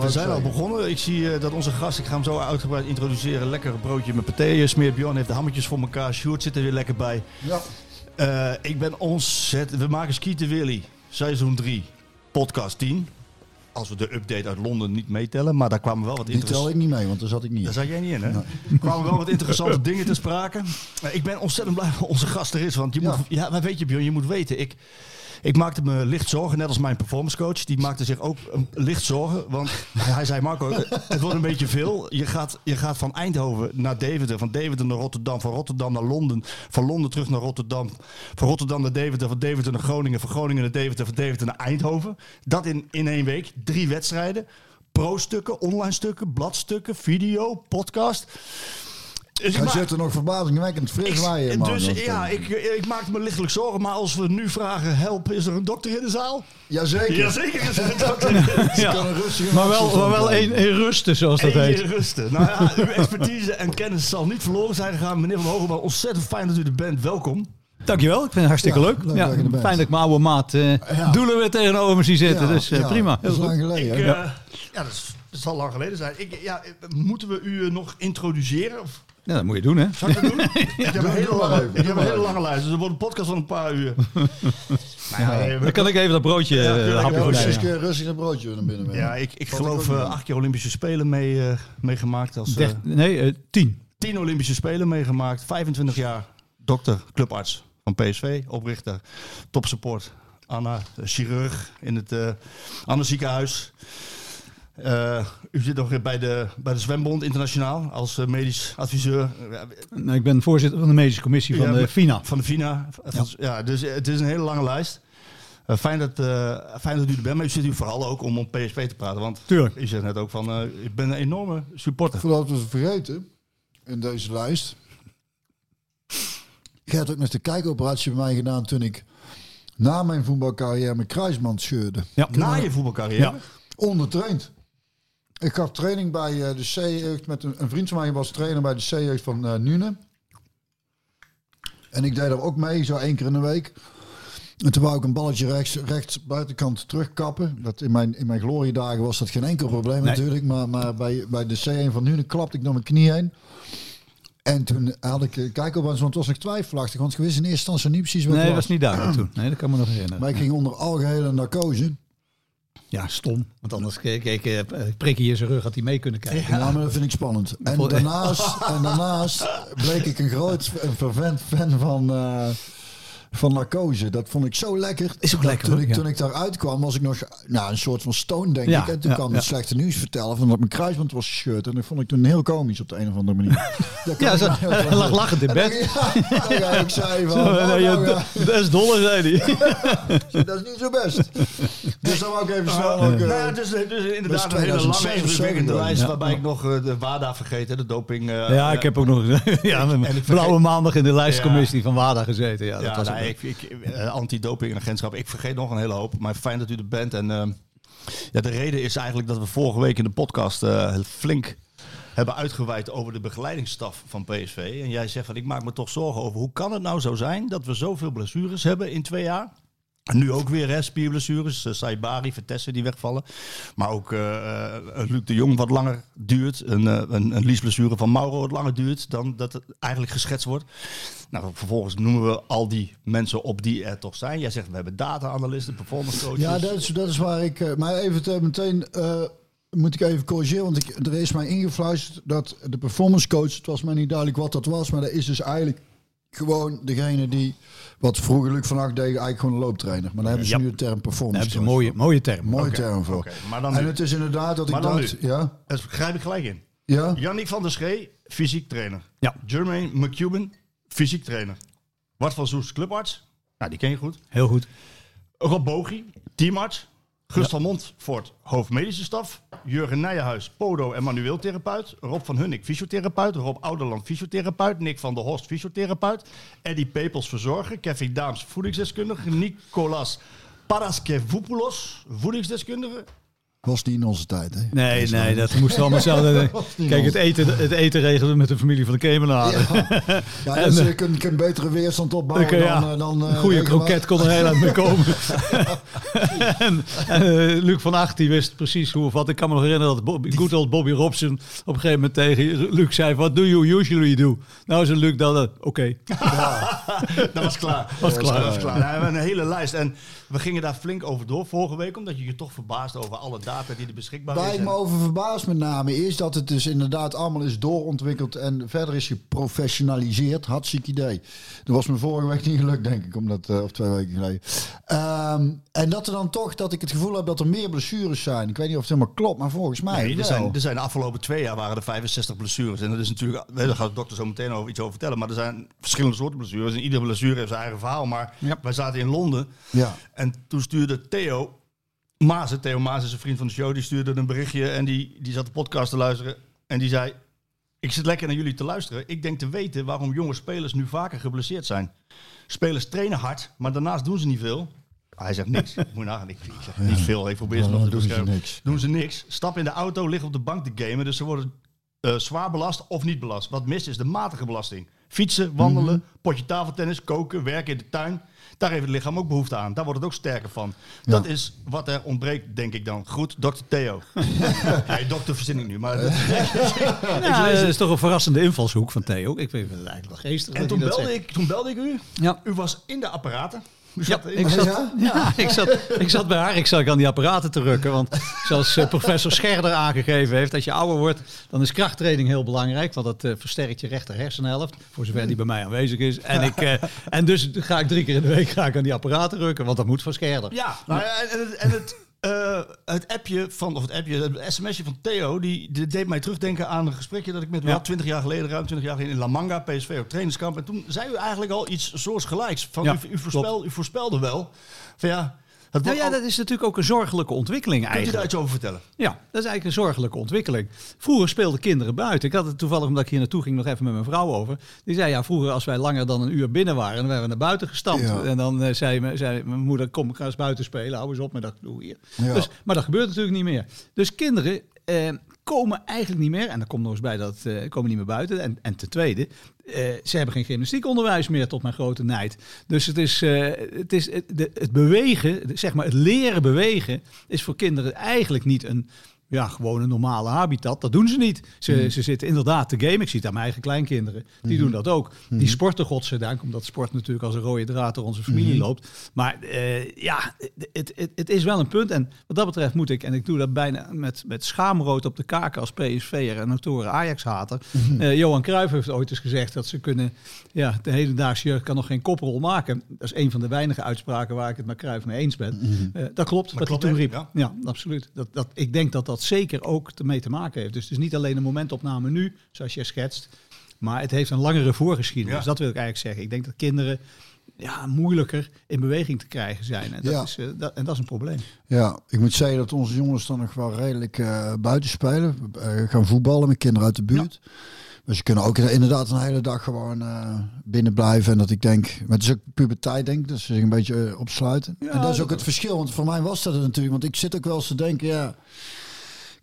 We zijn al begonnen. Ik zie eh, dat onze gast, ik ga hem zo uitgebreid introduceren. Lekker broodje met paté smeert. Bjorn heeft de hammetjes voor elkaar. Sjoerd zit er weer lekker bij. Ja. Eh, ik ben ontzettend... We maken Skieten Willy, seizoen 3, podcast 10. Als we de update uit Londen niet meetellen. Maar daar kwamen wel wat Die tel interessante... ik niet mee, want daar zat ik niet Daar in. zat jij niet in, hè? Er kwamen wel wat interessante dingen te sprake. Ik ben ontzettend blij dat onze gast er is. Want je Ja. moet, ja, maar weet je, Bjorn, je moet weten. Ik, ik maakte me licht zorgen, net als mijn performance coach. Die maakte zich ook licht zorgen. Want hij zei, Marco, het wordt een beetje veel. Je gaat, je gaat van Eindhoven naar Deventer. Van Deventer naar Rotterdam. Van Rotterdam naar Londen. Van Londen terug naar Rotterdam. Van Rotterdam naar Deventer. Van Deventer naar Groningen. Van Groningen naar Deventer. Van Deventer naar Eindhoven. Dat in, in één week. Drie wedstrijden. Pro-stukken, online stukken, bladstukken, video, podcast. Dus Hij er nog verbazingwekkend fris ik- man. dus ja, ik, ik maakte me lichtelijk zorgen. Maar als we nu vragen, help, is er een dokter in de zaal? Jazeker. Jazeker is er een dokter in de een rustige Maar wel, maar wel één in rusten, zoals dat heet. in rusten. Nou ja, uw expertise en kennis zal niet verloren zijn gegaan. Meneer Van Hogenbouw, ontzettend fijn dat u er bent. Welkom. Dankjewel, ik vind het hartstikke Ja, leuk. leuk Ja, dat je er bent. fijn dat ik mijn oude maat eh Ja. Doelen weer tegenover me zie zitten. Ja, dus eh, ja, prima. Dat is Heel lang goed. geleden. Ik, hè? eh, ja, dat, is, dat zal lang geleden zijn. Ik, ja, moeten we u eh, nog introduceren? Of, Ja, dat moet je doen, hè? zal ik dat doen? ik heb, een hele lange, ik heb een hele lange lijst. Dus er wordt een podcast van een paar uur. Ja, Dan kan ik even dat broodje Ja, hapje je rustig een broodje naar binnen. Ja, ik, ik geloof eh, acht keer Olympische Spelen mee, eh, meegemaakt. Als, eh, Dert- Nee, tien. tien Olympische Spelen meegemaakt. 25 jaar dokter, clubarts van PSV, oprichter, topsupport. Anna, chirurg in het eh Anne ziekenhuis. Eh, u zit nog bij de, bij de Zwembond Internationaal als eh, medisch adviseur Nou, ik ben voorzitter van de medische commissie van Ja, de FINA. van de FINA. Ja. ja, dus eh, het is een hele lange lijst. Fijn, dat, eh, fijn dat u er bent, maar u zit hier vooral ook om om PSV te praten. Want Tuurlijk. u zegt net ook van, eh, ik ben een enorme supporter. Voordat we het vergeten, in deze lijst. Je hebt ook nog de kijkoperatie bij mij gedaan toen ik na mijn voetbalcarrière mijn kruisband scheurde. Ja. Na je voetbalcarrière? Ja. Ondertraind. Ik gaf training bij eh, de C-jeugd met een, een vriend van mij was trainer bij de C-jeugd van eh Nune. En ik deed er ook mee, zo één keer in de week. En toen wou ik een balletje rechts, rechts buitenkant terugkappen. Dat in, mijn, in mijn gloriedagen was dat geen enkel probleem Nee. natuurlijk. Maar, maar bij, bij de C1 van Nune klapte ik door mijn knie heen. En toen had ik, eh, kijk op, want het was nog twijfelachtig. Want ik wist in eerste instantie niet precies wat Nee, het dat was. was niet duidelijk toen. Nee, dat kan me nog herinneren. Maar ik ging onder algehele narcose. Ja, stom. Want anders keek ik, eh, prik hier zijn rug, had hij mee kunnen kijken. Ja, maar dat vind ik spannend. En daarnaast, en daarnaast bleek ik een groot en fervent fan van, eh, van narcose. Dat vond ik zo lekker. Is ook lekker, Toen, hoor, ik, ja. toen ik daaruit kwam, was ik nog nou, een soort van stone, denk Ja, ik. En toen ja, kwam het slechte nieuws vertellen van dat mijn kruisband was gescheurd. En dat vond ik toen heel komisch op de een of andere manier. Ja, zo, heel hij lag lachend in bed. dan- Ja, ik zei van, Zo, nou, Best dolle, zei hij. dat is niet zo best. Dus dan wou ik even snel ook... Nou eh, ja, dus, dus inderdaad een hele lange 2006 of zo indrukwekkende gedaan. lijst waarbij ik nog eh, de WADA vergeten, de doping. eh, Ja, ik heb ook nog ja, blauwe maandag in de lijstcommissie van WADA gezeten. Ja, dat was nou, ook ik, ik, eh, anti-dopingagentschap. Ik vergeet nog een hele hoop, maar fijn dat u er bent. En ehm, ja, de reden is eigenlijk dat we vorige week in de podcast eh, flink hebben uitgeweid over de begeleidingsstaf van PSV. En jij zegt van, ik maak me toch zorgen over hoe kan het nou zo zijn dat we zoveel blessures hebben in twee jaar. Nu ook weer hè, spierblessures. Uh, Saibari, Vertessen die wegvallen. Maar ook eh eh, Luc de Jong wat langer duurt. Een, eh, een, een liesblessure van Mauro wat langer duurt dan dat het eigenlijk geschetst wordt. Nou, vervolgens noemen we al die mensen op die er toch zijn. Jij zegt we hebben data-analysten, performance coaches. Ja, dat is, dat is waar ik. eh, Maar even te- meteen eh, moet ik even corrigeren. Want ik, er is mij ingefluisterd dat de performance coach. Het was mij niet duidelijk wat dat was. Maar dat is dus eigenlijk gewoon degene die. Wat vroeger Luc van Acht deed, eigenlijk gewoon een looptrainer. Maar daar hebben ze Ja. nu de term Daar performance hebben ze een coach mooie, mooie term. Mooie term voor. oké, maar dan en nu. het is inderdaad dat ik Maar dan dacht. nu. Ja, Daar grijp ik gelijk in. ja. Yannick van der Schee, fysiek trainer. Ja. Jermaine McCuban, fysiek trainer. Bart van Soest, clubarts. Nou, die ken je goed. Heel goed. Rob Bogie, teamarts. Gust van Montfort, hoofdmedische staf. Jurgen Nijenhuis, podo en manueel therapeut. Rob van Hunnik, fysiotherapeut. Rob Ouderland, fysiotherapeut. Nick van der Horst, fysiotherapeut. Eddie Pepels, verzorger. Kevin Daams, voedingsdeskundige. Nicolas Paraskevopoulos, voedingsdeskundige. Was niet in onze tijd, hè? Nee, nee, dat moesten we allemaal zelf. Kijk, het eten, het eten regelen we met de familie van de Kemenaren. Ja, dus je kunt, kunt betere weerstand opbouwen ja. dan... eh, dan Een eh, goede kroket kon er heel uit mee komen. en en eh, Luc van Acht die wist precies hoe of wat. Ik kan me nog herinneren dat Bobby, good old Bobby Robson op een gegeven moment tegen Luc zei: What do you usually do? Nou, zei Luc dat. eh, Oké. Dat was klaar. Was klaar. Dat was klaar. We hebben een hele lijst. En we gingen daar flink over door vorige week. Omdat je je toch verbaasd over alle data die er beschikbaar Waar is. ik me over verbaas met name is dat het dus inderdaad allemaal is doorontwikkeld en verder is geprofessionaliseerd. Hartstikke idee. Dat was me vorige week niet gelukt, denk ik, omdat, eh, of twee weken geleden. Ehm, en dat er dan toch, dat ik het gevoel heb dat er meer blessures zijn. Ik weet niet of het helemaal klopt, maar volgens mij Nee, er wel. zijn, er zijn de afgelopen twee jaar waren er 65 blessures. En dat is natuurlijk, daar gaat de dokter zo meteen over iets over vertellen. Maar er zijn verschillende soorten blessures. En iedere blessure heeft zijn eigen verhaal. Maar Ja. wij zaten in Londen. Ja. En toen stuurde Theo Maas, Theo Maas is een vriend van de show, die stuurde een berichtje en die, die zat de podcast te luisteren. En die zei, ik zit lekker naar jullie te luisteren. Ik denk te weten waarom jonge spelers nu vaker geblesseerd zijn. Spelers trainen hard, maar daarnaast doen ze niet veel. Hij zegt niks. Ik moet nagaan. Ik, ik zeg niet veel. Ik probeer ze Ja, nog te doen ze niks. Doen ze niks. Stap in de auto, liggen op de bank te gamen. Dus ze worden eh, zwaar belast of niet belast. Wat mis is de matige belasting. Fietsen, wandelen, Mhm. potje tafeltennis, koken, werken in de tuin. Daar heeft het lichaam ook behoefte aan. Daar wordt het ook sterker van. Dat is wat er ontbreekt, denk ik dan. Goed, dokter Theo. nee, dokter verzin ik nu. Maar Ja, dat is toch een verrassende invalshoek van Theo. Ik vind het eigenlijk wel geestig. en dat toen belde, ik, toen belde ik u. Ja. U was in de apparaten. U Ja, ik zat, ja? ja, ik, zat, ik zat bij haar. Ik zat aan die apparaten te rukken. Want zoals eh, professor Scherder aangegeven heeft, als je ouder wordt, dan is krachttraining heel belangrijk. Want dat eh, versterkt je rechter hersenhelft. Voor zover die bij mij aanwezig is. En, ik, eh, en dus ga ik drie keer in de week ga ik aan die apparaten rukken. Want dat moet van Scherder. Ja, nou ja, en het, en het, eh, het appje van, of het appje, het sms'je van Theo, die, die deed mij terugdenken aan een gesprekje dat ik met Ja. had, 20 jaar geleden, ruim 20 jaar geleden in La Manga, PSV op trainingskamp. En toen zei u eigenlijk al iets soortgelijks. Van, Ja, u, u, voorspel, u voorspelde wel van ja, Nou ja, al- dat is natuurlijk ook een zorgelijke ontwikkeling Kunt u daar eigenlijk. iets over vertellen? Ja, dat is eigenlijk een zorgelijke ontwikkeling. Vroeger speelden kinderen buiten. Ik had het toevallig, omdat ik hier naartoe ging, nog even met mijn vrouw over. Die zei, ja, vroeger als wij langer dan een uur binnen waren, dan werden we naar buiten gestampt. Ja. En dan eh, zei, me- zei mijn moeder, kom, ik ga eens buiten spelen. Hou eens op met dat doe hier. Ja. Dus, maar dat gebeurt natuurlijk niet meer. Dus kinderen eh, komen eigenlijk niet meer. En dan komt nog eens bij dat eh komen niet meer buiten. En, en ten tweede, eh, ze hebben geen gymnastiekonderwijs meer tot mijn grote nijd. Dus het is, eh, het, is het, de- het bewegen, zeg maar het leren bewegen, is voor kinderen eigenlijk niet een ja, gewoon een normale habitat. Dat doen ze niet. Ze, ze zitten inderdaad te gamen. Ik zie het aan mijn eigen kleinkinderen. Die doen dat ook. Die sporten godzijdank, omdat sport natuurlijk als een rode draad door onze familie loopt. Maar eh, ja, het, het, het is wel een punt. En wat dat betreft moet ik, en ik doe dat bijna met, met schaamrood op de kaken als PSV'er en notoren Ajax-hater. Eh, Johan Cruijff heeft ooit eens gezegd dat ze kunnen, ja, de hedendaagse jeugd kan nog geen koprol maken. Dat is een van de weinige uitspraken waar ik het met Cruijff mee eens ben. Eh, dat klopt, wat hij toen riep. ja. Ja, absoluut. Dat, dat, ik denk dat dat zeker ook ermee te maken heeft. Dus het is niet alleen een momentopname nu, zoals jij schetst. Maar het heeft een langere voorgeschiedenis. Ja. Dat wil ik eigenlijk zeggen. Ik denk dat kinderen ja, moeilijker in beweging te krijgen zijn. En dat, Ja. is, eh, dat, en dat is een probleem. Ja, ik moet zeggen dat onze jongens dan nog wel redelijk eh, buiten spelen. Eh, gaan voetballen met kinderen uit de buurt. Dus ze kunnen ook inderdaad een hele dag gewoon eh, binnen blijven. En dat ik denk, maar het is ook puberteit denk ik, dus ze zich een beetje opsluiten. Ja, en dat is dat ook het verschil, want voor mij was dat het natuurlijk. Want ik zit ook wel eens te denken, ja...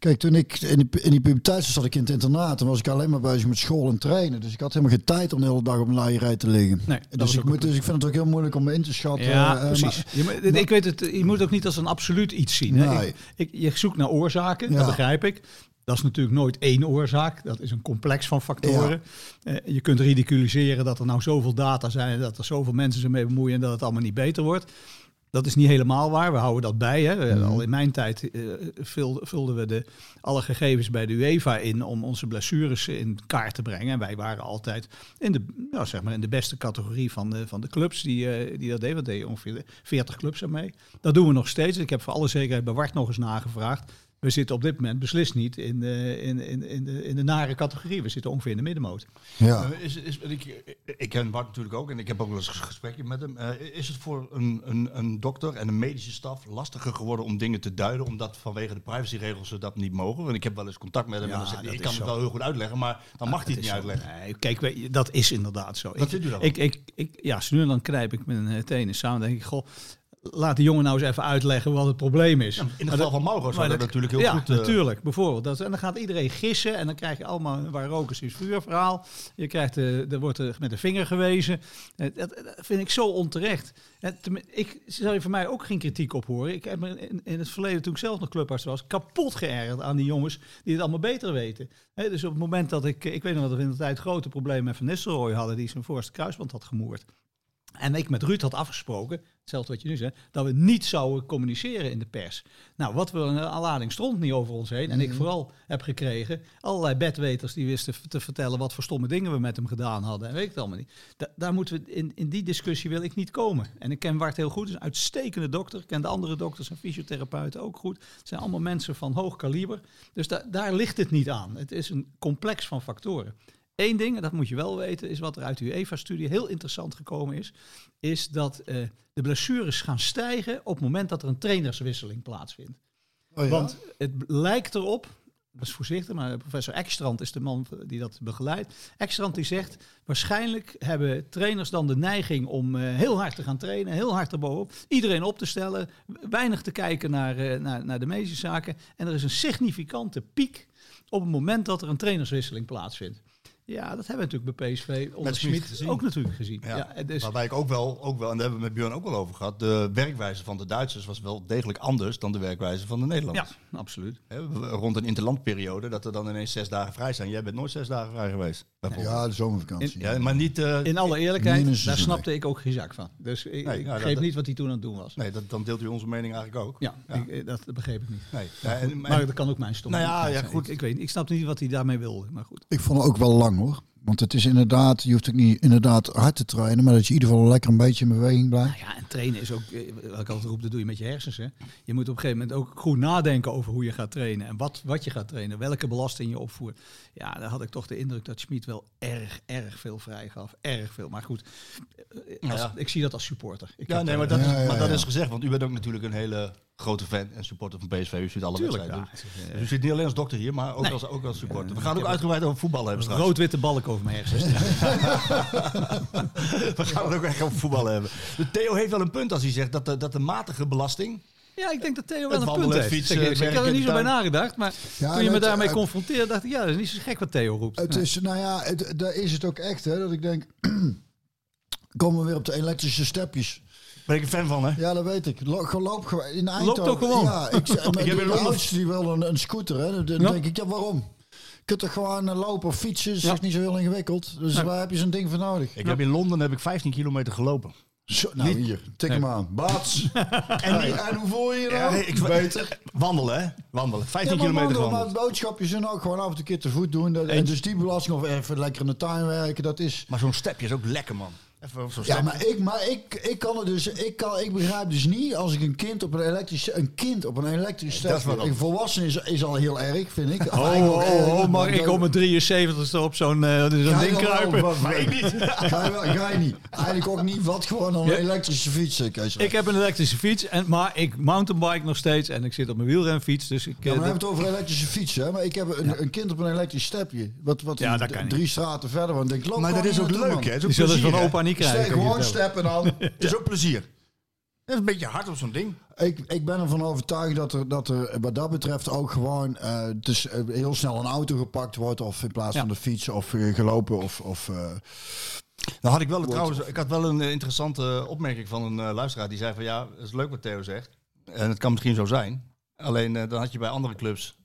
Kijk, toen ik in die, in die puberteit zat, zat ik in het internaat. En was ik alleen maar bezig met school en trainen. Dus ik had helemaal geen tijd om de hele dag op een laaierij te liggen. Nee, dus, ik moet, dus ik vind het ook heel moeilijk om me in te schatten. Ja, eh, precies. maar- ik weet het, je moet het ook niet als een absoluut iets zien. Hè? Nee. Ik, ik, je zoekt naar oorzaken, Ja. dat begrijp ik. Dat is natuurlijk nooit één oorzaak. Dat is een complex van factoren. Eh, je kunt ridiculiseren dat er nou zoveel data zijn... en dat er zoveel mensen zich mee bemoeien en dat het allemaal niet beter wordt. Dat is niet helemaal waar. We houden dat bij. Hè. Mhm. Al in mijn tijd eh, vul- vulden we de, alle gegevens bij de UEFA in om onze blessures in kaart te brengen. En wij waren altijd in de, nou, zeg maar in de beste categorie van de, van de clubs die, eh, die dat deden. We deden ongeveer 40 clubs ermee. Dat doen we nog steeds. Ik heb voor alle zekerheid bij Wart nog eens nagevraagd. We zitten op dit moment beslist niet in de, in, in, in, de, in de nare categorie. We zitten ongeveer in de middenmoot. Ja. Eh, Is, is, ik, ik ken Bart natuurlijk ook en ik heb ook wel eens gesprekken met hem. Eh, is het voor een, een, een dokter en een medische staf lastiger geworden om dingen te duiden, omdat vanwege de privacyregels ze dat niet mogen? Want ik heb wel eens contact met hem Ja, en dan zegt hij, dat ik kan het wel heel goed uitleggen, maar dan mag hij het niet zo. uitleggen. Nee, kijk, weet je, dat is inderdaad zo. Dat ik, vindt u dan? ik, ik, ik, ja, nu en dan knijp ik mijn eh, tenen samen. Denk ik, goh, laat die jongen nou eens even uitleggen wat het probleem is. In het geval van Mauro zou dat dat- natuurlijk heel ja, goed... eh, natuurlijk. Bijvoorbeeld. Dat, en dan gaat iedereen gissen en dan krijg je allemaal waar roken is vuur verhaal. Je krijgt, eh, er wordt er met de vinger gewezen. Eh, Dat, dat vind ik zo onterecht. Ik zal je van mij ook geen kritiek op horen. Ik heb me in, in het verleden, toen ik zelf nog clubarts was, kapot geërgerd aan die jongens die het allemaal beter weten. Dus op het moment dat ik, ik weet nog dat we in de tijd grote problemen met Van Nistelrooy hadden, die zijn voorste kruisband had gemoerd. En ik met Ruud had afgesproken, hetzelfde wat je nu zegt, dat we niet zouden communiceren in de pers. Nou, wat we een aanlading stond niet over ons heen. En ik vooral heb gekregen, allerlei bedweters die wisten te vertellen wat voor stomme dingen we met hem gedaan hadden. En weet ik het allemaal niet. Da- daar moeten we, in, in die discussie wil ik niet komen. En ik ken Bart heel goed, is een uitstekende dokter. Ik ken de andere dokters en fysiotherapeuten ook goed. Het zijn allemaal mensen van hoog kaliber. Dus da- daar ligt het niet aan. Het is een complex van factoren. Eén ding, en dat moet je wel weten, is wat er uit de UEFA-studie heel interessant gekomen is, is dat eh, de blessures gaan stijgen op het moment dat er een trainerswisseling plaatsvindt. Oh, ja? Want het lijkt erop, dat is voorzichtig, maar professor Ekstrand is de man die dat begeleidt. Ekstrand die zegt, waarschijnlijk hebben trainers dan de neiging om eh, heel hard te gaan trainen, heel hard erbovenop, iedereen op te stellen, weinig te kijken naar, eh, naar, naar de medische zaken. En er is een significante piek op het moment dat er een trainerswisseling plaatsvindt. Ja, dat hebben we natuurlijk bij PSV onder Smit ook natuurlijk gezien. Ja, Ja, dus, Waarbij ik ook wel, ook wel, en daar hebben we met Björn ook wel over gehad, de werkwijze van de Duitsers was wel degelijk anders dan de werkwijze van de Nederlanders. ja, absoluut. Rond een interlandperiode, dat er dan ineens zes dagen vrij zijn. Jij bent nooit zes dagen vrij geweest. Ja, de zomervakantie. Ja, maar niet... eh, In alle eerlijkheid, daar snapte ik ook geen zak van. Dus ik, Nee, ik ja, dat- begreep dat- niet wat hij toen aan het doen was. nee, dat, dan deelt u onze mening eigenlijk ook. Ja, Ja. Ik, eh, dat begreep ik niet. Nee. Ja, en- Maar en- dat kan ook mijn stom. Nou ja, ja, goed. Ik, ik weet niet. Ik snapte niet wat hij daarmee wilde. Maar goed. Ik vond het ook wel lang hoor. Want het is inderdaad, je hoeft ook niet inderdaad hard te trainen, maar dat je in ieder geval lekker een beetje in beweging blijft. Nou ja, en trainen is ook, eh, wat ik altijd roep, dat doe je met je hersens. Hè. Je moet op een gegeven moment ook goed nadenken over hoe je gaat trainen. En wat, wat je gaat trainen, welke belasting je opvoert. Ja, daar had ik toch de indruk dat Schmid wel erg, erg veel vrij gaf. Erg veel. Maar goed, eh, als- ja. ik zie dat als supporter. Ik Ja, nee, maar dat, Ja, is, ja, maar dat is gezegd, want u bent ook natuurlijk een hele grote fan en supporter van PSV. U ziet alle Tuurlijk, wedstrijden. Dus u zit niet alleen als dokter hier, maar ook, Nee. als, ook als supporter. We gaan ook uitgebreid over voetbal hebben straks. Rood-witte balk over mijn hersens. We gaan het ook echt over voetbal hebben. De Theo heeft wel een punt als hij zegt dat de, dat de matige belasting... Ja, ik denk dat Theo wel Het een punt heeft. fietsen, ik. ik werken had er niet zo bij nagedacht, maar Ja, toen je me daarmee confronteerde, dacht ik, ja, dat is niet zo gek wat Theo roept. Het Nee. is, nou ja, het, daar is het ook echt hè, dat ik denk, komen we weer op de elektrische stepjes. Ben ik een fan van, hè? Ja, dat weet ik. Lo- Geloop gewoon in Eindhoven. toch gewoon? Ja, ik, zeg- Ik met heb die wil een, een scooter. Hè. Dan Ja. denk ik, ja waarom? Je kunt toch gewoon eh, lopen of fietsen, is Ja. toch niet zo heel ingewikkeld. Dus Nee. waar heb je zo'n ding voor nodig? Ik heb in Londen heb ik 15 kilometer gelopen. Zo, nou hier, tik hem aan. Bats. en, en hoe voel je je dan? Ja, nee, ik- Beter. Wandelen, hè? Wandelen. 15 Ja, kilometer wandelen, maar boodschapjes en ook gewoon af en toe een keer te voet doen. Dat- En Eens. dus die belasting of even lekker in de tuin werken, dat is... Maar zo'n stepje is ook lekker, man. Even op zo'n Ja, maar ik, maar ik, ik kan het dus, ik, kan, ik begrijp dus niet als ik een kind op een elektrisch, een kind op een elektrisch dat is step, wat een volwassene is, is al heel erg, vind ik. Oh, oh, oh, mag ik om mijn 73ste op zo'n eh, je ding kruipen? over- Ga je, wel- ga je niet. Eigenlijk ook niet wat gewoon een Ja. elektrische fiets. eh. Ik heb een elektrische fiets, en, maar ik mountainbike nog steeds en ik zit op mijn wielrenfiets. Dus ik, Ja, eh, maar we hebben het over elektrische fietsen. Hè? Maar ik heb een, een kind op een elektrisch stepje. Wat, wat Ja, een- dat kan drie straten verder. Want ik denk, loop Maar dat is ook leuk, hè? Ook die zullen ze plezier, van opa niet krijgen. Gewoon steppen dan. Het is ook plezier. Dat is een beetje hard op zo'n ding. Ik, ik ben ervan overtuigd dat er, dat er wat dat betreft ook gewoon eh, dus, heel snel een auto gepakt wordt. Of in plaats Ja. van de fiets of eh, gelopen. Of, of, eh, Nou had ik wel trouwens, ik had wel een interessante opmerking van een eh, luisteraar die zei van ja, het is leuk wat Theo zegt. En het kan misschien zo zijn. Alleen dan had je bij andere clubs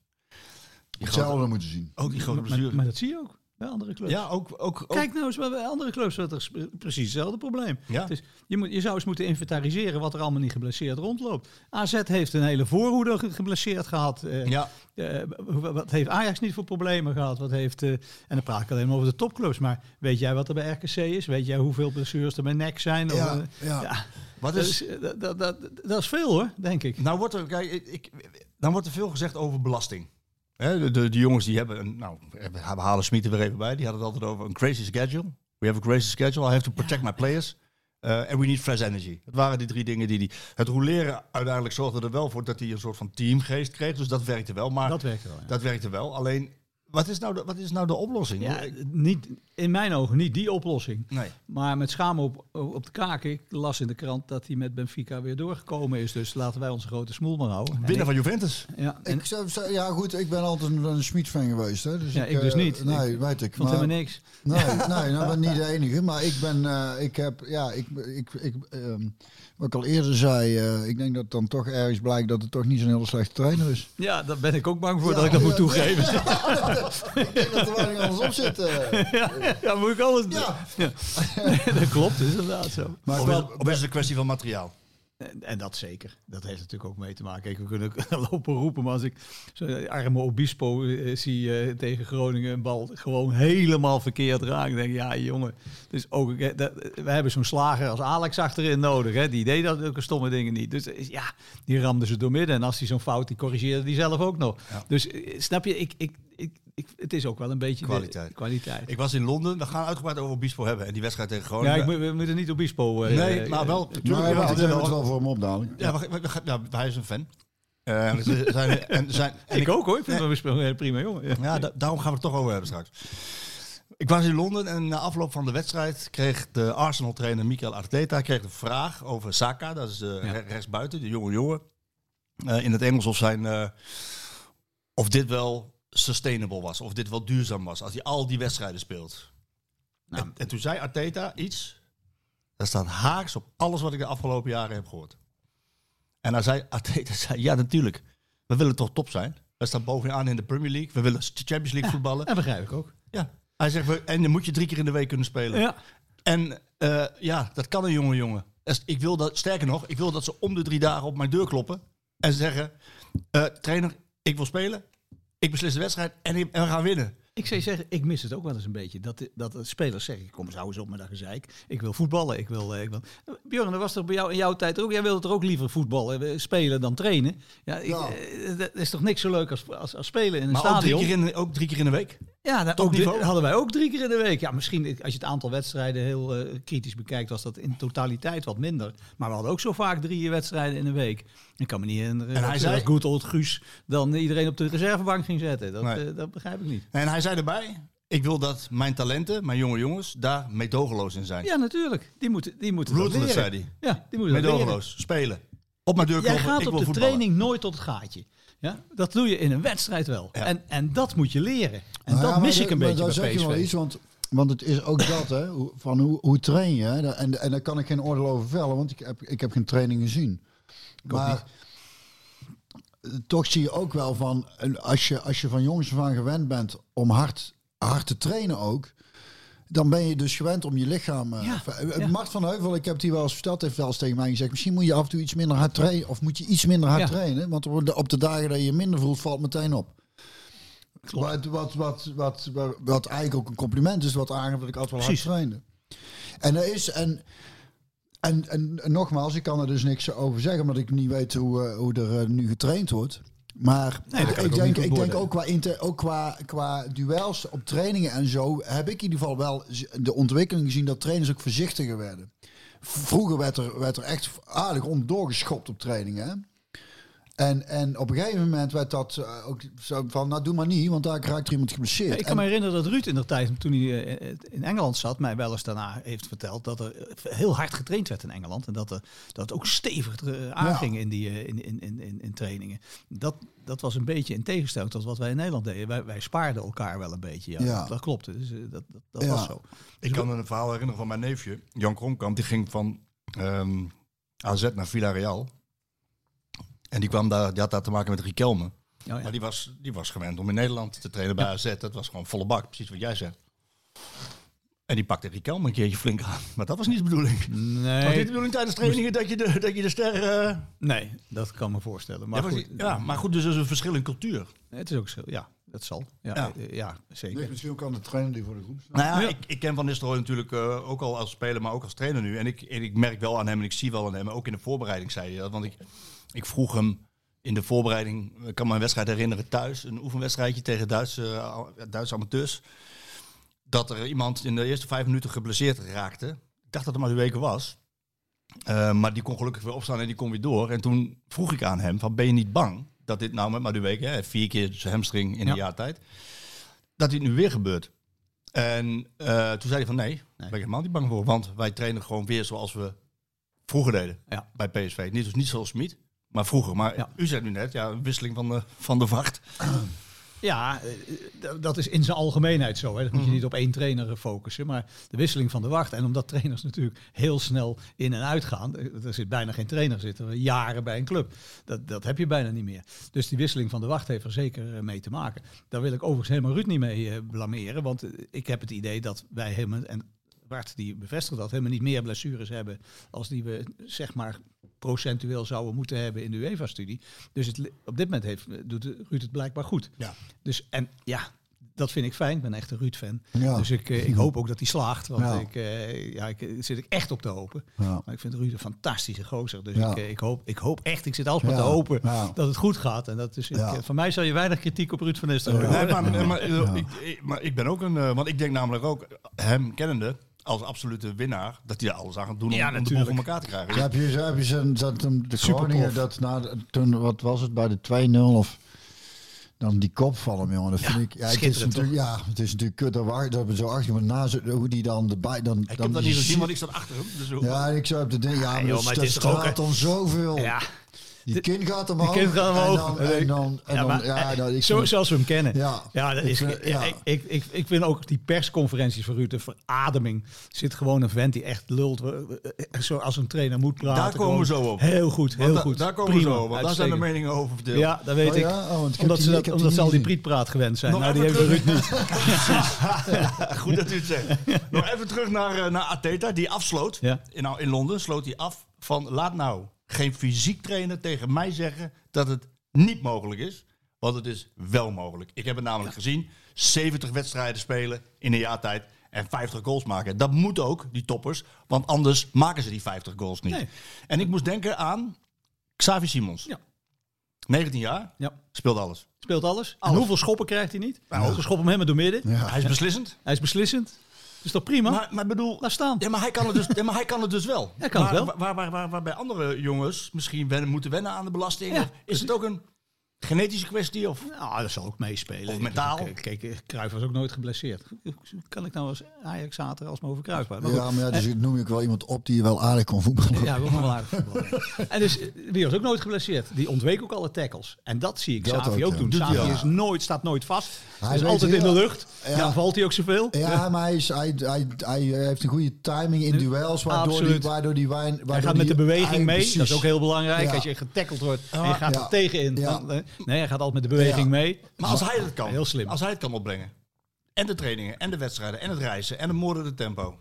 hetzelfde moeten zien. ook die grote Maar, blessure. maar dat zie je ook bij andere clubs. ja, ook, ook, ook Kijk nou eens bij andere clubs, er is precies hetzelfde probleem. Ja. Is, je, moet, je zou eens moeten inventariseren wat er allemaal niet geblesseerd rondloopt. AZ heeft een hele voorhoede ge- geblesseerd gehad. Eh, ja, eh, wat heeft Ajax niet voor problemen gehad? Wat heeft, eh, en dan praat ik alleen maar over de topclubs. Maar weet jij wat er bij RKC is? Weet jij hoeveel blessures er bij NEC zijn? Ja, ja. ja, wat dat, is, dat, dat, dat, dat is veel hoor, denk ik. nou wordt er, kijk, ik- dan wordt er veel gezegd over belasting. De, de, de jongens die hebben, een, nou, we halen Smit er weer even bij, die hadden het altijd over een crazy schedule. We have a crazy schedule, I have to protect my players. Uh, and we need fresh energy. Het waren die drie dingen die die. Het roleren uiteindelijk zorgde er wel voor dat hij een soort van teamgeest kreeg. Dus dat werkte wel. Maar Dat werkte wel, ja. Dat werkte wel. Alleen, wat is nou de, wat is nou de oplossing? Ja, niet, in mijn ogen niet die oplossing. Nee. Maar met schamen op, op de kaken, ik las in de krant dat hij met Benfica weer doorgekomen is. Dus laten wij onze grote smoel maar houden. En Winnen van Juventus. Ja, en Ik ja, goed, ik ben altijd een, een Schmid-fan geweest. Hè, dus Ja, ik dus eh, niet. Nee, Ik weet ik. vond maar- helemaal niks. Nee, nee, nou ben niet de enige. Maar ik ben, eh, ik heb, ja, ik, ik, ik ehm, wat ik al eerder zei, eh, ik denk dat dan toch ergens blijkt dat het toch niet zo'n hele slechte trainer is. Ja, daar ben ik ook bang voor Ja, dat ik dat moet ja, toegeven. ik denk dat er weinig anders op zit. eh. ja, moet ik alles doen. Ja. Ja. dat klopt, is inderdaad zo. Maar Of ik is, wel- of is het een kwestie van materiaal? En, dat zeker. Dat heeft natuurlijk ook mee te maken. Kijk, we kunnen lopen roepen, maar als ik zo'n arme Obispo eh, zie eh, tegen Groningen een bal gewoon helemaal verkeerd raakt, denk ik, ja jongen. Dus ook, dat, we hebben zo'n slager als Alex achterin nodig. Hè? Die deed dat ook stomme dingen niet. Dus ja, die ramde ze door midden. En als hij zo'n fout, die corrigeerde die zelf ook nog. Dus snap je, ik, ik, ik, ik, het is ook wel een beetje de- Kwaliteit. Ik was in Londen. We gaan uitgebreid over Obispo hebben. En die wedstrijd tegen ja, Groningen. ik, moet- we moeten niet Obispo... eh, nee, eh, maar wel. eh, Maar ja, we hebben het wel- voor hem op dadelijk. Ja, we, we- we gaan- ja, hij is een fan. Eh, zijn, en zijn, en ik ook hoor, ik vind Obispo een prima jongen. Ja. Ja, da- daarom gaan we het toch over hebben straks. Ik was in Londen en na afloop van de wedstrijd kreeg de Arsenal-trainer Mikel Arteta kreeg de vraag over Saka, dat is de Ja. re- rechtsbuiten, de jonge jongen. Eh, in het Engels of, zijn, eh, of dit wel sustainable was, of dit wel duurzaam was, als hij al die wedstrijden speelt. Nou. en, en toen zei Arteta iets, dat staat haaks op alles wat ik de afgelopen jaren heb gehoord. En hij zei, Arteta zei, ja natuurlijk, we willen toch top zijn. We staan bovenaan in de Premier League. We willen Champions League voetballen. Dat begrijp ik ook. Ja. Hij zegt, en dan moet je drie keer in de week kunnen spelen. Ja. En eh, ja, dat kan een jonge jongen. Dus Ik wil dat, sterker nog, ik wil dat ze om de drie dagen op mijn deur kloppen. En zeggen, eh, trainer, ik wil spelen. Ik beslis de wedstrijd en, en we gaan winnen. Ik zou je zeggen, ik mis het ook wel eens een beetje. Dat, dat de spelers zeggen, kom eens hou eens op met dat gezeik. Ik wil voetballen. Ik wil, eh, ik wil... Bjorn, dat was toch bij jou in jouw tijd ook? Jij wilde toch ook liever voetballen, eh, spelen dan trainen? Ja, ik, Ja. eh, dat is toch niks zo leuk als, als, als spelen in een Maar ook drie, stadion? keer in, ook drie keer in de week. Ja, dat ook, niveau. hadden wij ook drie keer in de week. Ja, misschien als je het aantal wedstrijden heel eh, kritisch bekijkt, was dat in totaliteit wat minder. Maar we hadden ook zo vaak drie wedstrijden in een week. Ik kan me niet herinneren En hij dat, zei- dat good old Guus dan iedereen op de reservebank ging zetten. Dat, Nee. eh, dat begrijp ik niet. En hij zei erbij, ik wil dat mijn talenten, mijn jonge jongens, daar meedogenloos in zijn. Ja, natuurlijk. Die moeten, die moeten dat zei hij. Ja, die moeten dat. Meedogenloos, spelen. Op mijn deur Jij gaat ik op de voetballen. training nooit tot het gaatje. Ja? Dat doe je in een wedstrijd wel. Ja. En, en dat moet je leren. En Nou dat mis ik een beetje bij zeg je wel PSV. iets, want, want het is ook dat, hè, hoe- van hoe, hoe train je. Hè? En, en daar kan ik geen oordeel over vellen, want ik heb, ik heb geen training gezien. maar toch zie je ook wel van, als je, als je van jongens af aan gewend bent om hard, hard te trainen ook, dan ben je dus gewend om je lichaam... eh, Ja, eh, ja. Mart van Heuvel, ik heb het hier wel eens verteld, heeft wel eens tegen mij gezegd, misschien moet je af en toe iets minder hard trainen, of moet je iets minder hard Ja. trainen, want op de- op de dagen dat je minder voelt, valt meteen op. Wat, wat, wat, wat, wat, wat eigenlijk ook een compliment is, wat aangeeft dat ik altijd wel hard Precies. trainde. En er is, en, en, en, en nogmaals, ik kan er dus niks over zeggen, omdat ik niet weet hoe, eh, hoe er nu getraind wordt. Maar Nee, ik denk, ik denk ook, qua, inter, ook qua, qua duels op trainingen en zo, heb ik in ieder geval wel de ontwikkeling gezien dat trainers ook voorzichtiger werden. Vroeger werd er, werd er echt aardig onderdoor geschopt op trainingen. En, en op een gegeven moment werd dat eh, ook zo van, nou doe maar niet, want daar raakt er iemand geblesseerd. Ja, ik kan En- me herinneren dat Ruud in de tijd, toen hij eh, in Engeland zat, mij wel eens daarna heeft verteld dat er eh, heel hard getraind werd in Engeland. En dat, er, dat het ook stevig aanging in, die, in, in, in, in, in trainingen. Dat, dat was een beetje in tegenstelling tot wat wij in Nederland deden. Wij, wij spaarden elkaar wel een beetje. Ja, Ja. Dat, dat klopt. Dus, dat dat, dat Ja. was zo. Ik kan me een verhaal herinneren van mijn neefje, Jan Kromkamp. Die ging van ehm, AZ naar Villarreal. En die, kwam daar, die had daar te maken met Riquelme. Oh, ja. Maar die was, die was gewend om in Nederland te trainen bij AZ. Dat was gewoon volle bak, precies wat jij zegt. En die pakte Riquelme een keertje flink aan. Maar dat was niet de bedoeling. Was niet Nee, de bedoeling tijdens trainingen dat je de, dat je de ster... eh, nee, dat kan me voorstellen. Maar ja, goed, ja, maar goed, dus er is een verschil in cultuur. het is ook zo. Ja, dat zal. Ja, Ja. eh, ja zeker. Nee, misschien ook aan de trainer die voor de groep staat. Nou ja, Ja. Ik, ik ken Van Nistelrooy natuurlijk eh, ook al als speler, maar ook als trainer nu. En ik, en ik merk wel aan hem en ik zie wel aan hem, ook in de voorbereiding zei hij dat. Want ik, ik vroeg hem in de voorbereiding, ik kan me een wedstrijd herinneren thuis, een oefenwedstrijdje tegen Duitse, eh, Duitse amateurs. Dat er iemand in de eerste vijf minuten geblesseerd raakte. Ik dacht dat het maar de weken was. Eh, maar die kon gelukkig weer opstaan en die kon weer door. En toen vroeg ik aan hem: van, Ben je niet bang dat dit nou met Madueke, hè, vier keer zijn hamstring in Ja. een jaar tijd, dat dit nu weer gebeurt? En eh, toen zei hij van nee, daar ben ik helemaal niet bang voor. Want wij trainen gewoon weer zoals we vroeger deden Ja. bij PSV. Niet, dus niet zoals Smit, maar vroeger. Maar Ja. u zei nu net, ja, een wisseling van de, van de wacht. Ja, eh, d- dat is in zijn algemeenheid zo. Hè. Dat moet Mhm. je niet op één trainer eh, focussen. Maar de wisseling van de wacht. En omdat trainers natuurlijk heel snel in en uit gaan. eh, Er zit bijna geen trainer zitten. Jaren bij een club. Dat, dat heb je bijna niet meer. Dus die wisseling van de wacht heeft er zeker eh, mee te maken. Daar wil ik overigens helemaal Ruud niet mee eh, blameren. Want eh, ik heb het idee dat wij helemaal... En Bart die bevestigt dat, helemaal niet meer blessures hebben als die we zeg maar procentueel zouden moeten hebben in de UEFA-studie. Dus het, op dit moment heeft, doet Ruud het blijkbaar goed. Ja. Dus en ja, dat vind ik fijn. Ik ben echt een Ruud-fan. Ja. Dus ik, eh, ik hoop ook dat hij slaagt. Want Ja. ik, eh, ja, ik eh, zit ik echt op te hopen. Ja. Maar ik vind Ruud een fantastische gozer. Dus Ja. ik, eh, ik, hoop, ik hoop echt, ik zit alsmaar te hopen dat het goed gaat. En dat is, ik, eh, van mij zal je weinig kritiek op Ruud van Nistelrooy. Nee, maar, maar, eh, ik, maar ik ben ook een, eh, want ik denk namelijk ook, hem kennende, als absolute winnaar, dat hij alles aan gaat doen om, Ja, om de boel voor elkaar te krijgen. Ja, heb je, heb je zo'n- dat, hem- de. Groningen, dat na, de- toen, wat was het, bij de 2-0 of dan die kop van hem, jongen. Dat vind ik, ja, het is natuurlijk, ja, het is natuurlijk kut, dat we zo achter, maar na zo, hoe die dan erbij, dan, Ik dan heb dat niet gezien, zie- want ik zat achter hem. Dus Ja, ik zou op de ding, ja, maar, joh, dat, maar het toch straalt hè? dan zoveel. Ja, Die kin gaat omhoog. kind gaat omhoog. En dan, en dan, en Ja, dan, maar, ja, dat, ik zo, vind- zoals we hem kennen. Ja, Ja, dat ik is, vind- ja, ja. Ik, ik, ik vind ook die persconferenties van Ruud een verademing. Zit gewoon een vent die echt lult. eh, eh, Zoals een trainer moet praten. Daar komen we zo op. Heel goed, heel Want da- goed. Daar komen Prima, we zo op, want daar zijn de meningen over verdeeld. Ja, dat weet Oh ik. Oh, ik omdat die- ze, ik dat, omdat ze al die prietpraat gewend zijn. Nog nou, die hebben Ruud niet. Goed dat u het zegt. Nog even terug naar, eh, naar Ateta, die afsloot. Ja. In, nou, in Londen sloot hij af van laat nou geen fysiek trainer tegen mij zeggen dat het niet mogelijk is. Want het is wel mogelijk. Ik heb het namelijk gezien. 70 wedstrijden spelen in een jaar tijd en 50 goals maken. Dat moet ook, die toppers. Want anders maken ze die 50 goals niet. Nee. En ik moest denken aan Xavi Simons. Ja. 19 jaar, Ja. speelt alles. Speelt alles. En hoeveel schoppen krijgt hij niet? Ze schoppen hem helemaal door midden. Ja. Hij is beslissend. Hij is beslissend. Is toch prima? Maar, maar ik bedoel, Laat staan. Ja, maar hij kan het dus, ja, maar hij kan het dus wel. Hij kan het wel. Waar, waar, waar, waar bij andere jongens misschien wennen, moeten wennen aan de belasting. Ja, is het ook een genetische kwestie? Of? Nou, dat zal ook meespelen. Of mentaal. Kijk, kijk, Cruijff was ook nooit geblesseerd. Kan ik nou als Ajax zaterdag als me over Cruijff praten? Maar. Ja, maar ja, dus noem ik wel iemand op die wel aardig kon voetballen. Ja, we wel aardig voetballen. En dus, eh, die was ook nooit geblesseerd. Die ontweek ook alle tackles. En dat zie ik Xavi ook, doen. Hij ook. is nooit, staat nooit vast. Hij Hij is altijd in de lucht. Ja. Dan valt hij ook zoveel. Ja, maar hij, is, hij, hij, hij heeft een goede timing in duels, waardoor Absoluut. die, waardoor die wijn... Hij waardoor gaat met de beweging hij- mee. precies. Dat is ook heel belangrijk. Ja. Als je getackeld wordt en je gaat Ja. er tegenin. Ja. dan, eh, nee, hij gaat altijd met de beweging Ja. mee. Maar als hij het kan, Heel slim. als hij het kan opbrengen, en de trainingen, en de wedstrijden, en het reizen, en het moordende tempo,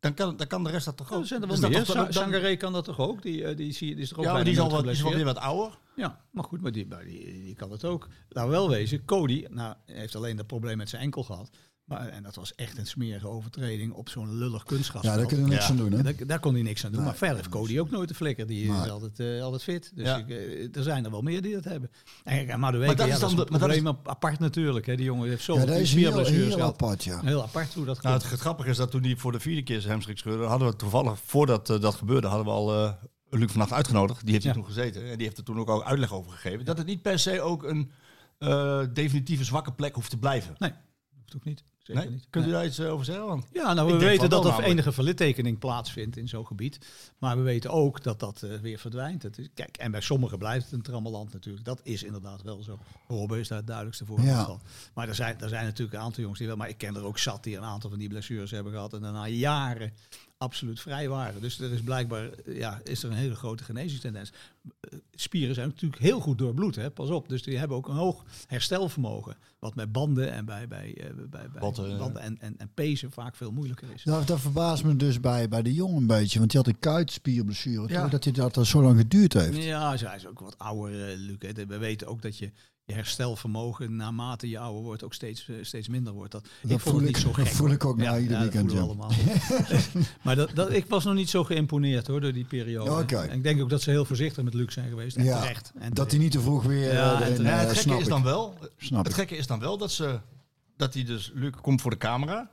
dan kan, dan kan de rest dat toch Ja, ook? dat meer. dan- Sangaré kan dat toch ook? Die, eh, die, is toch ook ja, maar bijna die is, al wat, die is wel weer wat ouder. Ja, maar goed, maar die, maar die, die kan het ook. Laten we wel wezen, Cody nou, heeft alleen dat probleem met zijn enkel gehad. Maar, en dat was echt een smerige overtreding op zo'n lullig kunstgrasveld. Ja, daar kunnen we niks Ja. aan doen, hè? En daar, daar kon hij niks aan doen. maar verder heeft Cody ook nooit te flikker. Die is altijd, eh, altijd fit. Dus Ja. ik, eh, er zijn er wel meer die dat hebben. En, maar de dat ja, is dat is dan een de- maar dat probleem ap- apart natuurlijk. Hè. Die jongen heeft zo Ja, dat is heel, apart, ja. Heel apart hoe dat Nou, komt. het, het grappige is dat toen hij voor de vierde keer zijn hamstring scheurde, hadden we toevallig, voordat eh, dat gebeurde, hadden we al eh Luc vannacht uitgenodigd. Die heeft hier toen gezeten en die heeft er toen ook al uitleg over gegeven. Dat het niet per se ook een eh, definitieve zwakke plek hoeft te blijven. Nee, hoeft ook niet. Zeker Nee? niet. Kunt u Nee. daar iets eh, over zeggen? Want Ja, nou, we weten dat er enige verlittekening plaatsvindt in zo'n gebied. Maar we weten ook dat dat eh, weer verdwijnt. Het is, kijk, en bij sommigen blijft het een trammeland natuurlijk. Dat is inderdaad wel zo. Robben is daar het duidelijkste voorbeeld Ja. van. Maar er zijn, er zijn natuurlijk een aantal jongens die wel... Maar ik ken er ook zat die een aantal van die blessures hebben gehad. En daarna jaren absoluut vrij waren. Dus er is blijkbaar eh, ja, is er een hele grote genezingstendens. Eh, Spieren zijn natuurlijk heel goed doorbloed, hè? pas op. Dus die hebben ook een hoog herstelvermogen. Wat met banden en bij, bij, eh, bij, bij wanten en, en, en pezen vaak veel moeilijker is. Dat, dat verbaast me dus bij, bij de jongen een beetje. Want die had een kuitspierblessure. Ja. toch? Dat hij dat, dat zo lang geduurd heeft. Ja, hij is ook wat ouder, Luc. hè. We weten ook dat je, je herstelvermogen naarmate je ouder wordt ook steeds, eh, steeds minder wordt. Dat, ik vond voel ik- niet zo dat gek. voel hoor. ik ook na ieder ja, dat weekend, we allemaal. maar dat, dat, ik was nog niet zo geïmponeerd hoor, door die periode. Oké. En ik denk ook dat ze heel voorzichtig met Luc zijn geweest. En Ja, terecht. En dat hij niet te vroeg weer... Ja, eh, en eh, het gekke snap is dan wel, Snap het gekke is dan wel dat ze dat hij dus Luc komt voor de camera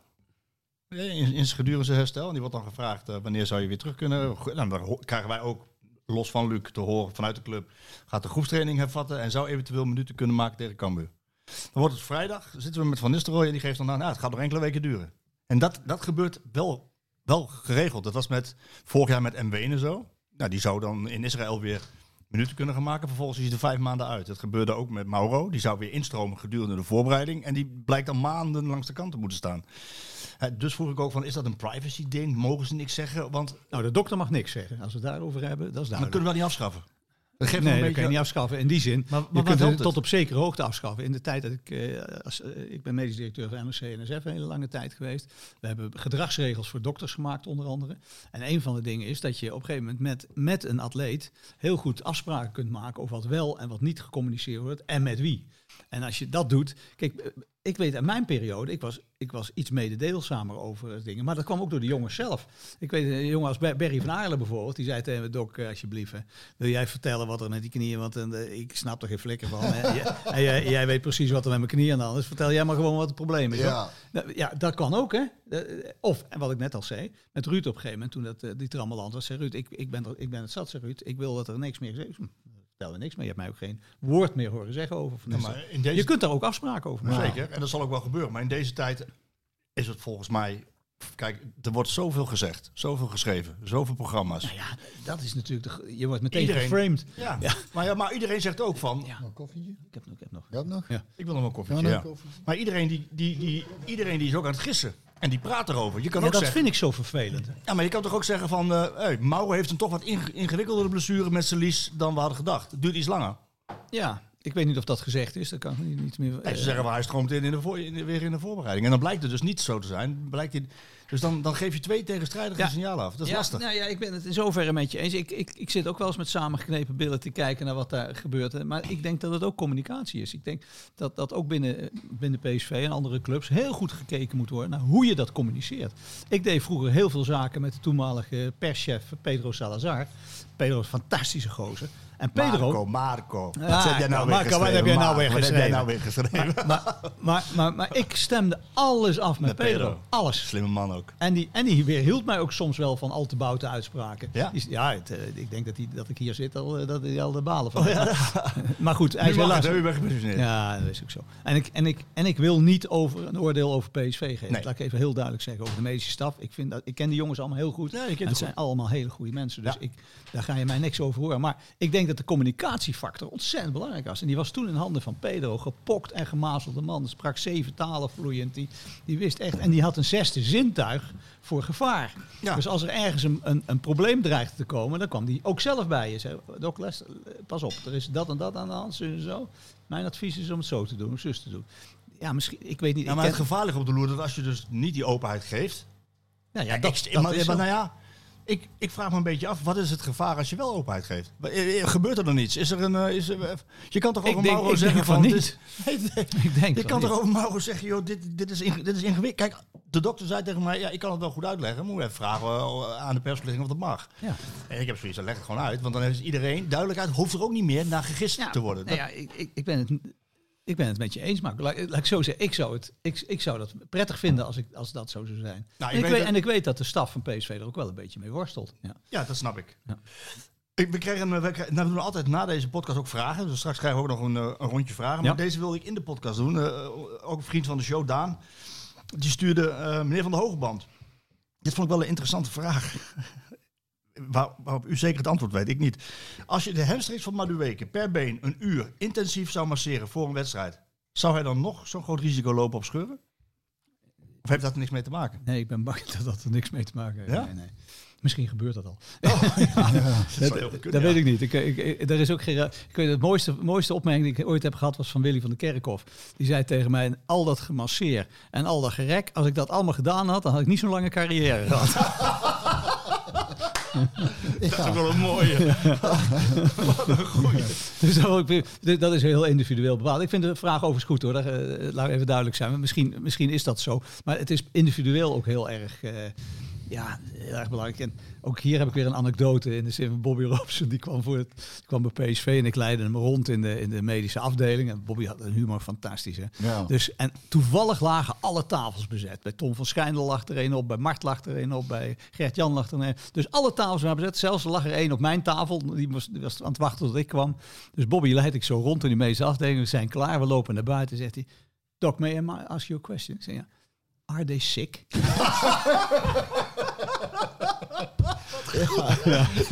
in, in gedurende zijn herstel en die wordt dan gevraagd wanneer zou je weer terug kunnen. Dan krijgen wij ook los van Luc te horen vanuit de club gaat de groepstraining hervatten en zou eventueel minuten kunnen maken tegen Cambuur. Dan wordt het vrijdag, zitten we met Van Nistelrooy en die geeft dan aan, nou, het gaat nog enkele weken duren. En dat, dat gebeurt wel, wel geregeld. Dat was met vorig jaar met Mwene zo. Nou, die zou dan in Israël weer minuten kunnen gaan maken. Vervolgens is hij er vijf maanden uit. Dat gebeurde ook met Mauro. Die zou weer instromen gedurende de voorbereiding. En die blijkt dan maanden langs de kant te moeten staan. Eh, dus vroeg ik ook van, is dat een privacy ding? Mogen ze niks zeggen? Want Nou, de dokter mag niks zeggen. Als we het daarover hebben, dat is dan duidelijk. kunnen we dat niet afschaffen. Dat geeft Nee, dat kan je beetje... niet afschaffen. In die zin, Maar- maar je kunt het tot op zekere hoogte afschaffen. In de tijd dat ik, eh, als, eh, ik ben medisch directeur van en NSF een hele lange tijd geweest. We hebben gedragsregels voor dokters gemaakt onder andere. En een van de dingen is dat je op een gegeven moment met, met een atleet heel goed afspraken kunt maken over wat wel en wat niet gecommuniceerd wordt en met wie. En als je dat doet, kijk, eh, ik weet uit mijn periode, ik was, ik was iets mededeelzamer over dingen, maar dat kwam ook door de jongens zelf. Ik weet een jongen als Ber- Berry van Aarlen bijvoorbeeld, die zei tegen me, Dok, eh, alsjeblieft, hè, wil jij vertellen wat er met die knieën, want eh, ik snap er geen flikker van. hè. En jij, jij weet precies wat er met mijn knieën aan de hand is. Vertel jij maar gewoon wat het probleem is. Ja. Nou, ja, dat kan ook, hè. Of, en wat ik net al zei, met Ruud op een gegeven moment, toen dat, die trammeland was, zei Ruud, ik, ik, ben er, ik ben het zat, zei Ruud, ik wil dat er niks meer gezegd Vertel er niks meer. Je hebt mij ook geen woord meer horen zeggen over Van Ja, Nistelrooy. maar in deze Je kunt daar ook afspraken over maken. Zeker, en dat zal ook wel gebeuren. Maar in deze tijd is het volgens mij... Kijk, er wordt zoveel gezegd, zoveel geschreven, zoveel programma's. Nou ja, dat is natuurlijk, de, je wordt meteen Iedereen- geframed. Ja, Ja. Maar, ja, maar iedereen zegt ook van... Ja. Nog een koffietje? Ik heb nog, ik heb nog. Ja, nog? Ja. Ik wil nog koffietje, ja. een koffietje. Maar iedereen die, die, die, iedereen die is ook aan het gissen. En die praat erover. Je kan Ja, ook dat zeggen... vind ik zo vervelend. Ja, maar je kan toch ook zeggen van... hey, Mauro heeft een toch wat inge- ingewikkeldere blessure met zijn lies dan we hadden gedacht. Het duurt iets langer. Ja, ik weet niet of dat gezegd is. Dat kan ik niet, meer. Nee, ze eh, zeggen maar hij stroomt in, in de voor, in weer in de voorbereiding. En dan blijkt het dus niet zo te zijn. Blijkt hij, dus dan, dan geef je twee tegenstrijdige Ja. signalen af. Dat is ja, lastig. Nou ja, ik ben het in zoverre met je eens. Ik, ik, ik zit ook wel eens met samengeknepen billen te kijken naar wat daar gebeurt. Maar ik denk dat het ook communicatie is. Ik denk dat dat ook binnen, binnen PSV en andere clubs heel goed gekeken moet worden naar hoe je dat communiceert. Ik deed vroeger heel veel zaken met de toenmalige perschef Pedro Salazar. Pedro is een fantastische gozer. En Pedro, Marco, Marco. Ja, Wat heb jij nou weer wat geschreven? heb jij nou weer geschreven? nou weer geschreven? maar, maar, maar, maar ik stemde alles af met, Met Pedro. Pedro. Alles. Slimme man ook. En die, en die weerhield mij ook soms wel van al te boute uitspraken. Ja? Die ja het, eh, ik denk dat, die, dat ik hier zit al, eh, dat hij al de balen van. maar goed, hij is helaas... gepensioneerd. Ja, dat is ook zo. En ik, en, ik, en ik wil niet over een oordeel over PSV geven. Nee. Laat ik even heel duidelijk zeggen over de medische staf. Ik, vind dat, ik ken die jongens allemaal heel goed. Ja, en het het zijn allemaal hele goede mensen. Dus Ja. ik, daar ga je mij niks over horen. Maar ik denk dat de communicatiefactor ontzettend belangrijk was. En die was toen in handen van Pedro. Gepokt en gemazelde man. Sprak zeven talen vloeiend. Die, die wist echt. En die had een zesde zintuig voor gevaar. Ja. Dus als er ergens een, een, een probleem dreigde te komen, dan kwam die ook zelf bij je. Zei, Dok Les, pas op, er is dat en dat aan de hand, zo en zo. Mijn advies is om het zo te doen, of zus te doen. Ja, misschien, ik weet niet. Ja, ik maar het ken- gevaar ligt op de loer dat als je dus niet die openheid geeft. nou ja, Ja, dat, ik, dat maar, is maar nou ja, ik, ik vraag me een beetje af, wat is het gevaar als je wel openheid geeft? Eh, eh, Gebeurt er dan iets? Is er een, eh, is er, je kan toch over denk- Mauro zeggen van van... niet. dit- Nee, nee. Ik denk Je kan niet. toch over Mauro zeggen, joh, dit, dit is, ingewikkeld. Kijk, de dokter zei tegen mij, ja, ik kan het wel goed uitleggen. Moet je even vragen aan de persverlichting of dat mag. Ja. En ik heb zoiets, dan leg het gewoon uit. Want dan is iedereen duidelijkheid, hoeft er ook niet meer naar gegist Ja, te worden. nou ja, ik, ik, ik, ben het, ik ben het met je eens, maar laat, laat ik zo zeggen, ik zou, het, ik, ik zou dat prettig vinden als, ik, als dat zo zou zijn. Nou, en, ik weet dat- en ik weet dat de staf van PSV er ook wel een beetje mee worstelt. Ja. Ja, dat snap ik. Ja. Ik, we, krijgen, we, krijgen, nou, we doen altijd na deze podcast ook vragen. Dus straks krijgen we ook nog een, eh, een rondje vragen. Ja. Maar deze wilde ik in de podcast doen. Eh, ook een vriend van de show, Daan. Die stuurde eh, meneer Van de Hogeband. Dit vond ik wel een interessante vraag. Waar, waarop u zeker het antwoord weet, ik niet. Als je de hamstrings van Madueke per been een uur intensief zou masseren voor een wedstrijd... zou hij dan nog zo'n groot risico lopen op scheuren? Of heeft dat er niks mee te maken? Nee, ik ben bang dat dat er niks mee te maken heeft. Ja? Nee, nee. Misschien gebeurt dat al. Heel goed Dat weet ja. ik niet. Ik, ik, er is ook geen. Ik weet, het mooiste, mooiste opmerking die ik ooit heb gehad was van Willy van der Kerkhof. Die zei tegen mij: al dat gemasseer en al dat gerek, als ik dat allemaal gedaan had, dan had ik niet zo'n lange carrière gehad. Dat is ook wel een mooie. Wat een goeie. dus dat, is heel individueel bepaald. Ik vind de vraag overigens goed hoor. Eh, laat even duidelijk zijn. Misschien, misschien is dat zo. Maar het is individueel ook heel erg. eh, ja, heel erg belangrijk. En ook hier heb ik weer een anekdote in de zin van Bobby Robson. Die kwam, voor het, kwam bij PSV en ik leidde hem rond in de, in de medische afdeling. En Bobby had een humor fantastisch. Hè? Ja. Dus, en toevallig lagen alle tafels bezet. Bij Tom van Schijndel lag er een op, bij Mart lag er een op, bij Gert-Jan lag er een. Dus alle tafels waren bezet. Zelfs lag er één op mijn tafel. Die was, die was aan het wachten tot ik kwam. Dus Bobby leid ik zo rond in die medische afdeling. We zijn klaar, we lopen naar buiten. Zegt hij, Doc, may I ask you a question? Ik zeg, ja. Are they sick?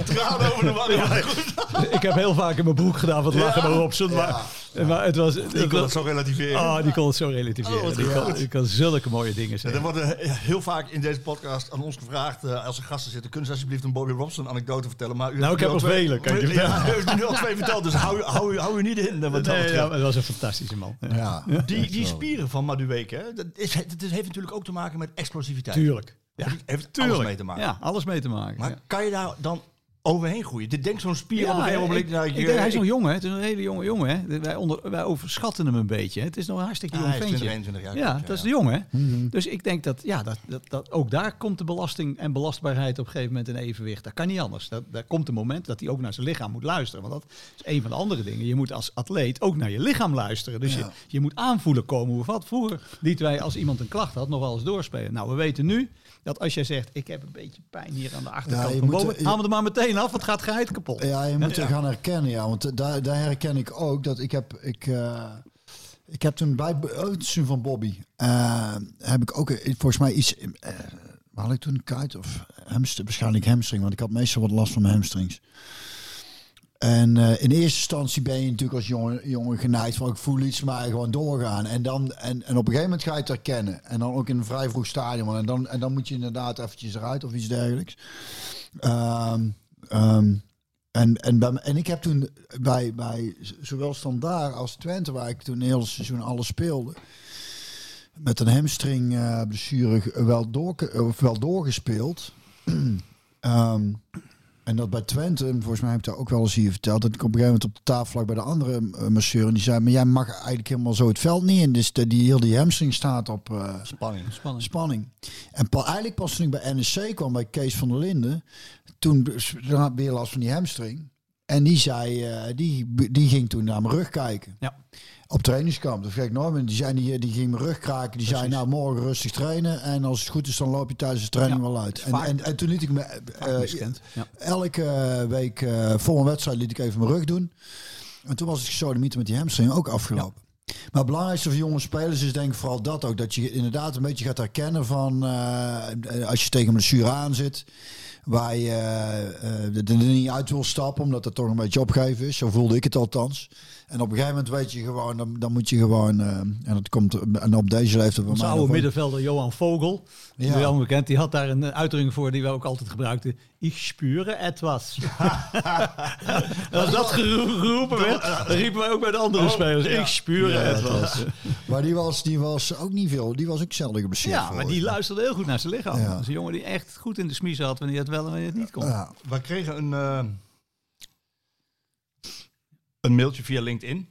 Tranen over de wangen. ik heb heel vaak in mijn broek gedaan wat lachen bij Robson. Maar, maar het was... Ik kon het zo relativeren. Oh, die kon het zo relativeren. Oh, die, kan, die zulke mooie dingen Ja, zeggen. er wordt heel vaak in deze podcast aan ons gevraagd, eh, als er gasten zitten, kunnen ze alsjeblieft een Bobby Robson anekdote vertellen. Maar u Nou, ik heb al er vele, kan ik je Ja, u heeft nu al twee verteld, dus hou, hou, hou u niet in. eh, Wat dat ja, was een fantastische man. Ja. Ja, Die, die spieren van Madueke, hè, dat, is, dat is- heeft natuurlijk ook te maken met explosiviteit. Tuurlijk. Ja, Ja, heeft tuurlijk. alles mee te maken. Ja, alles mee te maken. Maar ja. kan je daar dan overheen groeien? Dit denkt zo'n spier op een gegeven moment. ik, nou, ik je- denk, hij is nog jong, hè? Het is een hele jonge jongen, hè? Wij, onder, wij overschatten hem een beetje. hè. Het is nog een hartstikke jong hij is ventje. 20, 21 jaar. Ja, dat is de jongen, hè? Dus ik denk dat, ja, dat, dat, dat ook daar komt de belasting en belastbaarheid op een gegeven moment in evenwicht. Dat kan niet anders. Dat, daar komt een moment dat hij ook naar zijn lichaam moet luisteren. Want dat is een van de andere dingen. Je moet als atleet ook naar je lichaam luisteren. Dus je, je moet aanvoelen komen hoe wat. Vroeger lieten wij als iemand een klacht had nog wel eens doorspelen. Nou, we weten nu dat als jij zegt, ik heb een beetje pijn hier aan de achterkant Ja, je van moet- boven, haal me er maar meteen af, het gaat geheid kapot. Ja, je moet er gaan herkennen, ja. Want daar, daar herken ik ook dat ik heb... Ik, eh, ik heb toen bij het uitzien van Bobby... eh, heb ik ook eh, volgens mij iets... waar had ik toen een kuit of hamstring? Waarschijnlijk hamstring, want ik had meestal wat last van mijn hamstrings. En eh, in eerste instantie ben je natuurlijk als jongen, jongen geneigd van ik voel iets, maar gewoon doorgaan. En, dan, en, en op een gegeven moment ga je het herkennen. En dan ook in een vrij vroeg stadium. En dan, en dan moet je inderdaad eventjes eruit of iets dergelijks. Ehm, ehm, en, en, en ik heb toen bij, bij zowel Standaard als Twente, waar ik toen heel seizoen alles speelde, met een hamstring eh, blessure wel, of wel doorgespeeld. Ehm, en dat bij Twente, en volgens mij heb ik daar ook wel eens hier verteld, dat ik op een gegeven moment op de tafel lag bij de andere eh, masseur en die zei, maar jij mag eigenlijk helemaal zo het veld niet in. Dus de, die heel die hamstring staat op eh, Spanning. Spannend. spanning. En pa, eigenlijk pas toen ik bij NEC kwam, bij Kees van der Linden, toen had ik weer last van die hamstring. En die zei, eh, die, die ging toen naar mijn rug kijken. Ja. Op trainingskamp. Dat vergeet ik nooit. Die, zei, die, die ging mijn rug kraken. Die zei, nou morgen rustig trainen. En als het goed is, dan loop je tijdens de training Ja, wel uit. En, en, en toen liet ik me... eh. Ja. Elke week eh, voor een wedstrijd liet ik even mijn rug doen. En toen was het gesodemieter met die hamstring ook afgelopen. Maar het belangrijkste voor jonge spelers is denk ik vooral dat ook. Dat je inderdaad een beetje gaat herkennen van eh, als je tegen een blessure aan zit. Waar je eh, eh, er niet uit wil stappen, omdat het toch een beetje opgeven is. Zo voelde ik het althans. En op een gegeven moment weet je gewoon, dan, dan moet je gewoon, eh, en dat komt en op deze leeftijd bij Onze mij oude middenvelder Johan Vogel, die Ja. wel bekend, die had daar een eh, uitdrukking voor die we ook altijd gebruikten. Ik spure etwas. Als dat gero- geroepen werd, dan riepen wij ook bij de andere spelers. Ik spure Ja, etwas. was- maar die was, die was ook niet veel. Die was ook zelden geblesseerd. Ja, maar die luisterde heel goed naar zijn lichaam. Ja. Dat is een jongen die echt goed in de smies had wanneer het wel en wanneer het niet kon. Ja. Wij kregen een, eh, een mailtje via LinkedIn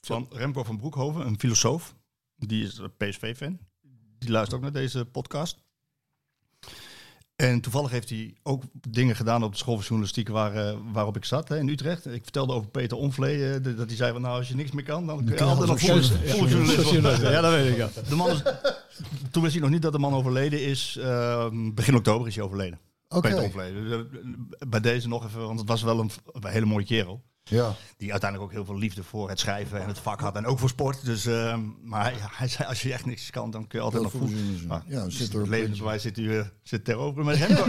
van Remco van Broekhoven, een filosoof. Die is PSV-fan. Die luistert ook naar deze podcast. En toevallig heeft hij ook dingen gedaan op de school van journalistiek waar, eh, waarop ik zat hè, in Utrecht. Ik vertelde over Peter Omvlee, eh, dat hij zei van nou als je niks meer kan, dan kun je altijd nog altijd vol- journalist- vol journalist worden. Ja, dat weet ik. Ja. De man is, toen wist hij nog niet dat de man overleden is. eh, begin oktober is hij overleden. Oké. Peter Omvlee. Dus, eh, bij deze nog even, want het was wel een, een hele mooie kerel. Ja. Die uiteindelijk ook heel veel liefde voor het schrijven en het vak had. En ook voor sport. Dus, eh, maar hij, hij zei, als je echt niks kan, dan kun je altijd nog voelen. Ja, zit er levensbewijs zit, u, eh, zit tegenover. Maar Remco,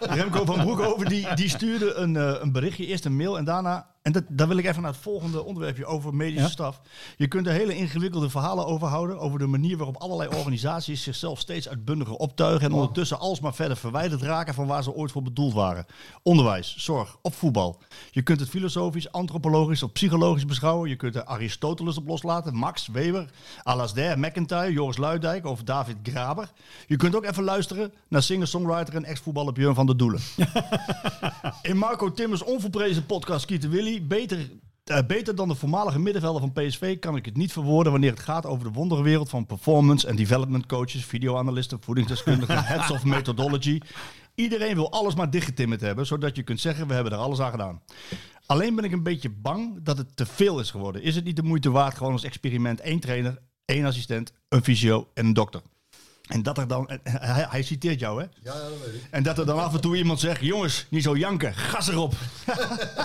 Remco van Broekhoven die, die stuurde een, eh, een berichtje. Eerst een mail en daarna En dat, daar wil ik even naar het volgende onderwerpje over medische Ja? staf. Je kunt er hele ingewikkelde verhalen over houden. Over de manier waarop allerlei organisaties zichzelf steeds uitbundiger optuigen. En ondertussen alsmaar verder verwijderd raken van waar ze ooit voor bedoeld waren. Onderwijs, zorg of voetbal. Je kunt het filosofisch, antropologisch of psychologisch beschouwen. Je kunt er Aristoteles op loslaten. Max, Weber, Alasdair, McIntyre, Joris Luidijk of David Graber. Je kunt ook even luisteren naar singer-songwriter en ex-voetballer Björn van der Doelen. In Marco Timmers onverprezen podcast Kieten Willy, beter, eh, beter dan de voormalige middenvelder van PSV, kan ik het niet verwoorden wanneer het gaat over de wonderwereld van performance en development coaches, videoanalisten, voedingsdeskundigen, heads of methodology. Iedereen wil alles maar dichtgetimmerd hebben, zodat je kunt zeggen we hebben er alles aan gedaan. Alleen ben ik een beetje bang dat het te veel is geworden. Is het niet de moeite waard gewoon als experiment één trainer, één assistent, een fysio en een dokter? En dat er dan, en hij, hij citeert jou hè? Ja, dat weet ik. En dat er dan af en toe iemand zegt: jongens, niet zo janken, gas erop.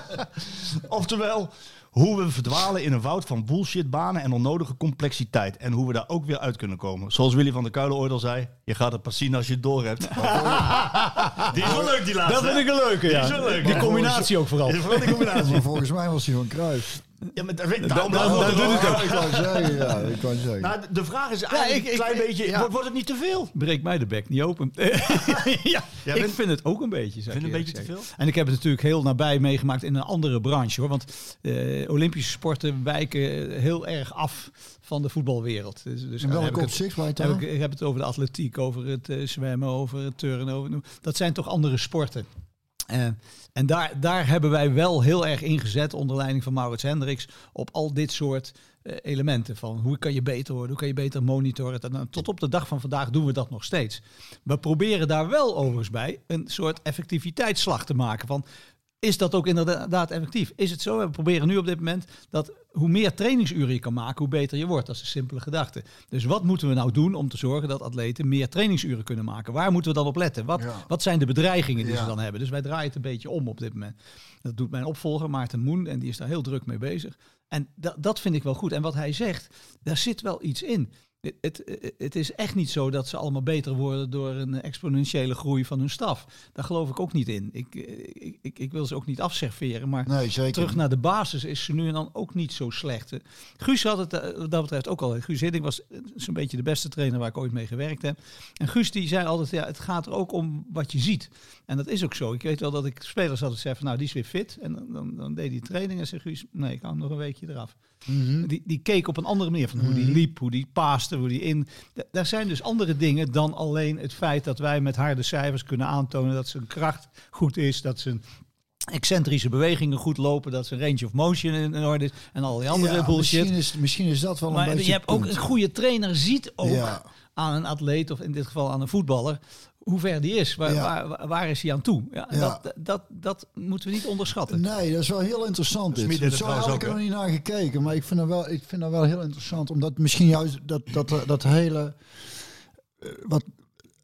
Oftewel, hoe we verdwalen in een woud van bullshitbanen en onnodige complexiteit. En hoe we daar ook weer uit kunnen komen. Zoals Willy van der Kuilen ooit al zei: je gaat het pas zien als je het door hebt. die is wel leuk, die laatste. Dat vind ik een leuke, ja. Die is wel leuk. Die combinatie ook vooral. Die is vooral die combinatie. Maar volgens mij was hij van Kruis. Ja, maar daar, daarom daar- doet het ook. Ik kan zeggen, ja, ik kan zeggen. Nou, de- vraag is eigenlijk ik- een klein ik- beetje: ja. wordt, wordt het niet te veel? Breek mij de bek niet open. ja, ik vind het ook een beetje. ik Vind een beetje te zeggen. En ik heb het natuurlijk heel nabij meegemaakt in een andere branche. hoor. Want eh, Olympische sporten wijken heel erg af van de voetbalwereld. Dus, dus In dan heb welk ik het- opzicht heb ik heb het over de atletiek, over het eh, zwemmen, over het turnen. Over, dat zijn toch andere sporten. Eh, en daar, daar hebben wij wel heel erg ingezet onder leiding van Maurits Hendricks op al dit soort eh, elementen. Van hoe kan je beter worden, hoe kan je beter monitoren. En, dan tot op de dag van vandaag doen we dat nog steeds. We proberen daar wel overigens bij een soort effectiviteitsslag te maken. Van is dat ook inderdaad effectief? Is het zo? We proberen nu op dit moment dat hoe meer trainingsuren je kan maken, hoe beter je wordt. Dat is een simpele gedachte. Dus wat moeten we nou doen om te zorgen dat atleten meer trainingsuren kunnen maken? Waar moeten we dan op letten? Wat, Ja. wat zijn de bedreigingen die Ja. ze dan hebben? Dus wij draaien het een beetje om op dit moment. Dat doet mijn opvolger Maarten Moen en die is daar heel druk mee bezig. En dat, dat vind ik wel goed. En wat hij zegt, daar zit wel iets in. Het, het, het is echt niet zo dat ze allemaal beter worden door een exponentiële groei van hun staf. Daar geloof ik ook niet in. Ik, ik, ik, ik wil ze ook niet afserveren, maar Nee, terug naar de basis is ze nu en dan ook niet zo slecht. Guus had het eh, wat dat betreft ook al. Guus Hiddink was eh, zo'n beetje de beste trainer waar ik ooit mee gewerkt heb. En Guus die zei altijd, ja, het gaat er ook om wat je ziet. En dat is ook zo. Ik weet wel dat ik spelers altijd zei van, nou, die is weer fit. En dan, dan, dan deed hij training en zei Guus, nee, ik hou hem nog een weekje eraf. Mhm. Die, die keek op een andere manier van hoe die liep, hoe die paaste, hoe die in. Da- Daar zijn dus andere dingen dan alleen het feit dat wij met harde cijfers kunnen aantonen dat zijn kracht goed is, dat zijn excentrische bewegingen goed lopen, dat zijn range of motion in, orde is en al die andere Ja, bullshit. Misschien is, misschien is dat wel een Maar beetje je hebt ook een goede trainer ziet ook Ja. aan een atleet of in dit geval aan een voetballer hoe ver die is, waar, Ja. waar, waar, waar is hij aan toe? Ja, Ja. Dat, dat, dat moeten we niet onderschatten. Nee, dat is wel heel interessant. Dit. Het Zo had ik er nog niet naar gekeken, maar ik vind dat wel, ik vind dat wel heel interessant. Omdat misschien juist dat, dat, dat hele. eh, Wat,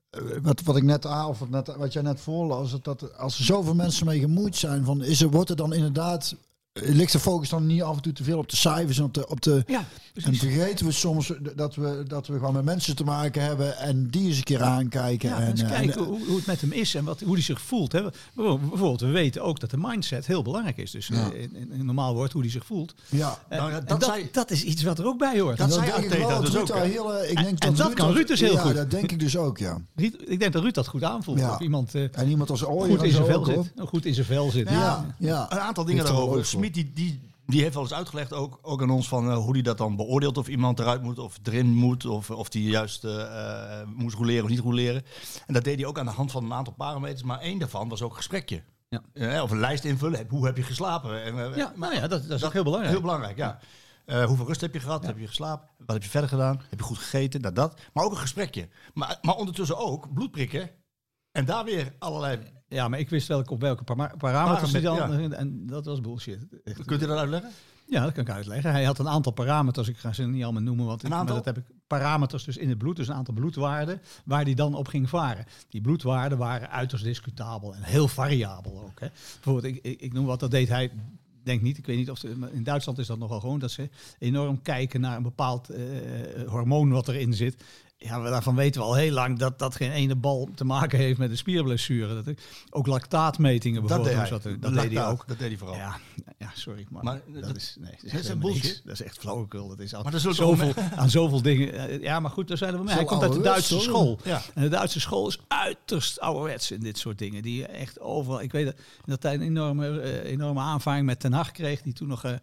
eh, wat, wat ik net aan, of wat, net, wat jij net voorlas, dat, dat als er zoveel mensen mee gemoeid zijn, van, is er, wordt er dan inderdaad. Eh, Ligt de focus dan niet af en toe te veel op de cijfers en op de. Op de Ja, en vergeten we soms dat we, dat we gewoon met mensen te maken hebben en die eens een keer aankijken. Ja, en, eens eh, kijken en, hoe, hoe het met hem is en wat, hoe hij zich voelt. Hè. Bijvoorbeeld, bijvoorbeeld, we weten ook dat de mindset heel belangrijk is. Dus Ja. eh, in, in, in normaal woord hoe hij zich voelt. ja. En- Nou dat dat, zei- dat is iets wat er ook bij hoort. Dat En zei Arteta wel dat dus Ruud ook, heel, eh, ik En- denk en dat kan Ruud dus heel ja, goed. dat denk ik dus ook, ja. Ruud- ik denk dat Ruud dat goed aanvoelt. Ja. Of iemand eh, En iemand als Ooyer goed in zijn vel zit. Goed in zijn vel zit. Ja, ja. Een aantal dingen er daarover. Die, die, die heeft wel eens uitgelegd, ook, ook aan ons, van eh, hoe hij dat dan beoordeelt. Of iemand eruit moet, of erin moet, of, of die juist eh, eh, moest roleren of niet roleren. En dat deed hij ook aan de hand van een aantal parameters. Maar één daarvan was ook gesprekje. Ja. Of een lijst invullen. Hoe heb je geslapen? En, Ja, nou ja, dat, dat is ook heel belangrijk. Heel belangrijk, ja. Hoeveel rust heb je gehad? Heb je geslapen? Wat heb je verder gedaan? Heb je goed gegeten? Dat, dat. Maar ook een gesprekje. Maar, maar ondertussen ook bloedprikken. En daar weer allerlei... Ja, maar ik wist welke, op welke para- parameters hij dan... En dat was bullshit. Echt. Kunt u dat uitleggen? Ja, dat kan ik uitleggen. Hij had een aantal parameters, ik ga ze niet allemaal noemen, want ik, maar dat heb ik parameters dus in het bloed, dus een aantal bloedwaarden waar hij dan op ging varen. Die bloedwaarden waren uiterst discutabel en heel variabel ook. Hè. Bijvoorbeeld, ik, ik, ik noem wat, dat deed hij, denk niet, ik weet niet of ze- in Duitsland is dat nogal gewoon, dat ze enorm kijken naar een bepaald eh, hormoon wat erin zit. Ja, we- daarvan weten we al heel lang dat dat geen ene bal te maken heeft met een spierblessure. Dat, ook lactaatmetingen Dat deed bijvoorbeeld. hij. dat dat deed hij ook. Dat deed hij vooral. Ja, ja, sorry. Maar, Maar dat, dat- is, nee, dat is, is echt een bullshit. Dat is echt flauwekul. Dat is al Maar zullen toch zoveel, aan zoveel dingen. eh, Ja, maar goed, daar zijn we mee. Hij komt uit de Duitse school. Ja. En de Duitse school is uiterst ouderwets in dit soort dingen. Die echt overal... Ik weet dat, dat hij een enorme, eh, enorme aanvaring met Ten Hag kreeg. Die toen nog eh,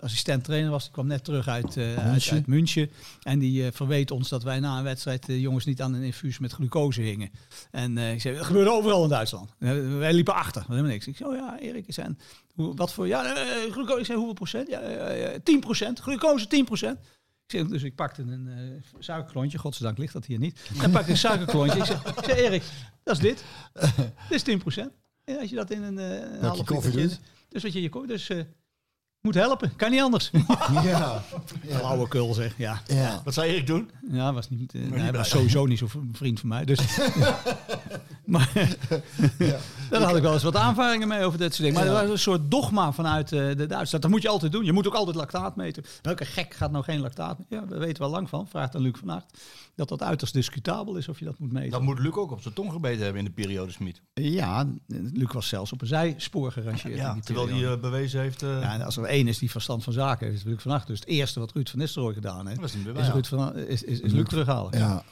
assistent trainer was. Die kwam net terug uit, uit, München. uit München. En die eh, verweet ons dat wij na een wedstrijd de jongens niet aan een infuus met glucose hingen. En eh, ik zei, dat gebeurde overal in Duitsland. Eh, wij liepen achter, helemaal niks. Ik zei, oh ja, Erik, is en hoe, wat voor, ja, eh, glucose, ik zei, hoeveel procent? Ja, eh, eh, 10 procent, glucose 10 procent. Dus ik pakte een eh suikerklontje, godzijdank ligt dat hier niet. En pakte een suikerklontje. Ik zeg, Erik, dat is dit. Dit is 10 procent. En als je dat in een, een half koffie doet. Dus wat je je dus moet helpen. Kan niet anders. Ja. Flauwe kul zeg, ja. ja. Wat zou Erik doen? Ja, was niet, eh, niet hij was sowieso niet zo'n vriend van mij. Dus. maar daar had ik wel eens wat aanvaringen mee over dit soort dingen. Maar Ja. er was een soort dogma vanuit eh, de Duitsers. Dat moet je altijd doen. Je moet ook altijd lactaat meten. Welke gek gaat nou geen lactaat meten? Ja, daar weten we al lang van. Vraagt aan Luc van Aert. Dat dat uiterst discutabel is of je dat moet meten. Dat moet Luc ook op zijn tong gebeten hebben in de periode Smit. Ja, Luc was zelfs op een zijspoor gerangeerd. Ja, terwijl hij eh, bewezen heeft... eh, Ja, en als er één is die verstand van zaken heeft, is Luc van Aert. Dus het eerste wat Ruud van Nistelrooy gedaan heeft, Dat Ruud van, is, is, is Luc terughalen. Ja.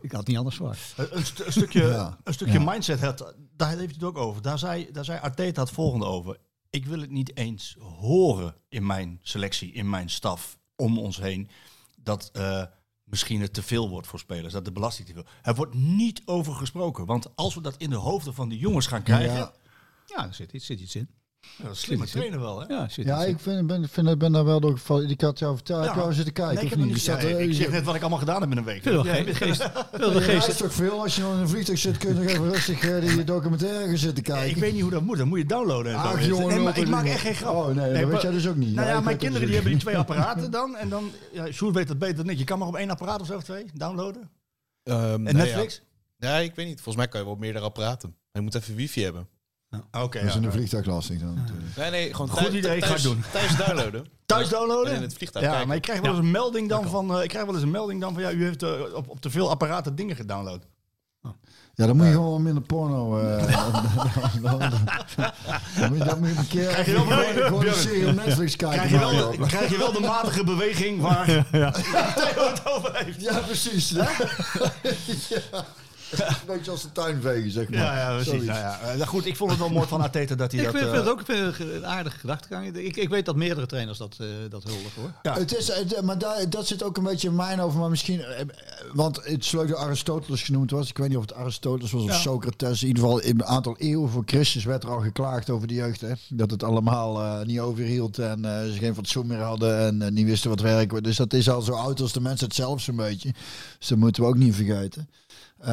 Ik had het niet anders verwacht. Een, een stu- een stukje, Ja. een stukje Ja. mindset, had, daar heeft hij het ook over. Daar zei, daar zei Arteta het volgende over. Ik wil het niet eens horen in mijn selectie, in mijn staf, om ons heen, dat eh, misschien het te veel wordt voor spelers, dat de belasting te veel. Er wordt niet over gesproken, want als we dat in de hoofden van die jongens gaan krijgen, Ja. Ja, er zit iets, zit iets in. Ja, dat is slimme trainer wel, hè? Ja, zit Ja, ik vind, ben, vind, ben daar wel door gevallen. Ik had jou verteld. Ja. Je al zitten kijken Nee, ik, of niet? eh, ik zeg net wat ik allemaal gedaan heb in een week. Veel Ja, geest, geest, veel geest. toch veel als je nog in een vliegtuig zit, kun je nog even rustig eh, die documentaire gaan zitten kijken. Ik weet niet hoe dat moet, dat moet je downloaden. Ach, jongen, nee, maar ik maak echt geen grap. Oh, nee, dat weet jij dus ook niet. Nou Ja, ja, ik mijn kinderen dus die hebben die twee apparaten dan. En dan, ja, Sjoerd weet dat beter dan ik. Je kan maar op één apparaat of zo of twee downloaden. Ehm, En nee, Netflix? Ja, ik weet niet. Volgens mij kan je wel op meerdere apparaten. Je moet even wifi hebben. Oké, Dat is ja. in een vliegtuig lastig dan natuurlijk. Nee, nee, gewoon Goed thuis- idee, ga thuis, ik doen. Thuis downloaden. Thuis downloaden? En in het vliegtuig Ja, kijken. maar je krijgt wel eens een melding dan van, eh, ik krijg wel eens een melding dan van, ja, u heeft eh, op, op te veel apparaten dingen gedownload. Ja, dan moet je gewoon minder porno. eh, dan- dan- dan moet je- Dan moet je een keer Krijg je wel- gewoon- gewoon een serie op Netflix kijken. Krijg je, wel, de- krijg je wel de matige beweging waar Theo het over heeft. Ja, precies. hè? ja. Een beetje als de tuinvegen, zeg maar. Ja, ja, precies. Nou ja, eh, goed, ik vond het wel mooi van Arteta dat hij Ik dat... vind, eh, vind het ook ik vind het een aardige gedachtegang. Ik, ik weet dat meerdere trainers dat, eh dat huldigen hoor. Ja. Het is, het- maar daar, dat zit ook een beetje in mijn over. Maar misschien, want het is leuk dat Aristoteles genoemd was. Ik weet niet of het Aristoteles was of. Socrates. In ieder geval in een aantal eeuwen voor Christus werd er al geklaagd over de jeugd. Hè? Dat het allemaal eh, niet overhield en eh, ze geen fatsoen meer hadden en niet wisten wat werk was. Dus dat is al zo oud als de mens het zelf zo'n beetje. Dus dat moeten we ook niet vergeten. Eh,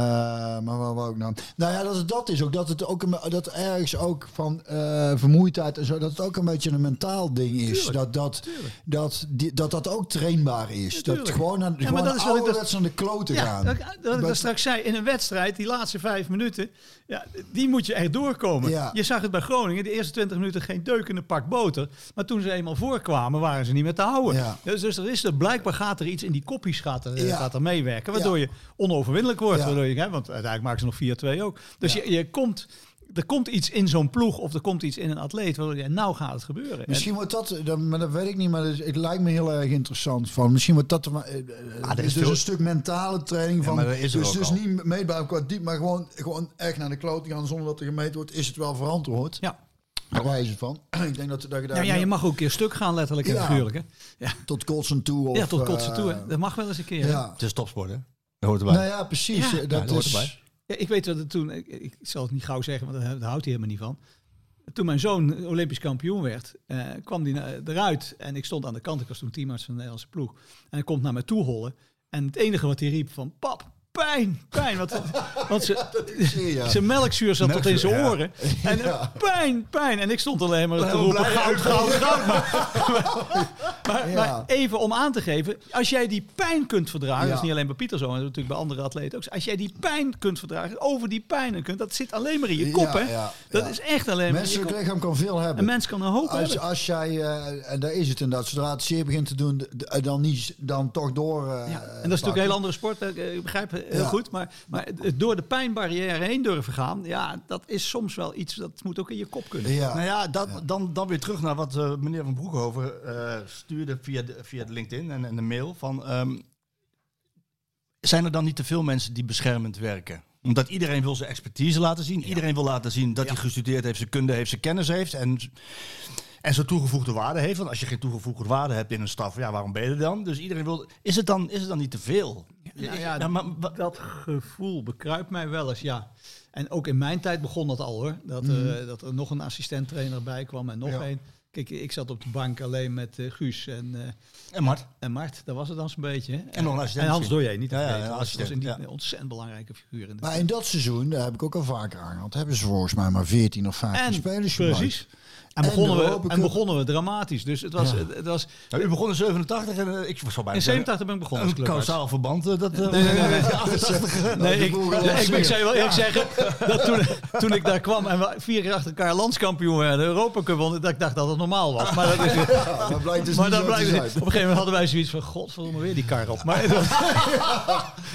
maar waar wou ik nou? Nou ja, dat het dat is ook. Dat het ook een, dat ergens ook van eh, vermoeidheid en zo. Dat het ook een beetje een mentaal ding is. dat, dat, dat, die, dat dat ook trainbaar is. dat gewoon, aan, maar gewoon dat is wat ik ouderwets aan de kloten Ja, gaan. dat, dat ik dat straks zei, in een wedstrijd, die laatste vijf minuten, ja, die moet je echt doorkomen. Ja. Je zag het bij Groningen, de eerste twintig minuten geen deuk in een pak boter. Maar toen ze eenmaal voorkwamen, waren ze niet meer te houden. Ja. Dus, dus er is er, blijkbaar gaat er iets in die koppies gaat er, Ja. gaat er meewerken, waardoor Ja. je onoverwinnelijk wordt. Hè, want uiteindelijk maken ze nog 4-2 ook. Dus je, je komt... Er komt iets in zo'n ploeg of er komt iets in een atleet waardoor je, nou gaat het gebeuren. En- Misschien wordt dat, dat, maar dat weet ik niet, maar het, het lijkt me heel erg interessant. Van, misschien wordt dat maar, eh, eh, Ah, is dus veel- een stuk mentale training van. maar dat is dus dus niet meetbaar qua diep, maar gewoon, gewoon echt naar de kloot gaan zonder dat er gemeten wordt. Is het wel verantwoord? ja. Daar wijze van. ik denk dat, dat je daar Ja, ja, je mag ook een keer stuk gaan, letterlijk en Ja. figuurlijk. Hè? Ja. tot kotsen toe. Of, ja, tot kotsen toe. eh, Hè? Dat mag wel eens een keer. hè? Ja. Het is topsport, hè? Dat hoort erbij. Nou ja, precies. Ja. eh, Ja, dat hoort is, erbij. Ja, ik weet dat het toen, ik, ik zal het niet gauw zeggen, want daar, daar houdt hij helemaal niet van. Toen mijn zoon Olympisch kampioen werd, eh, kwam hij eruit en ik stond aan de kant. Ik was toen teamarts van de Nederlandse ploeg. En hij komt naar mij toe hollen. En het enige wat hij riep van, pap, pijn, pijn. Want, want ze, zijn melkzuur zat tot in zijn Ja. oren. En Ja. pijn, pijn. En ik stond alleen maar te roepen, goud, goud, goud. Maar, maar, Ja. maar even om aan te geven, als jij die pijn kunt verdragen, dat is niet alleen bij Pieter zo, maar dat is natuurlijk bij andere atleten ook. Als jij die pijn kunt verdragen, over die pijn kunt, dat zit alleen maar in je kop, Ja, hè? ja, dat ja. is echt alleen maar in je Menselijk kop. lichaam kan veel hebben. Een mens kan een hoop Als, hebben. als jij, eh, en daar is het inderdaad, zodra het zeer begint te doen, dan, niet, dan toch door. eh, Ja, en dat is natuurlijk een heel andere sport, ik begrijp het heel Ja. goed. Maar, maar door de pijnbarrière heen durven gaan, ja, dat is soms wel iets, dat moet ook in je kop kunnen. Ja. Nou ja, dat, Dan, dan weer terug naar wat eh, meneer Van Broekhoven eh, stuurde via de, via de LinkedIn en, en de mail. Van, ehm, zijn er dan niet te veel mensen die beschermend werken? Omdat iedereen wil zijn expertise laten zien. Iedereen wil laten zien dat hij gestudeerd heeft, zijn kunde heeft, zijn kennis heeft. En, en zijn toegevoegde waarde heeft. Want als je geen toegevoegde waarde hebt in een staf, ja, waarom ben je er dan? Dus iedereen wil. Is het dan, is het dan niet te veel? Nou ja, Ja, maar, dat gevoel bekruipt mij wel eens, ja. En ook in mijn tijd begon dat al hoor. Dat, er, dat er nog een assistent-trainer bij kwam en nog Ja. één. Kijk, ik zat op de bank alleen met eh, Guus en, eh, en Mart? en Mart. Dat was het dan zo'n beetje. hè. En nog een assistent En Hans. Doyer, niet Ja, ja, een Dat was- een, ja. een ontzettend belangrijke figuur in de Maar in dat seizoen, daar heb ik ook al vaker aangehad, hebben ze volgens mij maar 14 of 15 En spelers precies. En begonnen, de we, en begonnen we dramatisch. Dus het was, het, het was Nou, u begon in 87 en eh, ik was al bijna in zeggen, 87 ben ik begonnen Een kausaal verband. eh, dat, eh, Nee, nee, nee, nee. Nou, Nee, ik, ik, ik, zou je wel eerlijk zeggen dat toen, toen ik daar kwam en we vier keer achter elkaar landskampioen werden, Europa Cup wonnen, dat ik dacht dat het normaal was. Maar dat is, Ja, dat blijkt dus maar niet dat blijkt, op een gegeven moment hadden wij zoiets van, godverdomme weer die kar op. Maar,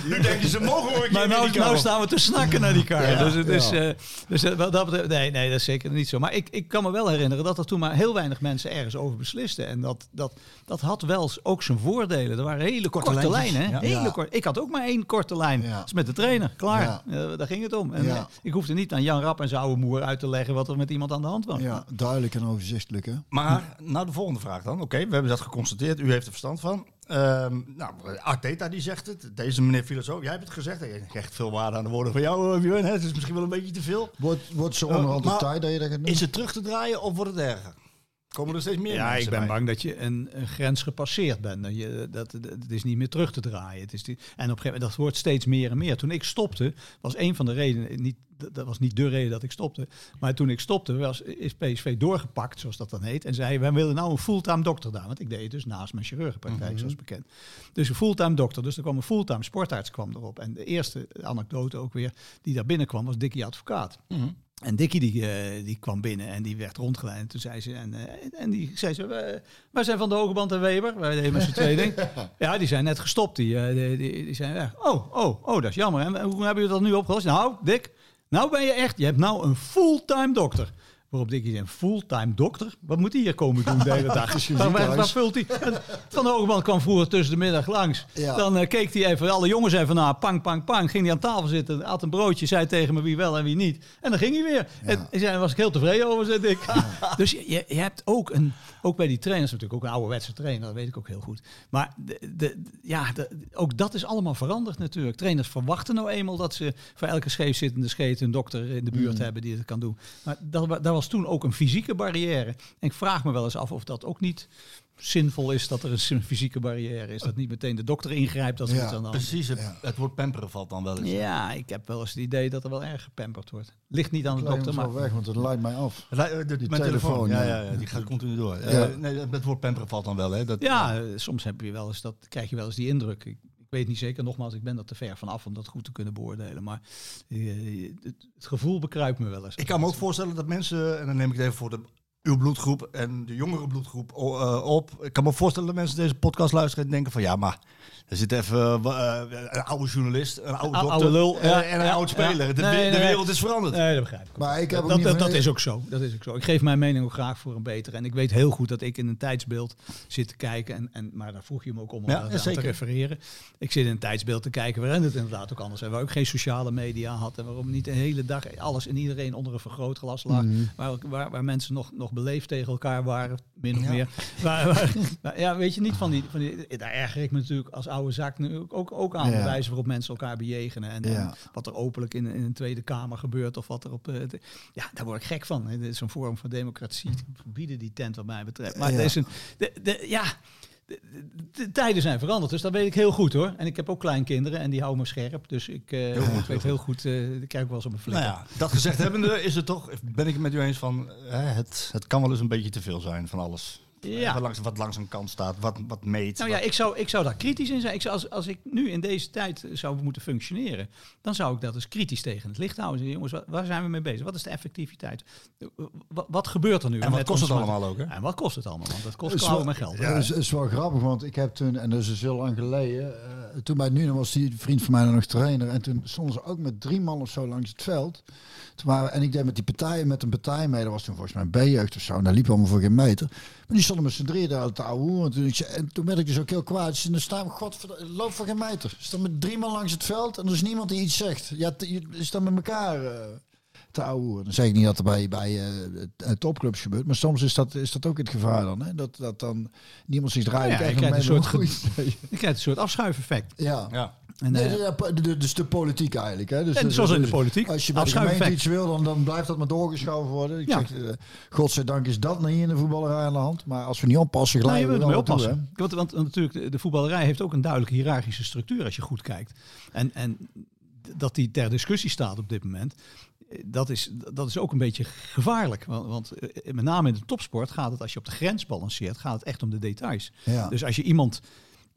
Nu denk je, ze mogen keer maar nou, die nou staan we te snakken naar die kar. Ja, dus het is, ja. dus wat dat betreft, nee, nee, dat is zeker niet zo. Maar ik, ik kan me wel herinneren dat er toen maar heel weinig mensen ergens over beslisten. En dat, dat, dat had wel ook zijn voordelen. Er waren hele korte, lijnen. Hè? ja. Hele Ja. kort. Ik had ook maar één korte lijn. Ja. Dat is met de trainer. Klaar. Ja. Eh, daar ging het om. En Ja. eh, ik hoefde niet aan Jan Rap en zijn oude moer uit te leggen wat er met iemand aan de hand was. Ja, duidelijk en overzichtelijk. Hè? Maar nou de volgende vraag dan. Oké, we hebben dat geconstateerd. U heeft er verstand van. Ehm, nou, Arteta die zegt het. Deze meneer filosoof, jij hebt het gezegd. Ik hecht veel waarde aan de woorden van jou, eh, Björn. Het is misschien wel een beetje te veel. Wordt, wordt zo onderhand de maar tijd dat je dat gaat doen? Is het terug te draaien of wordt het erger? Komen er steeds meer Ja, ik ben bij? bang dat je een, een grens gepasseerd bent. Dat je, dat, dat, het is niet meer terug te draaien. Het is die, en op een gegeven moment, dat wordt steeds meer en meer. Toen ik stopte, was een van de redenen, niet, dat was niet de reden dat ik stopte. Maar toen ik stopte, was, is PSV doorgepakt, zoals dat dan heet. En zei, wij willen nou een fulltime dokter daar. Want ik deed het dus naast mijn chirurgenpraktijk, zoals bekend. Dus een fulltime dokter. Dus er kwam een fulltime sportarts kwam erop. En de eerste anekdote ook weer, die daar binnenkwam, was Dickie Advocaat. En Dickie die, eh, die kwam binnen en die werd rondgeleid. En toen zei ze, en, eh, en die zei ze, wij, wij zijn van de Hogeband en Weber. Wij deden met z'n tweeën ding. Ja, die zijn net gestopt. Die, eh, die, die, die zijn weg. Oh, oh, oh, dat is jammer. En hoe hebben jullie dat nu opgelost? Nou, Dick, nou ben je echt, je hebt nou een fulltime dokter. Waarop Dickie zei, een fulltime dokter? Wat moet hij hier komen doen de hele dag? Waar, waar, ziekenhuis. vult hij? Van Hogeband kwam vroeger tussen de middag langs. Ja. Dan eh, keek hij even, alle jongens even naar, pang, pang, pang. Ging hij aan tafel zitten, had een broodje, zei tegen me wie wel en wie niet. En dan ging hij weer. En en daar was ik heel tevreden over, zei ik. dus je, je, je hebt ook een, ook bij die trainers natuurlijk ook een ouderwetse trainer, dat weet ik ook heel goed. Maar de, de, ja, de- ook dat is allemaal veranderd natuurlijk. Trainers verwachten nou eenmaal dat ze voor elke scheefzittende scheet een dokter in de buurt hebben die het kan doen. Maar daar was toen ook een fysieke barrière. En ik vraag me wel eens af of dat ook niet zinvol is dat er een fysieke barrière is. Dat niet meteen de dokter ingrijpt als er Ja, hand is. Precies, het, Ja. het woord pamperen valt dan wel eens. Ja, ik heb wel eens het idee dat er wel erg gepamperd wordt. Ligt niet aan de Ik dokter, maar... weg, want het leidt mij af. Het lijkt- de- Die mijn telefoon, telefoon, ja, ja. ja, die gaat continu door. Eh, Ja. nee, het woord pamperen valt dan wel. Hè? Dat, Ja, eh, soms heb je wel eens dat, krijg je wel eens die indruk. Ik, ik weet niet zeker, nogmaals, ik ben er te ver vanaf om dat goed te kunnen beoordelen. Maar eh, het, het gevoel bekruipt me wel eens. Ik kan me ook voorstellen dat mensen, en dan neem ik het even voor de, uw bloedgroep en de jongere bloedgroep eh, op. Ik kan me voorstellen dat mensen deze podcast luisteren en denken van ja, maar er zit even eh, eh, een oude journalist, een oude Oude dokter lul, ja, en een ja, oud speler. De, Nee, de nee. wereld is veranderd. Nee, dat begrijp ik. Maar ik heb ook dat, niet dat, dat is ook zo. Dat is ook zo. Ik geef mijn mening ook graag voor een beter. En ik weet heel goed dat ik in een tijdsbeeld zit te kijken. En, en, maar daar vroeg je me ook om, om Ja, te refereren. Ik zit in een tijdsbeeld te kijken waarin het inderdaad ook anders is. Waar ook geen sociale media had. En waarom niet de hele dag alles en iedereen onder een vergrootglas lag. Mhm. Waar, waar, waar mensen nog, nog beleefd tegen elkaar waren, min of Ja. meer. Waar- ja, weet je niet van die, van die... Daar erger ik me natuurlijk als oude zak nu ook, ook, aan. Ja. De wijze waarop mensen elkaar bejegenen. En, wat er openlijk in, in een Tweede Kamer gebeurt. Of wat er op... eh, de- ja, daar word ik gek van. Dit is een vorm van democratie. Verbieden die tent wat mij betreft. Maar Ja. is een... De, de, ja... de, de- de tijden zijn veranderd, dus dat weet ik heel goed hoor. En ik heb ook kleinkinderen en die houden me scherp. Dus ik, eh, ik weet heel goed, eh ik krijg ook wel eens op mijn flikker. Nou ja, dat gezegd hebbende is het toch, ben ik het met u eens van, hè, het, het kan wel eens een beetje te veel zijn van alles. Ja. Wat, langs, wat langs een kant staat, wat, wat meet. Nou ja, wat- ik zou, ik zou daar kritisch in zijn. Ik zou, als, als ik nu in deze tijd zou moeten functioneren, dan zou ik dat eens kritisch tegen het licht houden. Jongens, wa- waar zijn we mee bezig? Wat is de effectiviteit? Wat, wat gebeurt er nu? en wat kost het ons- allemaal ook, hè? En wat kost het allemaal? Want dat kost klauwen wel- met geld. Ja, dat is, is wel grappig, want ik heb toen, en dat is dus heel lang geleden, eh, toen bij Nuenen was die vriend van mij nog trainer. En toen stonden ze ook met drie man of zo langs het veld. Toen waren, en ik deed met die partijen, met een partij mee, dat was toen volgens mij een B-jeugd of zo. En daar liep allemaal voor geen meter. Maar die met z'n drieën daar te ouwe. En toen, toen werd ik dus ook heel kwaad. Dan staan we, god, loop voor geen meter. Ze staan met drie man langs het veld en er is niemand die iets zegt. Ja, je staan met elkaar... eh, te ouwe. Dan zeg ik niet dat er bij, bij eh, eh, topclubs gebeurt, maar soms is dat, is dat ook het gevaar dan. Hè? Dat, dat dan niemand zich draait. Ja, je krijgt nog een soort. Je krijgt een soort afschuifeffect. Ja. Ja. En, Nee, nee, ja, po- de- de- dus de politiek eigenlijk. Hè? Dus, En dus- zoals in de politiek. Als je bij de gemeente iets wil, dan, dan blijft dat maar doorgeschoven worden. Ik Ja. zeg, eh, godzijdank is dat niet in de voetballerij aan de hand. Maar als we niet oppassen, Nou, je glijden moet we wel oppassen. Want, want natuurlijk, de, voetballerij heeft ook een duidelijke hiërarchische structuur als je goed kijkt. En, en dat die ter discussie staat op dit moment, dat is, dat is ook een beetje gevaarlijk. Want, want eh, met name in de topsport gaat het, als je op de grens balanceert, gaat het echt om de details. Ja. Dus als je iemand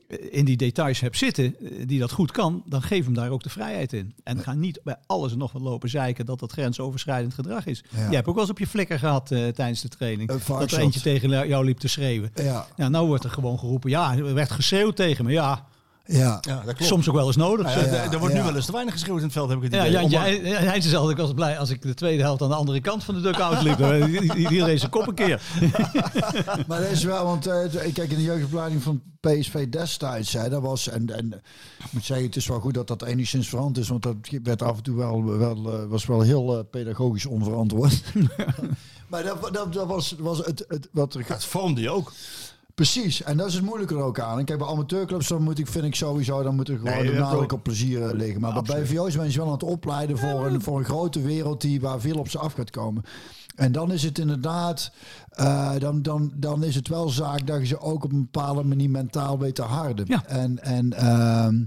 eh, in die details hebt zitten eh, die dat goed kan, dan geef hem daar ook de vrijheid in. En ga niet bij alles en nog wat lopen zeiken dat dat grensoverschrijdend gedrag is. Ja. Jij hebt ook wel eens op je flikker gehad eh, tijdens de training. Eh, dat er eentje tegen jou liep te schreeuwen. ja, Ja, nou wordt er gewoon geroepen. Ja, er werd geschreeuwd tegen me. Ja, ja. Ja, dat klopt. soms ook wel eens nodig. Ja, Ja, er- er wordt ja. nu wel eens te weinig geschreeuwd in het veld, heb ik het ja, idee. Jantje, Om- hij, hij is altijd was blij als ik de tweede helft aan de andere kant van de dugout liep. Iedereen zijn kop een keer. Maar dat is wel, want eh, kijk, in de jeugdopleiding van PSV destijds, hè, dat was, en, en ik moet zeggen, het is wel goed dat dat enigszins veranderd is, want dat werd af en toe wel, wel eh, was wel heel eh, pedagogisch onverantwoord. maar dat, dat, dat was, was het, het, wat er vormde je ook. Precies, en dat is het moeilijke er ook aan. En kijk, bij amateurclubs dan moet ik, vind ik sowieso, dan moet er gewoon Nee, de nadruk ook- op plezier eh, liggen. Maar bij BVO's ben je wel aan het opleiden voor, een, voor een grote wereld die, waar veel op ze af gaat komen. En dan is het inderdaad, eh, dan, dan, dan is het wel zaak dat je ze ook op een bepaalde manier mentaal weet te harden. Ja. En, en ehm,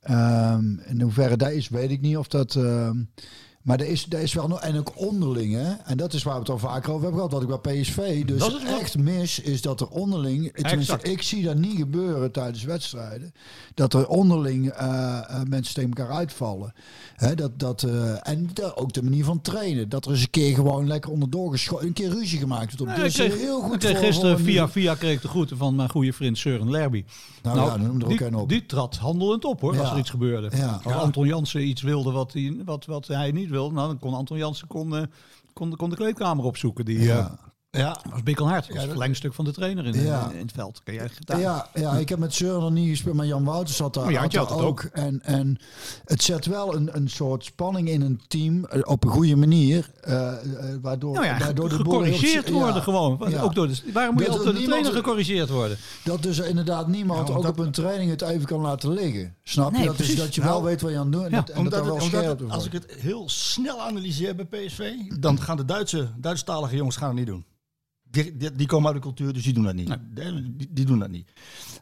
ehm, in hoeverre dat is, weet ik niet of dat... ehm, maar er is, er is wel nog, en ook onderling, hè? en dat is waar we het al vaker over hebben gehad, wat ik bij PSV dus Dat is echt mis, is dat er onderling, ik zie dat niet gebeuren tijdens wedstrijden, dat er onderling eh, eh, mensen tegen elkaar uitvallen. Hè, dat, dat, eh, en de- ook de manier van trainen, dat er eens een keer gewoon lekker onderdoor geschoten, een keer ruzie gemaakt wordt. Ja, dit ik kreeg, heel goed ik kreeg voor- gisteren voor- via via kreeg ik de groeten van mijn goede vriend Søren Lerby. Nou, ja, noem er ook die, een op. die trad handelend op hoor, als Ja. er iets gebeurde. Ja. Als Anton Jansen iets wilde wat, hij, wat, wat hij niet wilde, nou, dan kon Anton Jansen kon, eh, kon, de- kon de kleedkamer opzoeken. Die Ja. Eh, Ja. was bikkelhard. Dat was het verlengstuk van de trainer in, Ja. in, in het veld. Kan jij getuigen? Ja, ja, ik heb met nog niet gespeeld, maar Jan Wouters zat daar, Oh, daar het ook. En, en het zet wel een, een soort spanning in een team eh, op een goede manier. eh, eh, waardoor, Nou ja, waardoor de gecorrigeerd heel- worden ja, gewoon. ja. Ook door de, waarom moet je Dat altijd door de niemand- trainer gecorrigeerd worden? Dat dus inderdaad niemand Ja, ook op een training het even kan laten liggen. Snap je? Dat, is, dat je Nou, wel weet wat je aan het doen en ja, dat, dat Omdat wel scherp als ik het heel snel analyseer bij PSV, dan gaan de Duitse, Duitsstalige jongens gaan het niet doen. Die, die, die komen uit de cultuur, dus die doen dat niet. Die, die, die doen dat niet.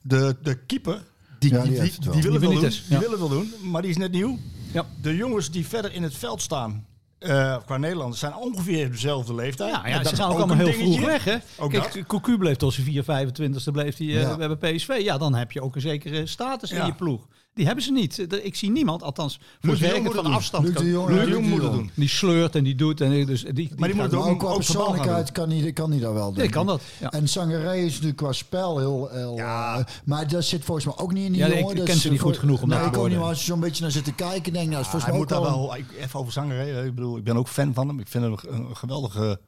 De, de keeper, die, Ja, die, die die, die willen Die het wel doen, die willen wel doen, maar die is net nieuw. Ja. De jongens die verder in het veld staan, eh, qua Nederlanders, zijn ongeveer dezelfde leeftijd. Ja, ja Dat ze gaan ook allemaal een heel vroeg dingetje. weg. Hè? Ook Kijk. Cocu bleef tot zijn 4, 25ste bleef hij, eh, Ja. bij PSV. Ja, dan heb je ook een zekere status in je ploeg. Die hebben ze niet. Ik zie niemand, althans voor Luc de Jong werken moet van afstand. Luc de kan- Jong, Luc de Jong moet het doen. Die sleurt en die doet. En die- dus die, die Maar die moet het ook qua persoonlijkheid kan hij, kan hij dat wel doen. Nee, kan dat. Ja. En Sangaré is natuurlijk qua spel heel... heel Ja. eh, maar dat zit volgens mij ook niet in die Ja, jongen. ik Dat ken ze niet goed genoeg om nee, dat te ik ook niet, als je zo'n beetje naar zit te kijken, denk ik, nou, dat is hij volgens mij moet ook daar wel... ik- even over Zanger, hè. ik bedoel, ik ben ook fan van hem. Ik vind hem een, een geweldige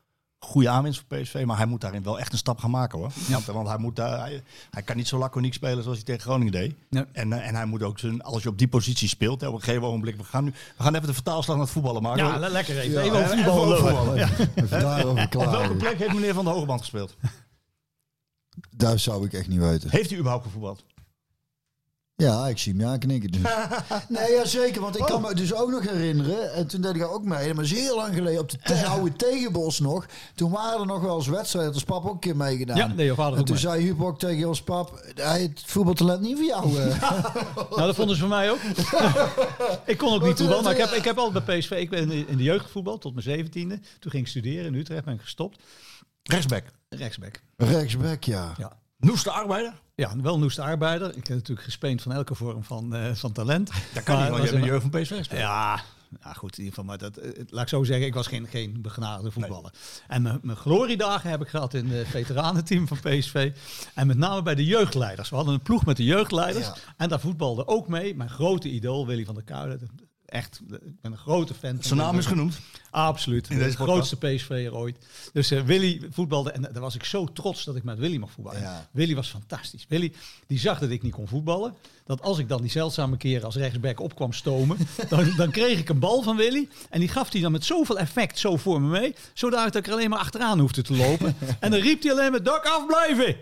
goede aanwinst voor PSV, maar hij moet daarin wel echt een stap gaan maken hoor. Want, want hij, moet daar, hij, hij kan niet zo laconiek spelen zoals hij tegen Groningen deed. Nee. En, eh, en hij moet ook zijn, als je op die positie speelt, hè, op een gegeven ogenblik, we gaan nu, we gaan even de vertaalslag naar het voetballen maken. Ja, le- lekker even. Ja, Even over Even voetballen. Ja. Even Op welke plek heeft meneer Van de Hogeband gespeeld? Dat zou ik echt niet weten. Heeft hij überhaupt gevoetbald? Ja, ik zie hem ja knikken dus. nee, ja, zeker, want ik kan me dus ook nog herinneren, en toen deed ik ook mee, maar dat is heel lang geleden, op de te oude Tegenbos nog, toen waren er nog wel eens wedstrijden, ons pap ook een keer meegedaan. Ja, nee, je vader en toen mee. zei Huub ook tegen ons pap, hij het voetbaltalent niet voor jou. eh. Nou, dat vonden ze van mij ook. ik kon ook niet voetballen, maar ik heb, ik heb altijd bij PSV... Ik ben in de, in de jeugd gevoetbald tot mijn zeventiende. Toen ging ik studeren in Utrecht, ben ik gestopt. Rechtsback. Rechtsback. Rechtsback, ja. Ja. Noeste arbeider? Ja, wel noeste arbeider. Ik heb natuurlijk gespeend van elke vorm van, eh, van talent. Dat kan niet, want je een jeugd van PSV gespeeld. Ja, ja, goed. In ieder geval, maar dat, eh, laat ik zo zeggen, ik was geen, geen begenadigde voetballer. En mijn, mijn gloriedagen heb ik gehad in het veteranenteam van PSV. En met name bij de jeugdleiders. We hadden een ploeg met de jeugdleiders. Ja. En daar voetbalde ook mee mijn grote idool, Willy van der Kuilen. Echt, ik ben een grote fan. van Zijn naam is genoemd. Absoluut. In deze de grootste PSV'er ooit. Dus eh, Willy voetbalde. En daar was ik zo trots dat ik met Willy mag voetballen. Ja. Willy was fantastisch. Willy die zag dat ik niet kon voetballen. Dat als ik dan die zeldzame keer als rechtsback op kwam stomen. dan, dan kreeg ik een bal van Willy. En die gaf hij dan met zoveel effect zo voor me mee. Zodat ik er alleen maar achteraan hoefde te lopen. en dan riep hij alleen maar dak afblijven.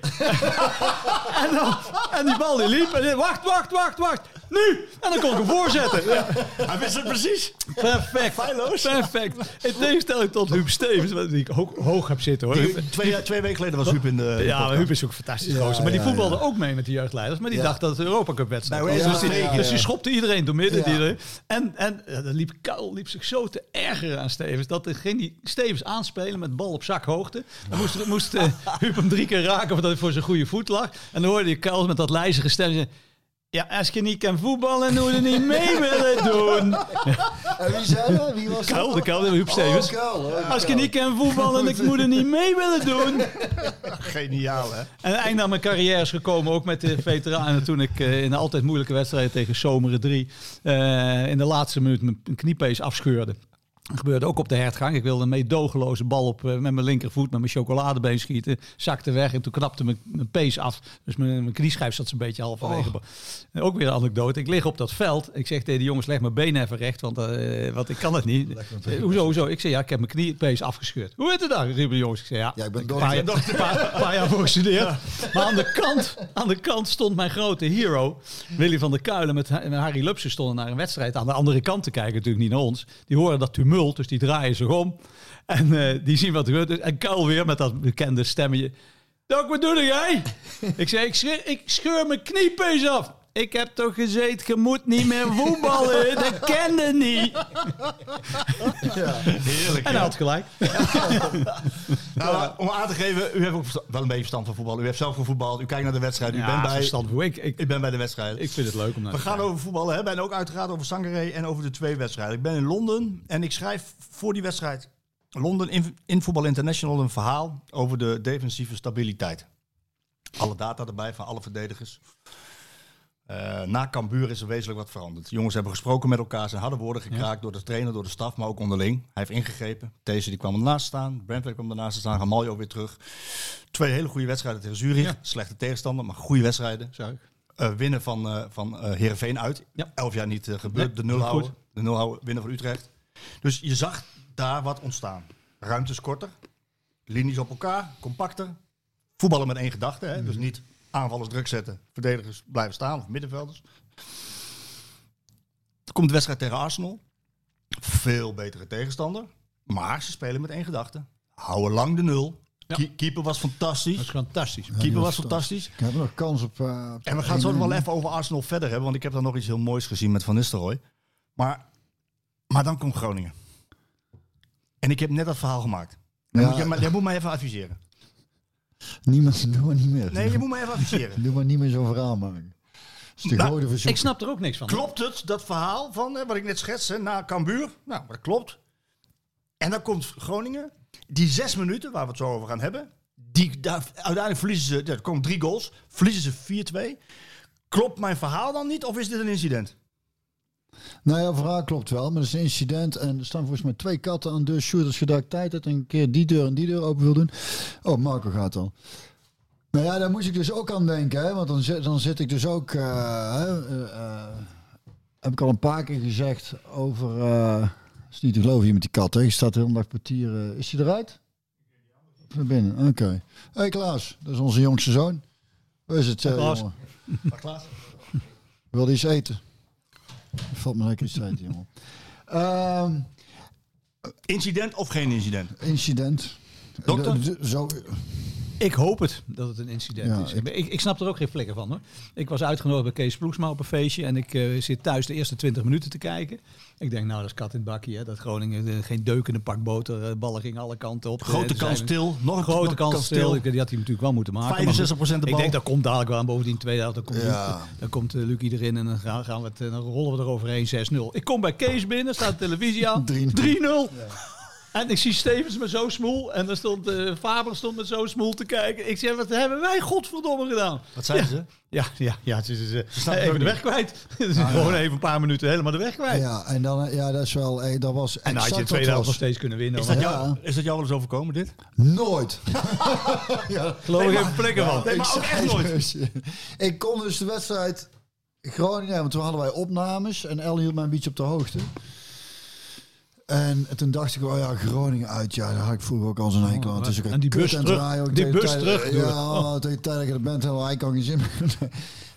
en, dan, en die bal die liep. En die, wacht, wacht, wacht, wacht. Nu! En dan kon ik hem voorzetten. Ja. Hij wist het precies. Perfect. Perfect. In tegenstelling tot Huub Stevens, wat ik hoog, hoog heb zitten hoor. Die- twee, twee weken geleden was Huub in de. Ja, maar. Huub is ook een fantastisch Ja, gozer. Maar die ja, voetbalde ja. ook mee met de jeugdleiders. Maar die Ja. dacht dat het een Europa Cup wedstrijd Nou, was. Dus die, dus die schopte iedereen door midden. Ja. Die en, en dan liep Kuil liep zich zo te ergeren aan Stevens. Dat er ging die Stevens aanspelen met bal op zakhoogte. Dan moest, moest eh, Huub hem drie keer raken voordat hij voor zijn goede voet lag. En dan hoorde je Kuil met dat lijzige stem zeggen... Ja, als je niet kan voetballen, moet je er niet mee willen doen. En wie zei dat? Wie was? Kuil, de Kuil, Huub Stevens. Oh, Kuil, oh, Als je niet kan voetballen, ik moet er niet mee willen doen. Geniaal, hè? En eind aan mijn carrière is gekomen, ook met de veteranen. Toen ik eh, in een altijd moeilijke wedstrijd tegen Zomeren 3 eh, in de laatste minuut mijn kniepees afscheurde. Dat gebeurde ook op de hertgang. Ik wilde een meedogenloze bal op eh, met mijn linkervoet, met mijn chocoladebeen schieten. Zakte weg en toen knapte mijn, mijn pees af. Dus mijn, mijn knieschijf zat zo'n beetje halverwege. En Ook weer een anekdote. Ik lig op dat veld. Ik zeg tegen de jongens, leg mijn benen even recht, want, eh, want ik kan het niet. Eh, hoezo, hoezo? Ik zeg, ja, ik heb mijn kniepees afgescheurd. Hoe heet het dan? Riepen de jongens. Ik zeg, ja, Ja, ik ben een paar, dokter. jaar- een paar, paar jaar voor gestudeerd. Maar aan de, kant, aan de kant stond mijn grote hero, Willy van der Kuilen, met, Ha- met Harry Lupsen stonden naar een wedstrijd. Aan de andere kant te kijken, natuurlijk niet naar ons. Die horen dat dus die draaien zich om. En eh, die zien wat er gebeurt. En Kuil weer met dat bekende stemmetje. Dok, wat doe jij? ik zei, ik scheur, ik scheur mijn kniepees af. Ik heb toch gezegd, je moet niet meer voetballen. Dat kende niet. Heerlijk. En hij had gelijk. Nou, om aan te geven, u heeft ook wel een beetje verstand van voetbal. U heeft zelf gevoetbald. U kijkt naar de wedstrijd. U Ja, bent bij. verstand. Ik, ik, Ik ben bij de wedstrijd. ik vind het leuk om naar We te gaan kijken. over voetballen hebben en ook uiteraard over Sangaré en over de twee wedstrijden. Ik ben in Londen en ik schrijf voor die wedstrijd Londen in, in Voetbal International een verhaal over de defensieve stabiliteit. Alle data erbij van alle verdedigers. Eh, na Cambuur is er wezenlijk wat veranderd. De jongens hebben gesproken met elkaar, zijn harde woorden gekraakt door de trainer, door de staf, maar ook onderling. Hij heeft ingegrepen. Deze die kwam ernaast staan, Brentford kwam ernaast staan, Gamaljo ook weer terug. Twee hele goede wedstrijden tegen Zurich. Slechte tegenstander, maar goede wedstrijden. Zag ik. Eh, winnen van, eh van Heerenveen uit. Ja. Elf jaar niet gebeurd. Nee, de nul goed. houden. De nul houden, winnen van Utrecht. Dus je zag daar wat ontstaan. Ruimtes korter. Linies op elkaar. Compacter. Voetballen met één gedachte. Hè? Mhm. Dus niet aanvallers druk zetten. Verdedigers blijven staan. Of middenvelders. Er komt de wedstrijd tegen Arsenal. Veel betere tegenstander. Maar ze spelen met één gedachte. Houden lang de nul. Ja. Keeper was fantastisch. Dat is fantastisch. Keeper was was fantastisch. Ik heb nog kans op... eh, op En we gaan het zo nog wel even over Arsenal verder hebben, want ik heb daar nog iets heel moois gezien met Van Nistelrooy. Maar, maar dan komt Groningen. En ik heb net dat verhaal gemaakt. Dan Ja. moet je, maar, jij moet mij even adviseren. Niemand, doe maar niet meer. Nee, je moet mij even adviseren. Doe maar niet meer zo'n verhaal maken. Nou. Ik snap er ook niks van. Klopt het, dat verhaal van eh, wat ik net schetste, na Cambuur? Nou, dat klopt. En dan komt Groningen. Die zes minuten, waar we het zo over gaan hebben. Die, daar, uiteindelijk verliezen ze, ja, er komen drie goals. Verliezen ze 4-2. Klopt mijn verhaal dan niet of is dit een incident? Nou ja, verhaal klopt wel, maar dat is een incident. En er staan volgens mij twee katten aan de deur. Als je daar tijd hebt en een keer die deur en die deur open wil doen. Oh, Marco gaat al. Nou ja, daar moest ik dus ook aan denken. Hè? Want dan zit, dan zit ik dus ook... eh, eh, eh, heb ik al een paar keer gezegd over... is niet te geloven hier met die kat. Hè? Je staat de hele dag portier. is hij eruit? Of naar binnen? Oké. Hé hey, Klaas, dat is onze jongste zoon. Hoe is het, Klaas. Klaas? Wil je iets eten? Valt me lekker iets eten, jongen. Ehm, Incident of geen incident? incident. Dokter? D- Zo, Ik hoop het, dat het een incident Ja, is. ik- Ik, ik, snap er ook geen flikker van hoor. Ik was uitgenodigd bij Kees Ploegsma op een feestje en ik eh, zit thuis de eerste 20 minuten te kijken. Ik denk, nou dat is kat in het bakje. Hè. Dat Groningen eh, geen deuk in een pak boter. eh, ballen gingen alle kanten op. Grote kans stil. Nog een Grote kans stil. Ik- Die had hij natuurlijk wel moeten maken. maar 65% de bal. Ik denk dat komt dadelijk wel aan bovendien tweede helft. Dan komt, Ja. Luc, dan komt Luc erin en dan, gaan, we het, dan rollen we er overheen 6-0. Ik kom bij Kees binnen, staat de televisie aan. 3-0. 3-0. En ik zie Stevens met zo smoel. En dan stond eh Faber stond met zo smoel te kijken. Ik zeg, wat hebben wij godverdomme gedaan? Wat zeiden ze? Ja, ja, ja. Eh, snappen het even de weg kwijt. Het is gewoon even een paar minuten helemaal de weg kwijt. ja, en dan, eh, ja, dat is wel, eh, dat was En dan had je de tweede helft nog steeds kunnen winnen. Is dat, Ja. jou, is dat jou wel eens overkomen, dit? Nooit. ja, geloof ik even plekken van. Nee, maar ook echt nooit. Ik kon dus de wedstrijd Groningen, want toen hadden wij opnames en El hield mij een beetje op de hoogte. En toen dacht ik, oh ja, Groningen uit. Ja, daar had ik vroeger ook al zo'n hekel aan. Is ook En die bus aan terug. Die bus terug. Ja, tegen de tijd dat je er bent, helemaal ik kan geen zin meer.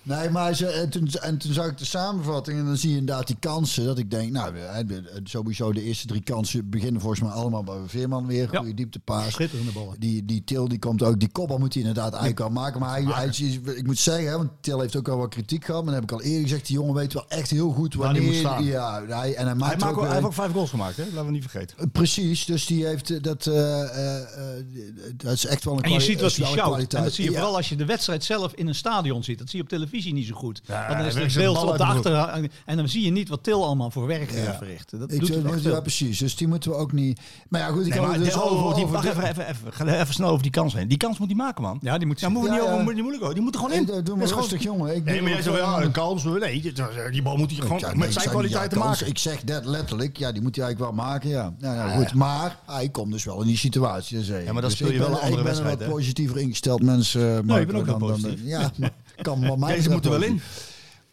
Nee, maar ze, en, toen, en toen zag ik de samenvatting en dan zie je inderdaad die kansen. Dat ik denk, nou, eh, sowieso de eerste drie kansen beginnen volgens mij allemaal bij Veerman weer. Ja. Goede dieptepaas. Schitterende ballen. Die, die Til die komt ook, die kopbal moet hij inderdaad eigenlijk wel maken. Maar hij, hij, ik moet zeggen, hè, want Til heeft ook al wat kritiek gehad. Maar dan heb ik al eerder gezegd, die jongen weet wel echt heel goed Waar wanneer. die moet staan. Ja, hij, en hij maakt Hij, ook hij heeft ook vijf goals gemaakt, hè? Laten we niet vergeten. Precies, dus die heeft eh, dat. eh, eh, eh, dat is echt wel een En je ziet wat is hij wel een sjouwt. kwaliteit. En dat zie je Ja. vooral als je de wedstrijd zelf in een stadion ziet. Dat zie je op televisie niet zo goed. Want dan is het beeld op de uit de achter. En dan zie je niet wat Til allemaal voor werk Ja. verricht. Dat Ik doet het echt ja, precies. Dus die moeten we ook niet. Maar ja, goed, ik Nee, maar dus de- over, over die, wacht even, even, even, Ga even snel over die kans heen. Die kans moet hij maken, man. Ja, die moet Ja, moeten we Ja, niet over, moet niet moeilijk over. Die moet er gewoon in. Doe Dat maar rustig, jongen. Ik Nee, maar jij zegt wel, ja, een kans. Nee, die bal moet hij gewoon nee, met ik zijn ja, kans. maken. Ik zeg dat letterlijk. Ja, die moet hij eigenlijk wel maken. Ja, ja, ja, goed. Maar hij komt dus wel in die situatie. Dat Ja, maar dan dus speel je ik wel ben, een andere ik ben wedstrijd, wat positiever ingesteld mensen. eh, ik ben ook dan- positief. Ja, kan mij Deze moeten wel in.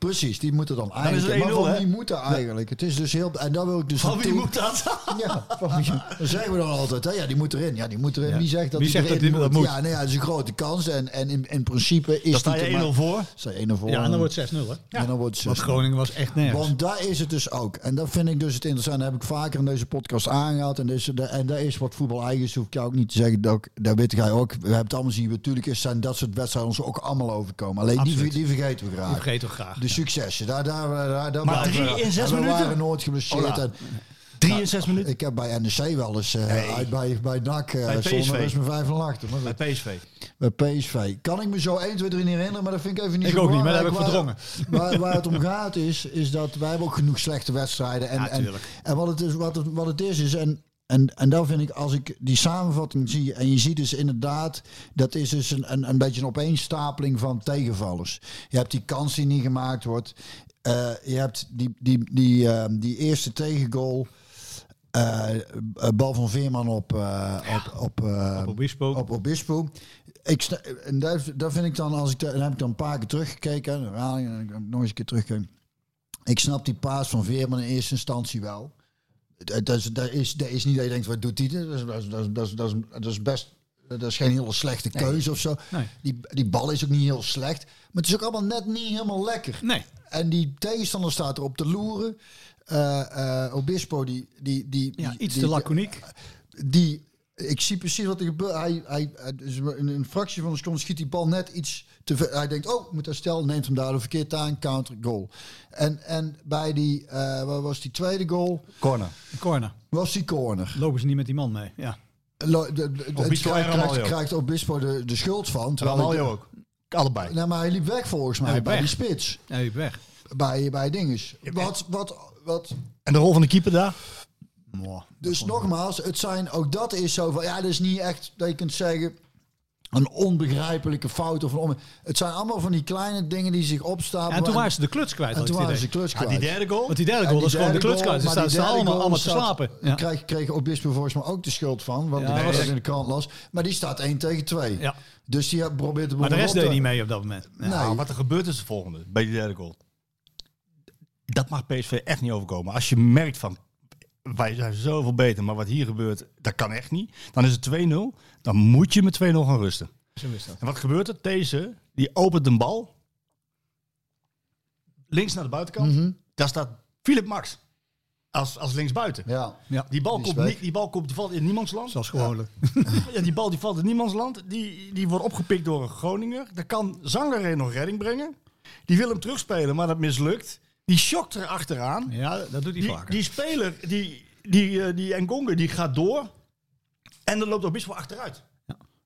Precies, die moeten dan is het eigenlijk. maar 1-0, van wie moeten eigenlijk? Het is dus heel. En dan wil ik dus. Van wie moet dat? Ja, van wie- dat zeggen we dan altijd. Hè? Ja, die moet erin. Ja, die moet erin. Ja. Wie zegt dat Wie die zegt dat erin dat moet? Ja, nee, ja, dat is een grote kans. En, en in, in principe is Dan sta die je te 1-0 ma- voor. Sta je 1-0 voor. Ja, en dan wordt het 6-0 hè. En dan wordt Want 6-0. Groningen was echt nergens. Want daar is het dus ook. En dat vind ik dus het interessante. Dat heb ik vaker in deze podcast aangehaald. En, dus, de, en dat is wat voetbal eigen is. Hoef ik jou ook niet te zeggen. Dat, ook- dat weet jij ook. We hebben het allemaal zien. Natuurlijk is zijn dat soort wedstrijden ons ook allemaal overkomen. Alleen die, die vergeten we graag. Die vergeet toch graag. De successen. Daar, daar, daar, daar Maar waren drie in zes en we minuten? waren nooit geblesseerd. En, Drie zes minuten. ik heb bij NEC wel eens eh, uit bij, bij NAC uh, Bij PSV. zonder is mijn vijf en achter. Maar goed. Bij PSV. Bij PSV. Kan ik me zo 1, 2, 3 niet herinneren, maar dat vind ik even niet Ik zo ook niet, maar dat heb ik verdrongen. Waar, waar, het om gaat is, is dat wij hebben ook genoeg slechte wedstrijden. En, Ja, en, en wat, het is, wat, het, wat het is, is... En, en, en daar vind ik, als ik die samenvatting zie... en je ziet dus inderdaad... dat is dus een, een, een beetje een opeenstapeling van tegenvallers. Je hebt die kans die niet gemaakt wordt. Eh, je hebt die, die, die, eh, die eerste tegengoal... eh, eh, bal van Veerman op, op, op, Op Obispo. op Obispo. Ik, en daar, daar vind ik dan, als ik, daar- dan heb ik dan een paar keer teruggekeken, en nog eens een keer teruggekeken. Ik snap die paas van Veerman in eerste instantie wel. Dat is, dat is, dat is niet dat je denkt, wat doet hij? Dat is, dat is, dat is, dat is, dat best, dat is geen hele slechte keuze of zo. Nee. Die, die bal is ook niet heel slecht. Maar het is ook allemaal net niet helemaal lekker. Nee. En die tegenstander staat erop te loeren. Eh, eh, Obispo, die... die, die, Ja, die- iets die- te laconiek. die ik zie precies wat er gebeurt. Hij, hij, dus in een fractie van een seconde schiet die bal net iets te ver. Hij denkt, oh, ik moet herstellen. Neemt hem daardoor verkeerd aan. Counter, goal. En, en bij die, eh wat was die tweede goal? Corner. Corner. Was die corner. Lopen ze niet met die man mee. Ja. Lo- de- de- de- Obispo het krijgt, Obispo de, de schuld van. terwijl Ramaljo hij- ook. Allebei. Nee, maar hij liep weg volgens mij liep bij weg. die spits. Ja, die weg. Bij, bij dinges. Wat, wat, wat, En de rol van de keeper daar? Mwah. Dus nogmaals, het zijn, ook dat is zo van, ja, dat is niet echt dat je kunt zeggen een onbegrijpelijke fout of een onbe- Het zijn allemaal van die kleine dingen die zich opstapelen. En toen waren ze de kluts kwijt. en toen waren ze idee. kluts Ja, kwijt. die derde goal. Want die derde goal die is gewoon de kluts kwijt. Ze staan, allemaal, allemaal te slapen. Ja. Kreeg, kreeg Obispo volgens mij ook de schuld van. Want Ja, die was dat in de krant las. Maar die staat 1 tegen 2. Ja. Dus die probeert de boel Maar de rest deed te- niet mee op dat moment. Ja. Nee. Nou, wat er gebeurt is het volgende. Bij die derde goal. Dat mag PSV echt niet overkomen. Als je merkt van... Wij zijn zoveel beter, maar wat hier gebeurt, dat kan echt niet. Dan is het 2-0. Dan moet je met 2-0 gaan rusten. Zo is dat. En wat gebeurt er? Deze, die opent een bal. links naar de buitenkant. Mhm. Daar staat Philip Max. Als, als linksbuiten. Ja. Ja, Die bal, Die komt niet, die bal komt, die valt in niemands land. zoals gewoonlijk. Ja, die bal die valt in niemands land. Die, die wordt opgepikt door een Groninger. Daar kan Zangeré nog redding brengen. Die wil hem terugspelen, maar dat mislukt. Die shokt er achteraan. Ja, dat doet hij Die, vaker. die speler, die, die, eh, die Ngonge, die gaat door. En dan loopt ook best wel achteruit.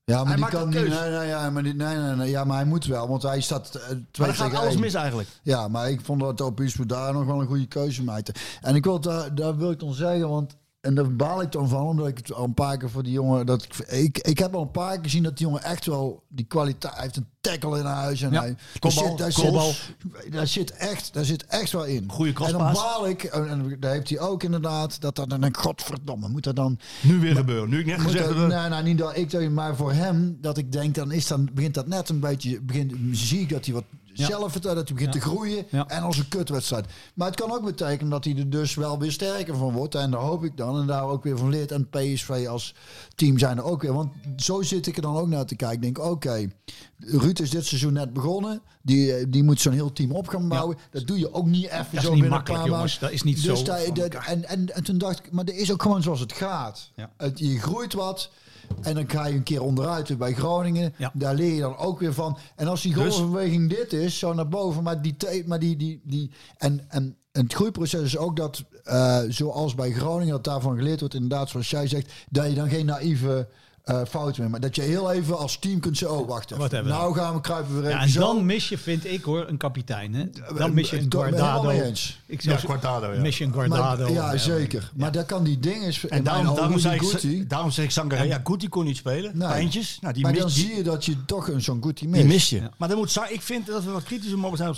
Ja, Hij maar die maakt kan een niet. Nee, nee, ja, maar die, nee, nee, nee, ja, maar hij moet wel, want hij staat eh, twee Maar dan gaat alles één. mis eigenlijk. Ja, maar ik vond dat op Usbu daar nog wel een goede keuze maakte. En ik wil daar, daar wil ik dan zeggen, want en daar baal ik dan van, omdat ik het al een paar keer voor die jongen dat ik, ik, ik heb al een paar keer gezien dat die jongen echt wel die kwaliteit hij heeft een tackle in huis en Ja, hij daar zit, daar, zit, daar zit echt daar zit echt wel in. Goeie En dan baal ik en, en daar heeft hij ook inderdaad dat dat dan ik, godverdomme moet dat dan Nu weer gebeuren. Nu ik net gezegd heb. nee, nou, niet dat ik maar voor hem dat ik denk dan is dan begint dat net een beetje begint zie ik dat hij wat zelfvertrouwen dat hij begint te groeien en als een kutwedstrijd. Maar het kan ook betekenen dat hij er dus wel weer sterker van wordt en daar hoop ik dan en daar ook weer van leert en PSV als team zijn er ook weer. Want zo zit ik er dan ook naar te kijken. Ik denk oké, Ruud is dit seizoen net begonnen. Die, eh, die moet zo'n heel team op gaan bouwen. Dat doe je ook niet even Dat zo binnen een paar maanden. Dat is niet dus zo dat- en, en, en toen dacht ik, maar dat is ook gewoon zoals het gaat. Het, je groeit wat. En dan ga je een keer onderuit bij Groningen. Ja. Daar leer je dan ook weer van. En als die golfbeweging dit is, zo naar boven. Maar die, maar die, die, die en, en het groeiproces is ook dat, eh, zoals bij Groningen, dat daarvan geleerd wordt, inderdaad, zoals jij zegt, dat je dan geen naïeve eh fouten. Maar dat je heel even als team kunt zeggen, oh wacht even. Wat hebben we nou gaan we kruipen weer even Ja, en zo. dan mis je, vind ik hoor, een kapitein. Hè? Dan mis je een Ik ben het helemaal Guardado. eens. Ik Ja, zeg, Quartado, ja. mis je een Maar- Guardado. ja, zeker. Maar daar kan die ding is. En daarom, daarom, zei ik, daarom zeg ik Sangaré, ja, Guti kon niet spelen. Nee. Pijntjes. Nou, die Maar dan die, zie je dat je toch een zo'n Guti die mist. mis je. Maar dan moet, ik vind dat we wat kritischer mogen zijn op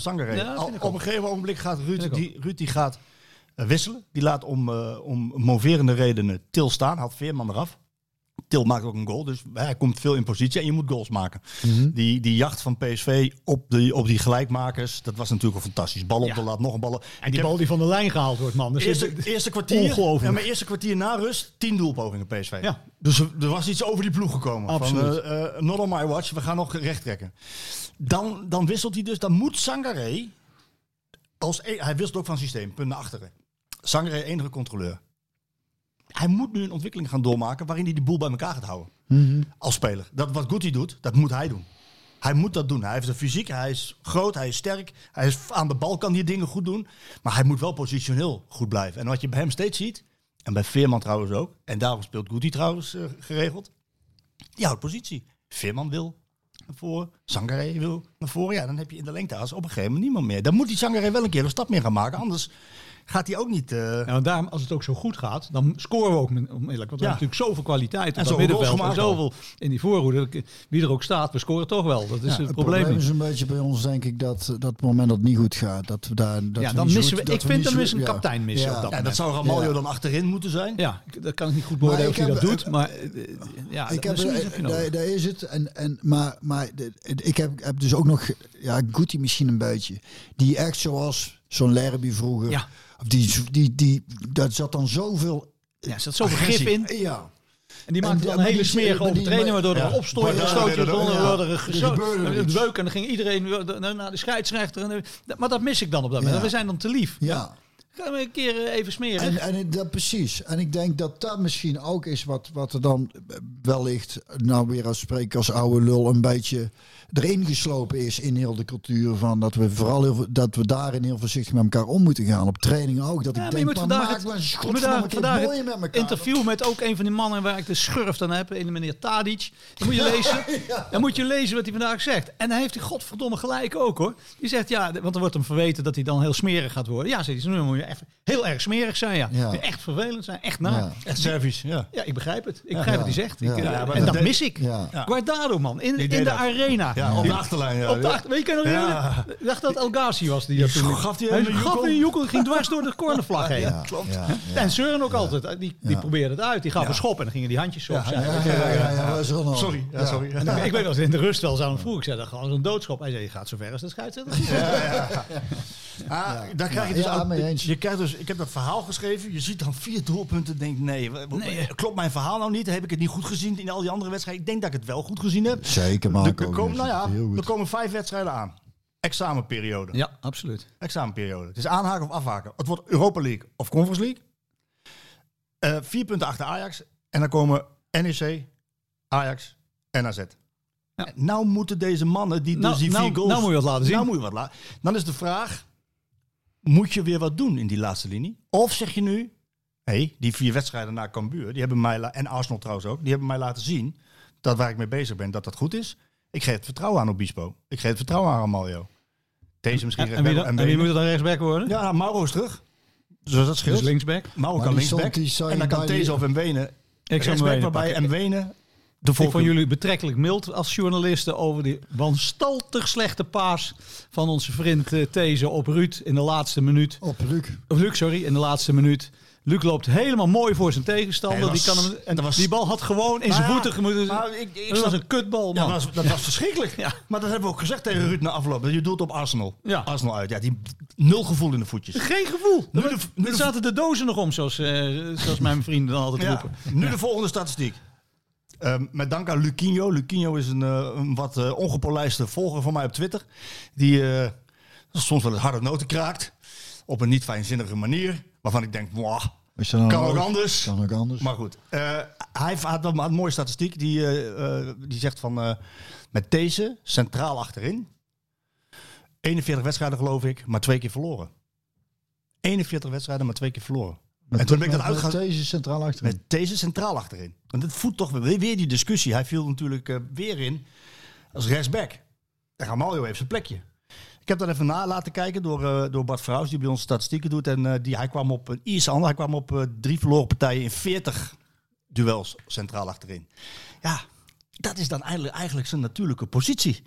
dat ik op een gegeven ogenblik gaat Ruud, ook. die, Ruud die gaat eh, wisselen. Die laat om, eh, om moverende redenen Til staan. Had Veerman eraf. Til maakt ook een goal, dus hij komt veel in positie en je moet goals maken. Mhm. die, die jacht van PSV op, die op die gelijkmakers, dat was natuurlijk een fantastisch. Bal op Ja. de laat, nog een bal. En die bal die van de lijn gehaald wordt, man. Dus Eerste, eerste kwartier, Ongelooflijk. ja, maar eerste kwartier na rust, tien doelpogingen PSV. Ja. Dus er, was iets over die ploeg gekomen. Absoluut. Van, eh, eh, not on my watch, we gaan nog recht trekken. Dan, dan wisselt hij dus, dan moet Sangaré, als, e- hij wisselt ook van systeem, punt naar achteren. Sangaré enige controleur. Hij moet nu een ontwikkeling gaan doormaken waarin hij die boel bij elkaar gaat houden. Als speler. Dat wat Guti doet, dat moet hij doen. Hij moet dat doen. Hij heeft de fysiek, hij is groot, hij is sterk. Hij is aan de bal kan die dingen goed doen. Maar hij moet wel positioneel goed blijven. En wat je bij hem steeds ziet, en bij Veerman trouwens ook, en daarom speelt Guti trouwens eh, geregeld, die houdt positie. Veerman wil naar voren, Sangaré wil naar voren. Ja, dan heb je in de lengteas op een gegeven moment niemand meer. Dan moet die Sangaré wel een keer een stap meer gaan maken. Anders gaat hij ook niet... eh, Ja, want daarom, als het ook zo goed gaat, dan scoren we ook onmiddellijk. Want we Ja. hebben natuurlijk zoveel kwaliteit op En dat middenveld. En zoveel in die voorhoede. Wie er ook staat, we scoren toch wel. Dat is het, Het probleem is een beetje bij ons, denk ik, dat dat het moment dat het niet goed gaat, dat we daar. Dat Ja, dan missen goed- we- dat ik vind dan zo- mis een ja. kapitein missen Ja. op dat ja, dat zou Ramaljo Ja. dan achterin moeten zijn. Ja, dat kan ik niet goed beoordelen of hij dat doet. Maar eh, ja, Ik heb, er- daar, daar is het. En, en, maar maar ik heb, heb dus ook nog, ja, Guti misschien een beetje. Die echt zoals zo'n Lerby vroeger. Ja. Die, die, die, daar zat dan zoveel. Ja, er zat zoveel agressie. gif in. Ja. En die maakte dan maar hele smerige overtredingen, waardoor er een begonnen, ja. waardoor er een beuk en dan ging iedereen naar de scheidsrechter. En, maar dat mis ik dan op dat moment. We zijn dan te lief. Ja. Gaan we een keer eh, even smeren. En, en dat precies. En ik denk dat dat misschien ook is wat, wat er dan wellicht, nou weer als spreek als oude lul, een beetje erin geslopen is in heel de cultuur van dat we vooral heel, dat we daarin heel voorzichtig met elkaar om moeten gaan. Op training ook. Dat Ja, ik maar je denk, moet maar vandaag maak het, maar daar vandaag met elkaar. interview met ook een van die mannen waar ik de schurft aan heb, een meneer Tadic. Dan moet je lezen, dan moet je lezen wat hij vandaag zegt. En dan heeft hij godverdomme gelijk ook hoor. Die zegt ja, want er wordt hem verweten dat hij dan heel smerig gaat worden. Ja, zegt hij, nu moet je echt heel erg smerig zijn ja. Echt vervelend zijn, echt na. Ja. Echt Servisch, ja. Ja, ik begrijp het. Ik begrijp wat hij zegt. Ik, Ja. Ja, maar en dat dat deed- mis ik. Ja. Ja. Guardado man, in, in de dat. arena. Ja, op de achterlijn. Ja. Op de achter, weet je, kan nog Ja. Ik dacht dat El Ghazi was die dat toen. gaf die hij een gaf een joekel, ging dwars door de cornervlag heen. Ja, ja, ja. En Søren ook altijd. Die, die probeerde het uit. Die gaf een schop en dan gingen die handjes zo. Ja, ja, ja, ja. Sorry, ja, sorry. Ik weet wel, in de rust wel zou hem vroeg. Ik zei, dat gewoon zo'n doodschop. Hij zei, je gaat zo ver als de scheidsrechter. Ah, daar krijg je dus Ja, eens. je krijgt dus, ik heb dat verhaal geschreven. Je ziet dan vier doelpunten. Denk nee, w- klopt mijn verhaal nou niet? Heb ik het niet goed gezien in al die andere wedstrijden? Ik denk dat ik het wel goed gezien heb. Zeker, Er, er komen, nou ja, er komen vijf wedstrijden aan. examenperiode. Ja, absoluut. Examenperiode. Het is aanhaken of afhaken. Het wordt Europa League of Conference League. Eh, vier punten achter Ajax. En dan komen NEC, Ajax en AZ. Ja. Nou moeten deze mannen, die Nou, dus die vier nou- goals... nou moet je wat laten zien. Nou moet je wat laten. Dan is de vraag, moet je weer wat doen in die laatste linie? Of zeg je nu, hé, die vier wedstrijden naar Cambuur, die hebben mij, en Arsenal trouwens ook, die hebben mij laten zien dat waar ik mee bezig ben, dat dat goed is. Ik geef het vertrouwen aan Obispo. Ik geef het vertrouwen aan Mario. Deze misschien En, en wie, dan- en wie moet dan rechtsback worden? Ja, nou, Mauro is terug. Dus dat scheelt. Dus linksback. Mauro Maar kan linksback. En dan kan Tezo of Mwene Ik zou Mwene waarbij. Mwene de Ik vond jullie betrekkelijk mild als journalisten over die wanstaltig slechte paas van onze vriend eh These op Ruud in de laatste minuut. Op Luc. Luc, sorry, in de laatste minuut. Luc loopt helemaal mooi voor zijn tegenstander. Nee, die, kan hem, en was- die bal had gewoon in zijn ja, voeten gemoeten. maar ik- ik dat snap- was een kutbal, Ja, dat was, dat was verschrikkelijk. Ja. Maar dat hebben we ook gezegd tegen Ruud na afloop. Je doelt op Arsenal. Ja. Arsenal uit. Ja, die nul gevoel in de voetjes. Geen gevoel. Nu Nu de- nu de- zaten de dozen nog om, zoals, eh, zoals mijn vrienden dan altijd Ja. roepen. Nu de volgende statistiek. Ehm, met dank aan Luquinho. Luquinho is een, eh, een wat eh, ongepolijste volger van mij op Twitter. Die eh, soms wel eens harde noten kraakt. Op een niet fijnzinnige manier. Waarvan ik denk, mwah, dan kan ook anders. Kan ook anders. Maar goed, hij had wel een mooie statistiek. Die, die zegt van met deze centraal achterin. 41 wedstrijden geloof ik, maar twee keer verloren. 41 wedstrijden, maar twee keer verloren. En toen ben ik dat met uitgaan deze centraal achterin. met deze centraal achterin. Want het voedt toch weer, weer die discussie. Hij viel natuurlijk eh, weer in als rechtsback. En Ramaljo heeft zijn plekje. Ik heb dat even na laten kijken door, eh, door Bart Vrouws, die bij ons statistieken doet. En eh, die, hij kwam op een iets ander. Hij kwam op eh, drie verloren partijen in 40 duels centraal achterin. Ja, dat is dan eigenlijk, eigenlijk zijn natuurlijke positie.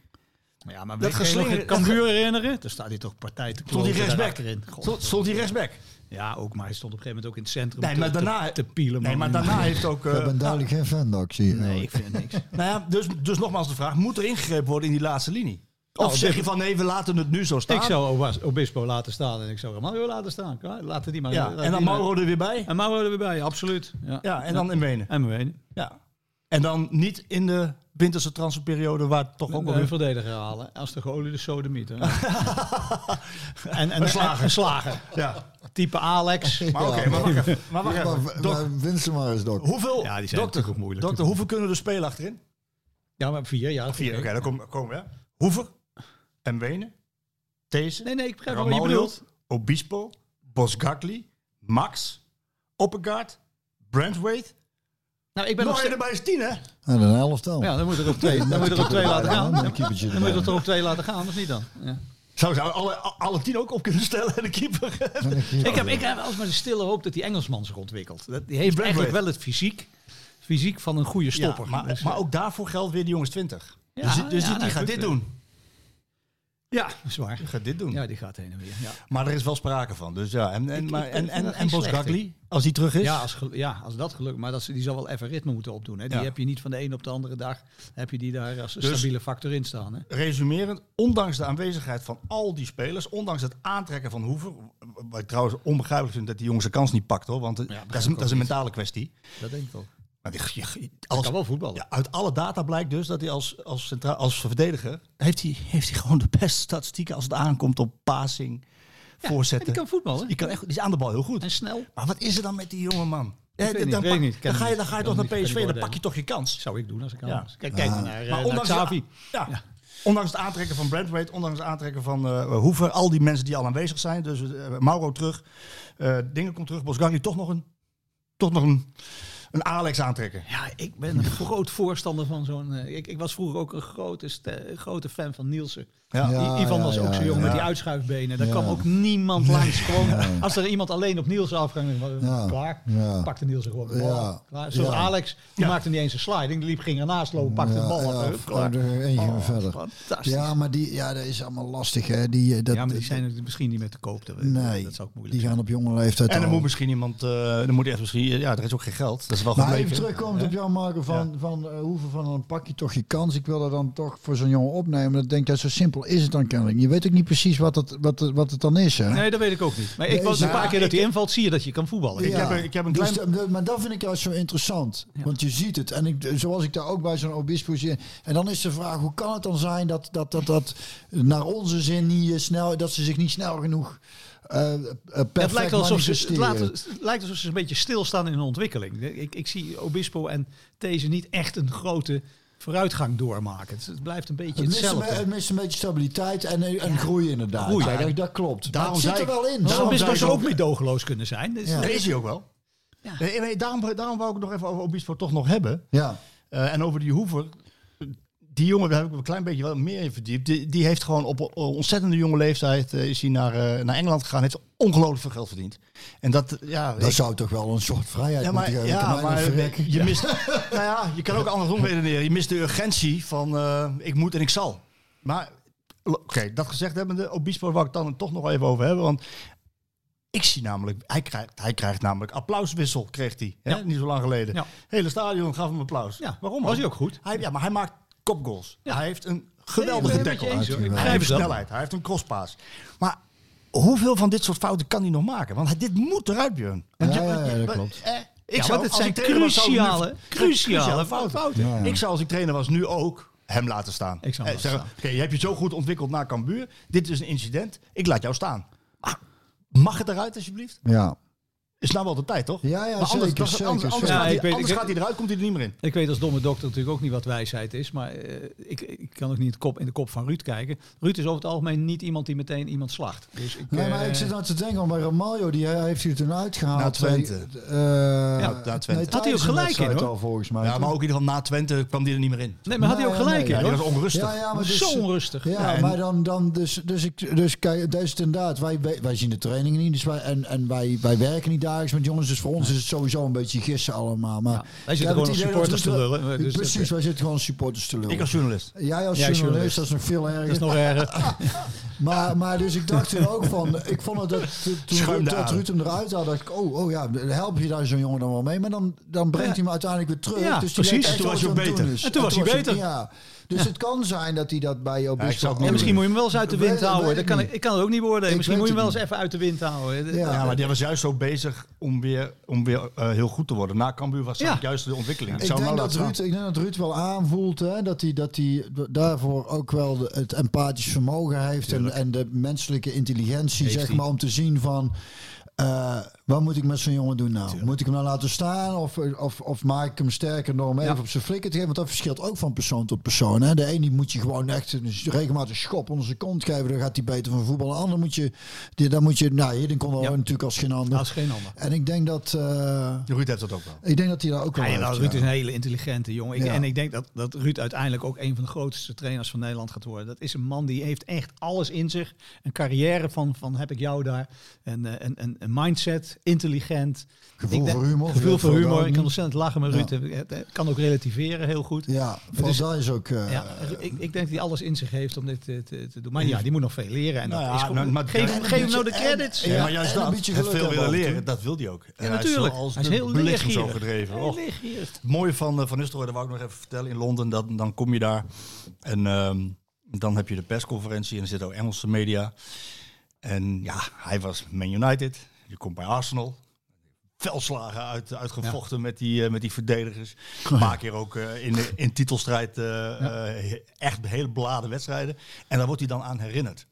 Ja, maar Dat dat je nog geslinger- een Cambuur herinneren? Daar staat hij toch partij te Stond hij rechtsback? Stond, stond hij rechtsback? Ja, ook, maar hij stond op een gegeven moment ook in het centrum Nee, te, maar te- daarna, te, pielen. nee, maar daarna heeft ook... eh, ik ben duidelijk geen fan, dat ik zie. Nee, ik vind niks. Nou ja, dus, dus nogmaals de vraag, moet er ingegrepen worden in die laatste linie? Of Nou, zeg je van nee, we laten het nu zo staan? Ik zou Obispo laten staan en ik zou Ramaljo laten staan. Laten die maar. ja, laten en dan Mauro er weer bij. En Mauro er weer bij, absoluut. Ja, Ja, en dan in Wenen. En Mwene. Ja. En dan niet in de winterse transferperiode waar het toch ook wel een weer... verdediger halen. Als de geoliede sodemiet. hè. en, en, Een slager. Een slager. Ja. Type Alex. Maar oké, maar wacht even. Maar wacht Ja, even. maar, Dok- maar winst maar eens, Dok. hoeveel, Ja, die zijn dokter, natuurlijk ook moeilijk. dokter, hoeveel kunnen er spelen achterin? Ja, maar vier, ja. Vier, oké, dan komen, komen we. hè. Hoever en Wenen, These, Nee, nee, ik begrijp wel wat je bedoelt. Obispo, Bosgagli, Max, Oppegaard, Brandwaite. Nou, ik ben nog Nog steeds... erbij is tien, hè? En een helft dan. Ja, dan moet je er ook twee, dan moet je er ook twee laten gaan. Dan moet je er ook twee laten gaan, of niet dan? Ja. Zou ze alle, alle tien ook op kunnen stellen en de keeper? Ik heb, ik heb alsmaar de stille hoop dat die Engelsman zich ontwikkelt. Dat, die heeft eigenlijk wel het fysiek, fysiek van een goede stopper. Ja, maar, Dus, maar ook daarvoor geldt weer die jongens 20. Ja, dus die- dus ja, die, die nee, gaat dit ja. zwaar. Die gaat dit doen. Ja, die gaat heen en weer. Ja. Maar er is wel sprake van. Dus ja, en, en, Ik- maar, ik en, en, en Bos. Gagli, als die terug is. Ja, als, ja, als dat gelukt. Maar dat, is- die zal wel even ritme moeten opdoen. Hè. Die Ja. heb je niet van de een op de andere dag. Heb je die daar als een Dus- stabiele factor in staan. Hè. Resumerend, ondanks de aanwezigheid van al die spelers, ondanks het aantrekken van Hoever, wat ik trouwens onbegrijpelijk vind dat die jongen zijn kans niet pakt hoor, want dat, is, dat is een mentale kwestie. Dat denk ik ook. Maar je- als, kan wel voetballen. ja, uit alle data blijkt dus dat hij als, als, centra- als verdediger, heeft hij, heeft hij gewoon de beste statistieken als het aankomt op passing, Ja, voorzetten. die kan voetballen. Die, kan echt, die is aan de bal heel goed. En snel. Maar wat is er dan met die jonge man? Eh, dan, pak- niet. Ga je, dan ga je toch naar PSV, dan pak je toch je kans. Zou ik doen als ik aan was. Kijk, kijk maar naar, Maar eh, naar ondanks, ja, ondanks het aantrekken van Brandweight, ondanks het aantrekken van eh Hoever, al die mensen die al aanwezig zijn, dus Mauro terug, eh, Dingen komt terug, Bosgagli toch nog een, toch nog een, een Alex aantrekken. Ja, ik ben een groot voorstander van zo'n... eh, ik, ik was vroeger ook een grote, grote fan van Nielsen. Ja. Ivan was ook ja, zo jong ja. met die uitschuifbenen. Daar Ja. kwam ook niemand langs. Gewoon, Als er iemand alleen op Nielsen afging, klaar. Ja. Pakte Nielsen gewoon de bal. Ja. Klaar. Zoals Ja. Alex, die Ja. maakte niet eens een sliding. Die liep, ging ernaast lopen, pakte de bal ja, af. klaar. er eentje Oh, verder. Fantastisch. Ja, maar die, ja, dat is allemaal lastig. Hè. Die, eh, dat, ja, maar die zijn er misschien niet meer te koop. Dat, Nee, dat zou ook moeilijk die zijn. gaan op jonge leeftijd En er al. moet misschien iemand, eh er moet echt misschien, ja, er is ook geen geld. Dat is wel Maar even terugkomend op jou, Marco, van, van eh, hoeveel van een pak je toch je kans. Ik wil dat dan toch voor zo'n jongen opnemen. Dat denk ik, dat zo simpel is het dan kennelijk. Je weet ook niet precies wat het, wat, het- wat het dan is, hè? Nee, dat weet ik ook niet. Maar ik was een paar keer dat hij invalt, zie je dat je kan voetballen. Ik heb een- ik heb een Dus klein- de- maar dat vind ik juist zo interessant. Want je ziet het. En ik, zoals ik daar ook bij zo'n obispo zie. En dan is de vraag, hoe kan het dan zijn dat dat, dat, dat naar onze zin niet eh, snel, dat ze zich niet snel genoeg perfect Het lijkt, alsof ze, het, manifesteren. laat- het lijkt alsof ze een beetje stilstaan in hun ontwikkeling. Ik, ik zie Obispo en deze niet echt een grote vooruitgang doormaken. Het, het blijft een beetje Het mist, een, hetzelfde. het mist een beetje stabiliteit en, en groei inderdaad. Groei. Ja, dat, dat klopt. Daarom zit er wel in. daarom ik zou ook ook- meedogenloos kunnen zijn. Dus Ja. Dat is hij ook wel. Ja. Nee, nee, daarom, daarom wou ik het nog even over Obispo toch nog hebben. Ja. Eh, en over die Hoever. Die jongen, daar heb ik een klein beetje wel meer in verdiept. Die, die heeft gewoon op een ontzettende jonge leeftijd eh, is hij naar, eh, naar Engeland gegaan. Heeft ongelooflijk veel geld verdiend. En dat, ja, Dat ik- zou toch wel een soort vrijheid ja, maar, moeten geven. ja, maar je mist, nou ja, je kan ook andersom redeneren. Je mist de urgentie van eh, ik moet en ik zal. Maar oké, dat gezegd hebbende, Obispo wou ik dan toch nog even over hebben. Want ik zie namelijk, hij krijgt, hij krijgt namelijk applauswissel, kreeg hij. Hè? Ja. Niet zo lang geleden. Ja. Hele stadion gaf hem applaus. Ja, Waarom? was hij ook goed? Hij, ja, maar hij maakt kopgoals. Ja. Hij heeft een Nee, geweldige hoor. Ik hij heeft snelheid. Hij heeft een crosspaas. Maar hoeveel van dit soort fouten kan hij nog maken? Want dit moet eruit, Björn. Want Ja, je- ja, ja, dat klopt. eh, ik Ja, zou, want het als zijn ik trainer was, zou ik nu- cruciale, cruciale fouten. Ja, ja. Ik zou als ik trainer was nu ook hem laten staan. Ik zou hem Eh, laten zeggen, Oké, je hebt je zo goed ontwikkeld naar Cambuur. Dit is een incident. Ik laat jou staan. Maar mag het eruit alsjeblieft? Ja. Is nou wel de tijd, toch? Ja, ja, Maar anders, zeker, anders, zeker, anders, zeker. gaat, Ja, hij, ik weet- anders ik- gaat hij eruit, komt hij er niet meer in. Ik weet als domme dokter natuurlijk ook niet wat wijsheid is. Maar eh, ik, ik kan ook niet in de, kop, in de kop van Ruud kijken. Ruud is over het algemeen niet iemand die meteen iemand slacht. Dus ik, Nee, maar eh, ik zit aan te denken, bij Romario, die hij heeft hij toen uitgehaald. Naar Twente. Eh, naar Twente. nee, Had hij ook gelijk in, hoor. al, volgens mij. Ja, maar ook in ieder geval na Twente kwam hij er niet meer in. Nee, maar had hij ook gelijk nee, in, Ja, die hoor. was onrustig. Ja, ja, maar dus, Zo onrustig. Ja, Ja, en- maar dan, dan dus, dus, ik, dus kijk, dat is het inderdaad. Wij, wij, wij zien de trainingen niet, dus wij, en, en wij, wij werken niet dagelijks met jongens. Dus voor ons is het sowieso een beetje gissen allemaal. Maar Ja, wij zitten gewoon als supporters te lullen. Dus Precies, dat- wij zitten gewoon supporters te lullen. Ik als journalist. Jij als Jij journalist, journalist. dat is nog veel erger. Dat is nog erger. Maar, maar dus ik dacht toen ook van, ik vond het dat toen dat. Ruud hem eruit had, dacht ik, oh, oh ja, help je daar zo'n jongen dan wel mee. Maar dan, dan brengt hij hem uiteindelijk weer terug. Ja, dus precies. echt toen was hij ook doen beter. En toen was hij beter. Ja, dus het kan zijn dat hij dat bij ook niet Ja, misschien moet je hem wel eens uit de wind houden. ik Dat kan ik, ik kan het ook niet beoordelen. Ik Misschien moet je hem wel eens even uit de wind houden. Ja. Ja, maar die was juist zo bezig om weer, om weer eh, heel goed te worden. Na Cambuur was dat juist de ontwikkeling. Ik denk, nou dat Ruud, ik denk dat Ruud wel aanvoelt hè, dat, hij, dat hij daarvoor ook wel de- het empathisch vermogen heeft en, en de menselijke intelligentie, Heeft zeg hij. maar, om te zien van eh, wat moet ik met zo'n jongen doen nou? Moet ik hem nou laten staan of, of, of maak ik hem sterker door hem even Ja. op zijn flikker te geven? Want dat verschilt ook van persoon tot persoon. Hè? De ene die moet je gewoon echt een regelmatig schop onder zijn kont geven, dan gaat hij beter van voetballen. De ander moet je, die, dan moet je, nou, hier kon Ja. natuurlijk als geen ander. Als geen ander. En ik denk dat, staan. Ruud heeft dat ook wel. ik denk dat hij daar ook wel Ja, heeft, nou. Ruud is een hele intelligente jongen. Ik. En ik denk dat, dat Ruud uiteindelijk ook een van de grootste trainers van Nederland gaat worden. Dat is een man die heeft echt alles in zich. Een carrière van, van heb ik jou daar. Een, eh, een, een, een mindset, intelligent. Gevoel voor humor. Gevoel veel voor humor. Ik kan ontzettend lachen met. Ruud. Hij kan ook relativeren heel goed. Ja, vooral is- dat is ook... eh, Ja, ik, ik denk dat hij alles in zich heeft om dit te, te, te doen. Maar ja, die moet nog veel leren. En Nou dat ja, is gewoon, nou, maar- geef, hem nou de credits. en- Ja, maar juist dat, beetje het veel willen leren, dat wil hij ook. En Ja, hij is natuurlijk. Hij is heel zo gedreven. Heel Och, leergierig. Het mooie van eh, Van Nistelrooy, dat wou ik nog even vertellen, in Londen, dat, dan kom je daar en ehm, dan heb je de persconferentie en er zitten ook Engelse media. En ja, hij was Man United, je komt bij Arsenal. Veldslagen uit, uitgevochten met, die, eh, met die verdedigers. Een paar keer ook eh, in, in titelstrijd eh, eh, echt hele beladen wedstrijden. En daar wordt hij dan aan herinnerd.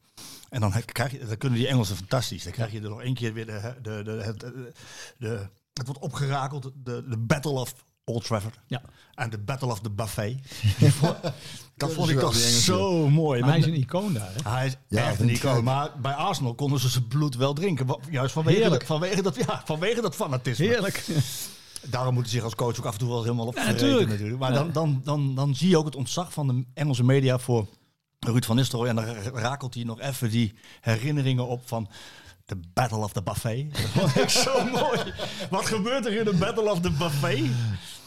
En dan, krijg je, dan kunnen die Engelsen fantastisch. Dan krijg je er nog één keer weer de, de, de, de, de- het wordt opgerakeld, de, de Battle of Old Trafford. Ja. En de Battle of the Buffet. Dat vond ik toch zo mooi. Maar hij is een icoon daar. Hè? Hij is Ja, echt een icoon. Maar bij Arsenal konden ze zijn bloed wel drinken. Juist vanwege, Heerlijk. dat, vanwege, dat, ja, vanwege dat fanatisme. Heerlijk. Daarom moet hij zich als coach ook af en toe wel helemaal op Ja, natuurlijk. natuurlijk. Maar dan, dan, dan, dan zie je ook het ontzag van de Engelse media voor Ruud van Nistelrooy. En dan rakelt hij nog even die herinneringen op van de Battle of the Buffet. Dat vond ik zo mooi. Wat gebeurt er in de Battle of the Buffet?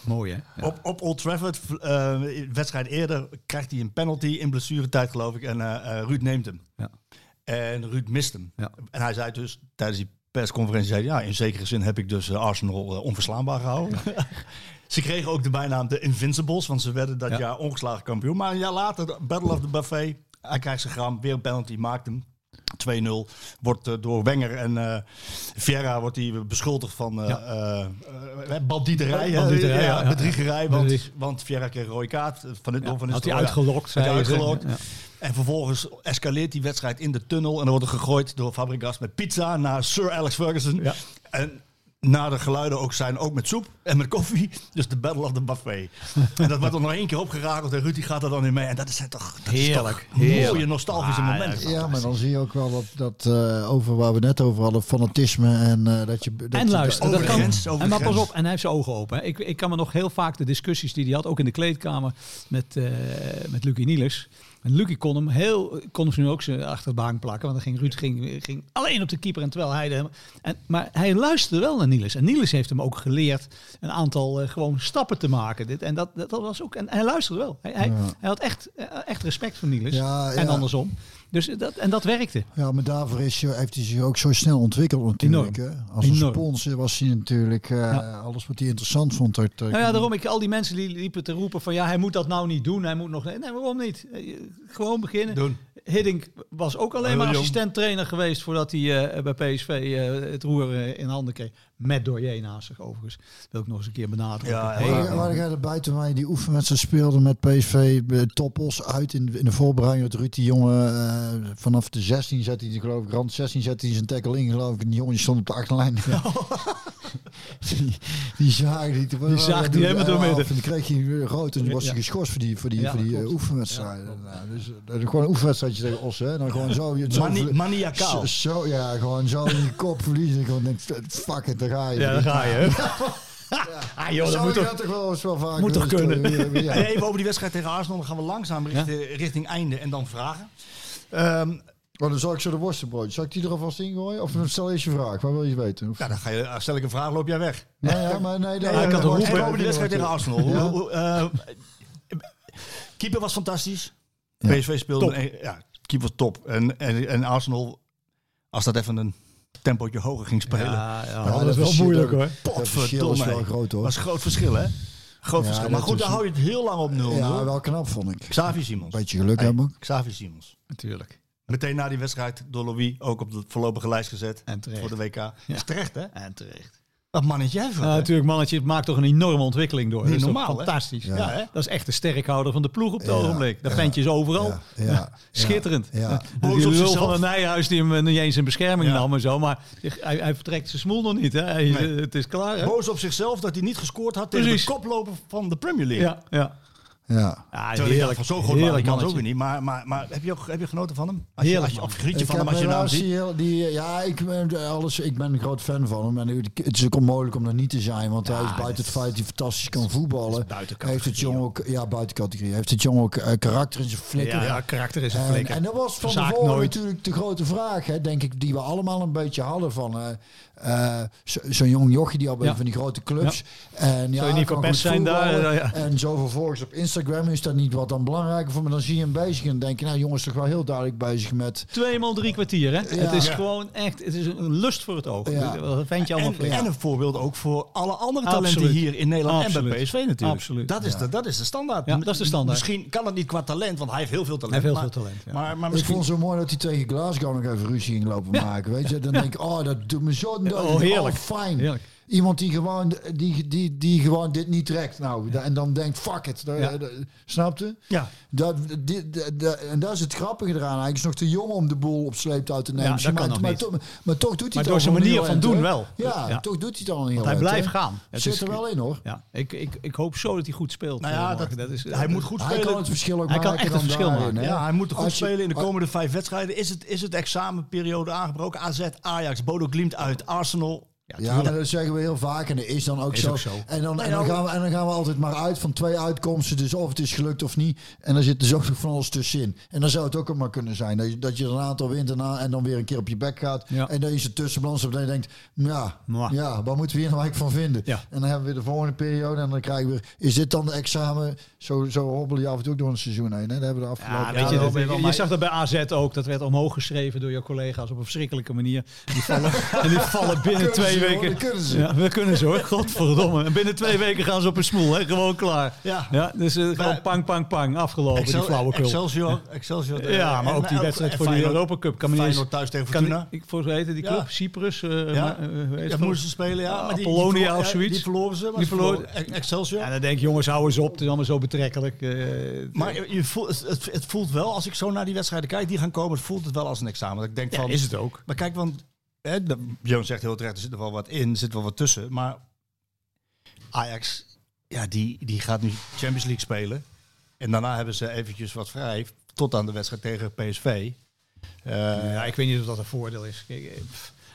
Mooi hè? Ja. Op, op Old Trafford, eh, wedstrijd eerder, krijgt hij een penalty in blessuretijd geloof ik. En eh, eh, Ruud neemt hem. Ja. En Ruud mist hem. Ja. En hij zei dus tijdens die persconferentie zei ja, in zekere zin heb ik dus Arsenal onverslaanbaar gehouden. ze kregen ook de bijnaam de Invincibles, want ze werden dat Ja. jaar ongeslagen kampioen. Maar een jaar later, Battle of the Buffet, hij krijgt zijn gram, weer een penalty, maakt hem. 2-0 wordt eh, door Wenger en Vieira wordt hij beschuldigd van eh Ja. bandieterij, hè? Bandieterij, ja, ja, ja. bedriegerij, want, Bedrieg. want Vieira kreeg een rode kaart van dit van had hij uitgelokt, Had. En vervolgens escaleert die wedstrijd in de tunnel. En dan wordt er gegooid door Fabregas met pizza naar Sir Alex Ferguson. En na de geluiden ook zijn, ook met soep en met koffie. Dus de Battle of the Buffet. en dat wordt er nog één keer opgerakeld. En Ruud die gaat er dan in mee. En dat is toch, dat is Heerlijk, toch mooie heerlijk. nostalgische Ah, momenten. Ja, maar dan zie je ook wel dat, dat eh, over waar we net over hadden, fanatisme en eh, dat je... Dat En over dat de kan, grens, over en maar pas op, en hij heeft zijn ogen open. hè. Ik, ik kan me nog heel vaak de discussies die hij had, ook in de kleedkamer met, eh met Lucie Niels. En Lucie kon hem heel, kon hem nu ook zijn achter de baan plakken. Want dan ging Ruud ging, ging alleen op de keeper en terwijl hij de, en, Maar hij luisterde wel naar Niels. En Niels heeft hem ook geleerd een aantal eh, gewoon stappen te maken. Dit, en dat, dat was ook. En hij luisterde wel. Hij, hij, hij had echt, eh, echt respect voor Niels. Ja, En ja. andersom. Dus dat, en dat werkte. Ja, maar daarvoor is, je- heeft hij zich ook zo snel ontwikkeld natuurlijk. Enorm. Hè? Als een Enorm. sponsor was hij natuurlijk eh, Ja. alles wat hij interessant vond. uit, eh, Nou ja, daarom ik al die mensen die liepen te roepen van ja, hij moet dat nou niet doen. Hij moet nog nee, waarom niet? Eh, Gewoon beginnen. Doen. Hiddink was ook alleen Heel maar jong. assistent-trainer geweest voordat hij eh, bij PSV eh, het roer eh, in handen kreeg. Met Doyer naast zich overigens. wil ik nog eens een keer benadrukken. Ja, Heel ja. Waar, erbij toen wij die oefenwedstrijd speelden met PSV, bij Toppos uit in, in de voorbereiding. Dat Ruud die jongen eh, vanaf de 16 zet hij, die, geloof ik, rand 16 zet hij zijn tackle in, geloof ik. En die jongen stond op de achterlijn. die, die zagen die, Die zagen die helemaal door midden. En dan kreeg hij weer rood en toen was Ja. hij geschorst voor die, voor die, Ja, voor die eh, oefenwedstrijden. Nou, dus, eh, gewoon een oefenwedstrijdje tegen Ossen. Hè. Dan gewoon zo. zo Mani- maniacaal. Zo, ja, gewoon zo in je kop verliezen. Ik gewoon denk, fuck it, daar ga je. Ja, daar ga je. hè. Ah joh, dat moet toch... wel eens wel vaak. moet toch kunnen? ja. En even over die wedstrijd tegen Arsenal. Dan gaan we langzaam richting, richting einde en dan vragen. Ehm, Maar dan zal ik zo de worstenbrood. Zal ik die er alvast ingooien? Of stel eerst je vraag. Waar wil je weten? Of, ja, dan ga je, stel ik een vraag, loop jij weg. nou ja, maar nee. Ja, ik had een roep, En hè. over die wedstrijd tegen Arsenal. Hoe- Ja. hoe- eh, keeper was fantastisch. Ja. PSV speelde... Top. ja, keeper was top. En, en, en Arsenal, als dat even een tempootje hoger ging spelen... Ja, ja, Ja, dat is wel moeilijk hoor. Potverdomme. is wel groot hoor. was een groot verschil, hè? Groot Ja, verschil. Maar goed, daar hou je het heel lang op nul. Ja, wel knap vond ik. Xavi Simons. Beetje geluk Hey, hebben. Xavi Simons. Natuurlijk. Meteen na die wedstrijd door Louis ook op de voorlopige lijst gezet. En. Voor de WK. Is terecht, hè? En terecht. Dat mannetje even. Ja, natuurlijk, mannetje, het maakt toch een enorme ontwikkeling door. Niet dat is normaal, fantastisch. Ja. Ja. hè? Dat is echt de sterkhouder van de ploeg op het Ja, ogenblik. Dat ja, ventje is overal. Ja, ja, Schitterend. Ja, ja. Ja. Die op lul zichzelf. van de Nijhuis die hem eh, niet eens in bescherming Ja. nam en zo. Maar hij, hij vertrekt zijn smoel nog niet. Hè? Hij- Nee. Het is klaar. Hè? Boos op zichzelf dat hij niet gescoord had tegen Precies. de koploper van de Premier League. Ja, ja. Ja. ja Terwijl heerlijk. van zo groot heerlijk kan het ook weer niet. Maar, maar, maar heb, je ook, heb je genoten van hem? Als je, Heerlijk, als je, of geniet je Ik van hem als je naam helaas ziet? die, die, ja, ik ben, alles, ik ben een groot fan van hem. En het is ook onmogelijk om er niet te zijn. Want hij is buiten het feit dat hij fantastisch kan voetballen. buiten Heeft het jongen ook, ja, buiten categorie. Heeft het jongen ook eh, karakter in zijn flikker. Ja, ja, karakter is een En, flikker. en dat was van tevoren nooit. natuurlijk de grote vraag, hè, denk ik, die we allemaal een beetje hadden van eh, eh, zo- zo'n jong jochie die al bij Ja. van die grote clubs. En, ja, Zou je niet kan verpest goed zijn daar? voetballen. Ja. En zo vervolgens op Instagram is dat niet wat dan belangrijker voor me. Dan zie je hem bezig en denk je, nou jongens, toch wel heel duidelijk bezig met... Tweemaal drie kwartier, hè? Ja. Het is Ja. gewoon echt, het is een lust voor het oog. Ja. Dat ventje allemaal En, en een voorbeeld ook voor alle andere talenten Absoluut. hier in Nederland en bij PSV natuurlijk. Absoluut. Dat, is de, dat is de standaard. Ja, dat is de standaard. Misschien kan het niet qua talent, want hij heeft heel veel talent. Hij heeft heel maar- veel talent, ja. Maar, maar Ik misschien... vond het zo mooi dat hij tegen Glasgow nog even ruzie ging lopen maken. Weet je, dan denk ik, oh, dat doet me zo Oh, heerlijk. fijn. Heerlijk. Iemand die gewoon, die, die, die gewoon dit niet trekt. Nou, en dan denkt, fuck it. Ja. da- snapte? Ja. Dat, dit, dat- en dat is het grappige eraan. Hij is nog te jong om de boel op sleeptouw te nemen. Ja, dat maar, kan nog maar, toch- maar toch doet hij Maar het door al zijn een manier heel van doen wel. Ja, Ja. toch doet hij het al een heel Want hij blijft gaan. Het Zit is- er wel in hoor. Ja, ik, ik, ik hoop zo dat hij goed speelt. Nou eh, ja, morgen. dat, is, hij moet goed Hij spelen. kan het verschil ook Hij kan maken echt het verschil maken. Ja, hij moet goed Als je- spelen in de komende vijf wedstrijden. Is het, is het examenperiode aangebroken? AZ, Ajax, Bodo Glimt uit, Arsenal, Ja, maar dat zeggen we heel vaak en dat is dan ook, Is zo. ook zo. En, dan, en, nou- dan gaan we, en dan gaan we altijd maar uit van twee uitkomsten. Dus of het is gelukt of niet. En dan zit dus ook nog van alles tussenin. En dan zou het ook maar kunnen zijn. Dat je, dat je er een aantal wint en, na- en dan weer een keer op je bek gaat. Ja. En dan is het tussenbalans. En dan je denkt, ja, Mwah. ja, wat moeten we hier nou eigenlijk van vinden? Ja. En dan hebben we weer de volgende periode. En dan krijgen we weer, is dit dan de examen? Zo, zo hobbel je af en toe ook door een seizoen heen. Hè? Dat hebben we de afgelopen Ja, weet je, dat, je, zag dat bij AZ ook. Dat werd omhoog geschreven door jouw collega's op een verschrikkelijke manier. Die vallen, en die vallen binnen Kunnen twee hoor, weken. kunnen ze. Ja, we kunnen ze hoor. Godverdomme. En binnen twee weken gaan ze op een smoel. Hè? Gewoon klaar. Ja. ja dus eh, gewoon pang, pang, pang. Afgelopen, die flauwekul. Excelsior. Excelsior eh, Ja, maar en- ook die en- wedstrijd en voor de Europa Cup. Kan Feyenoord thuis tegen Fortuna. ik, volgens mij heette die club, Cyprus. eh, Ja. maar, eh, heet Ja, moesten ze spelen, ja. Maar die, verlo- of zoiets. Die verloren ze. Maar Die verloren- Excelsior. Ja, dan denk je, jongens, hou eens op. Het is allemaal zo betrekkelijk. eh, Maar je, voelt, het- het, voelt wel, als ik zo naar die wedstrijden kijk die gaan komen, het voelt het wel als een examen. Dat ik denk ja, van, is het ook. Maar kijk, want hè, Björn zegt heel terecht, er zit er wel wat in, er zit wel wat tussen. Maar Ajax, ja, die, die gaat nu Champions League spelen. En daarna hebben ze eventjes wat vrij, tot aan de wedstrijd tegen PSV. Eh, ja, ik weet niet of dat een voordeel is. Eh,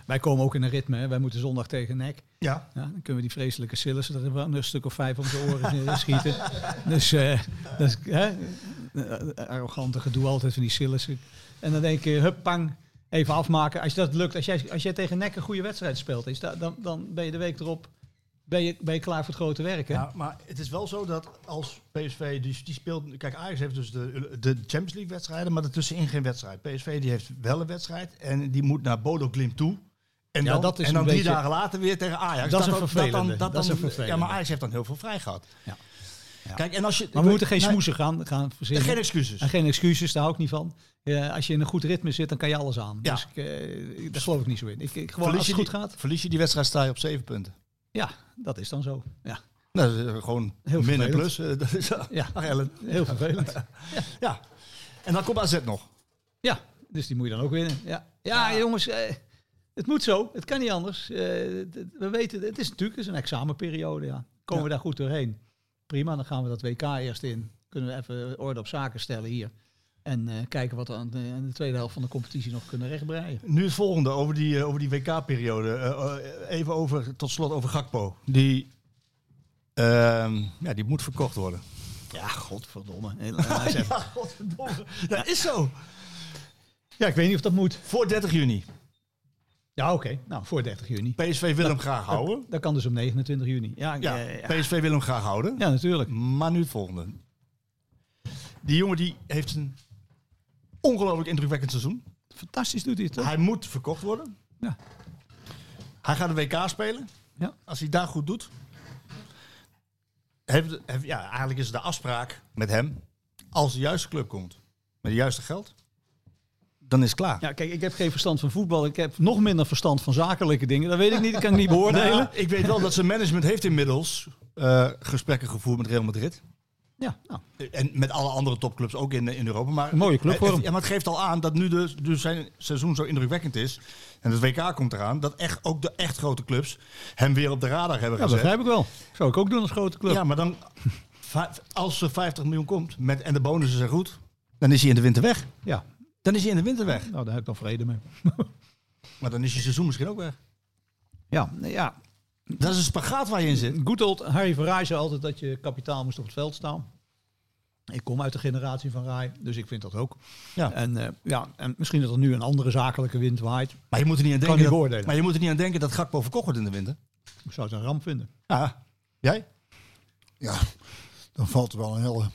wij komen ook in een ritme. Hè. Wij moeten zondag tegen NEC. ja. Ja, dan kunnen we die vreselijke Sillissen er wel een stuk of vijf om de oren schieten. Dus eh, dat is, hè, arrogante gedoe altijd van die Sillissen. En dan denk je, hup, pang, even afmaken. Als dat lukt, als jij, als jij tegen NEC een goede wedstrijd speelt, is dat, dan, dan ben je de week erop ben je, ben je klaar voor het grote werk. Hè? Ja, maar het is wel zo dat als PSV, dus die speelt, kijk Ajax heeft dus de, de Champions League wedstrijden, maar ertussenin geen wedstrijd. PSV die heeft wel een wedstrijd en die moet naar Bodo Glimt toe. En Ja, dan, dat is en dan drie beetje- dagen later weer tegen Ajax. Dat is een vervelende. dan- Dat is dan- een vervelende. Ja, maar Ajax heeft dan heel veel vrij gehad. Ja. Kijk, en als je, maar we moeten geen nee, smoesen gaan, gaan verzinnen. Geen excuses. En geen excuses, daar hou ik niet van. Ja, als je in een goed ritme zit, dan kan je alles aan. Ja. Dus ik, eh, daar geloof ik niet zo in. Ik, ik, gewoon Verlies als je, het goed die, gaat, verlies je die wedstrijd, sta je op zeven punten. ja, dat is dan zo. Ja, Nou, dat is gewoon Heel min en vervelend. plus. eh, Dat is, Ja. Ach, Ellen. heel vervelend. Ja. En dan komt AZ nog. Ja, dus die moet je dan ook winnen. Ja, ja, jongens, eh, het moet zo. Het kan niet anders. Eh, we weten, het is natuurlijk het is een examenperiode. Ja. Komen we daar goed doorheen? Prima, dan gaan we dat WK eerst in. Kunnen we even orde op zaken stellen hier. En eh, kijken wat we aan de, aan de tweede helft van de competitie nog kunnen rechtbreien. Nu het volgende over die, eh, over die WK-periode. Eh, even over, tot slot over Gakpo. Die, ehm, ja, die moet verkocht worden. Ja, godverdomme. Ja, godverdomme. Dat is zo. ja, ik weet niet of dat moet. Voor 30 juni. Ja, oké. Nou, voor 30 juni. PSV wil hem graag houden. Dat kan dus op 29 juni. Ja, Ja. PSV wil hem graag houden. ja natuurlijk. Maar nu het volgende. Die jongen die heeft een ongelooflijk indrukwekkend seizoen. Fantastisch doet hij het, toch? Hij moet verkocht worden. Ja. Hij gaat de WK spelen. Ja. Als hij daar goed doet. Heeft, heeft- ja, eigenlijk is het de afspraak met hem. Als de juiste club komt. Met het juiste geld. Dan is het klaar. Ja, kijk, ik heb geen verstand van voetbal. Ik heb nog minder verstand van zakelijke dingen. Dat weet ik niet. Dat kan ik niet beoordelen. Nou, ik weet wel dat zijn management heeft inmiddels eh, gesprekken gevoerd met Real Madrid. Ja, nou, En met alle andere topclubs ook in, in Europa. Maar, Een mooie club voor hem. Ja, maar het geeft al aan dat nu dus, dus zijn seizoen zo indrukwekkend is. En het WK komt eraan. Dat echt, ook de echt grote clubs hem weer op de radar hebben ja, dat begrijp ik wel. Zou ik ook doen als grote club. Ja, maar dan, als er 50 miljoen komt met, en de bonussen zijn goed, dan is hij in de winter weg. Ja, Dan is hij in de winter weg. nou, daar heb ik dan vrede mee. Maar dan is je seizoen misschien ook weg. Ja, nee, ja. Dat is een spagaat waar je in zit. Old Harry Verraai zei altijd dat je kapitaal moest op het veld staan. Ik kom uit de generatie van Rai, dus ik vind dat ook. Ja. En, eh, ja, en misschien dat er nu een andere zakelijke wind waait. Maar je moet er niet aan denken, dat, maar je moet er niet aan denken dat Gakpo verkocht wordt in de winter. Ik zou het een ramp vinden. Ja. Jij? Ja, dan valt er wel een hele...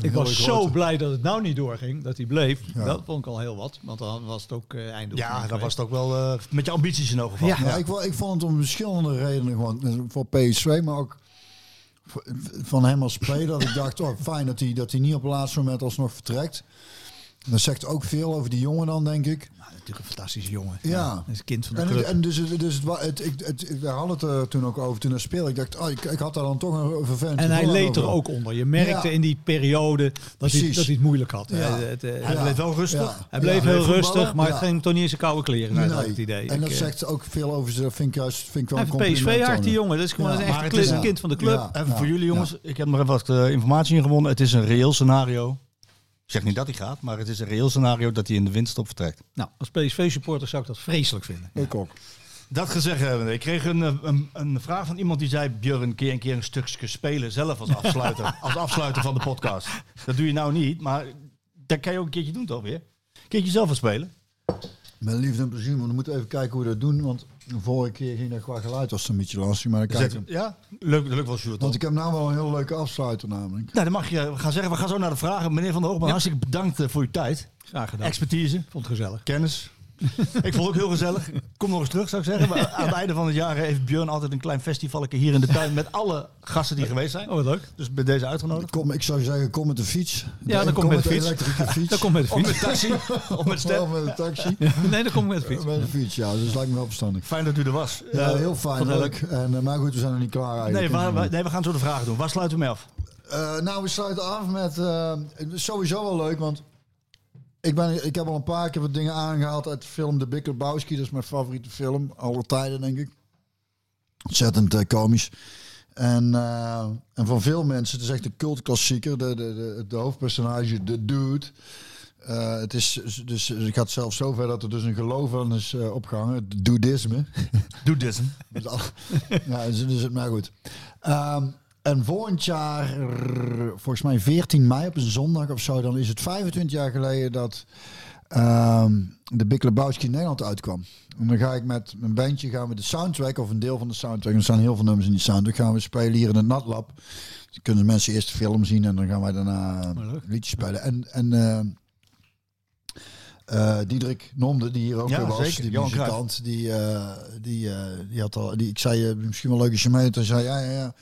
Ik was zo grote- blij dat het nou niet doorging, dat hij bleef. Ja. Dat vond ik al heel wat, want dan was het ook eh einde. Ja, dat was het ook wel eh, met je ambities in ogen Ja. Ja, ik, ik vond het om verschillende redenen gewoon eh, voor PSV, maar ook van hem als speler. Dat ik dacht, oh, fijn dat hij, dat hij niet op het laatste moment alsnog vertrekt. Dat zegt ook veel over die jongen dan, denk ik. Nou, natuurlijk een fantastische jongen. Ja. Dat is een kind van de En, club. het- en dus, dus het, het, ik, het, ik- we hadden het er toen ook over toen hij speelde. Ik dacht, oh, ik, ik had daar dan toch een vervelend En hij leed er ook onder. Je merkte Ja. in die periode dat hij, dat hij het moeilijk had. Ja. Eh, het, eh, Hij bleef wel rustig. Ja. Hij bleef Ja. heel rustig, maar ja. het ging hem toch niet in zijn koude kleren uit, had ik het idee. En dat Ik, eh, zegt ook veel over ze. Dat vind ik juist vind ik wel Hij een heeft compliment PSV-hart, aan die jongen. Dat is gewoon echt Maar het kli- is een kind van de club. Even voor jullie jongens, ik heb nog even wat informatie ingewonnen. Het is een reëel scenario. Ik zeg niet dat hij gaat, maar het is een reëel scenario dat hij in de winterstop vertrekt. Nou, als PSV-supporter zou ik dat vreselijk vinden. Ik ook. Dat gezegd hebben, ik kreeg een, eh, een, een vraag van iemand die zei: Björn, kun je een keer een stukje spelen zelf als afsluiter, als afsluiter van de podcast? Dat doe je nou niet, maar dat kan je ook een keertje doen toch weer? Een keertje zelf wat spelen. Met liefde en plezier, maar we moeten even kijken hoe we dat doen. Want de vorige keer ging dat qua geluid was het een beetje lastig. Maar dan Zet- kijken. ja, leuk, leuk wel, Sjoerd. Want ik heb nou wel een heel leuke afsluiter namelijk. Nou, dan mag je we gaan zeggen. We gaan zo naar de vragen. Meneer Van der Hoogman, hartstikke bedankt eh, voor uw tijd. Graag gedaan. Expertise, Vond het gezellig. kennis. Ik vond het ook heel gezellig. Kom nog eens terug, zou ik zeggen. Maar aan het einde van het jaar heeft Björn altijd een klein festivaletje hier in de tuin met alle gasten die geweest zijn. Oh, wat leuk. Dus bij deze uitgenodigd. Kom, ik zou zeggen, kom met de fiets. Ja, dan kom met de fiets. elektrische fiets. Dat komt met de Of fiets. met taxi, of met Of met een taxi. Nee, dat komt met de fiets. Met een fiets, ja. Dus dat lijkt me wel verstandig. Fijn dat u er was. Ja, Eh, heel fijn, leuk. En, eh, maar goed, we zijn nog niet klaar Nee, eigenlijk. waar- waar- nee, we gaan zo de vragen doen. Waar sluiten we mee af? Eh, nou, we sluiten af met... eh, het is sowieso wel leuk, want... Ik, ben, ik heb al een paar keer wat dingen aangehaald uit de film De Big Lebowski. Dat is mijn favoriete film. Alle tijden, denk ik. Ontzettend eh, komisch. En, eh, en van veel mensen, het is echt een cultklassieker. De, de, de, de hoofdpersonage, de dude... Eh, het is dus het gaat zelfs zover dat er dus een geloof aan is eh, opgehangen, het doedisme. Doe dit. Dus al- ja, dus, dus, maar goed. Ehm, en volgend jaar, volgens mij 14 mei op een zondag of zo, dan is het 25 jaar geleden dat ehm, de Big Lebowski in Nederland uitkwam. En dan ga ik met mijn bandje gaan we de soundtrack of een deel van de soundtrack. Er staan heel veel nummers in die soundtrack. Gaan we spelen hier in het Natlab. Dan kunnen mensen eerst de film zien en dan gaan wij daarna uh, liedjes spelen. En, en eh, Diederik Nomde, die hier ook Ja, was, zeker. die Johan muzikant, die, eh, die, die had al, die, ik zei misschien wel leuk als je mee. Toen zei ja, ja, ja.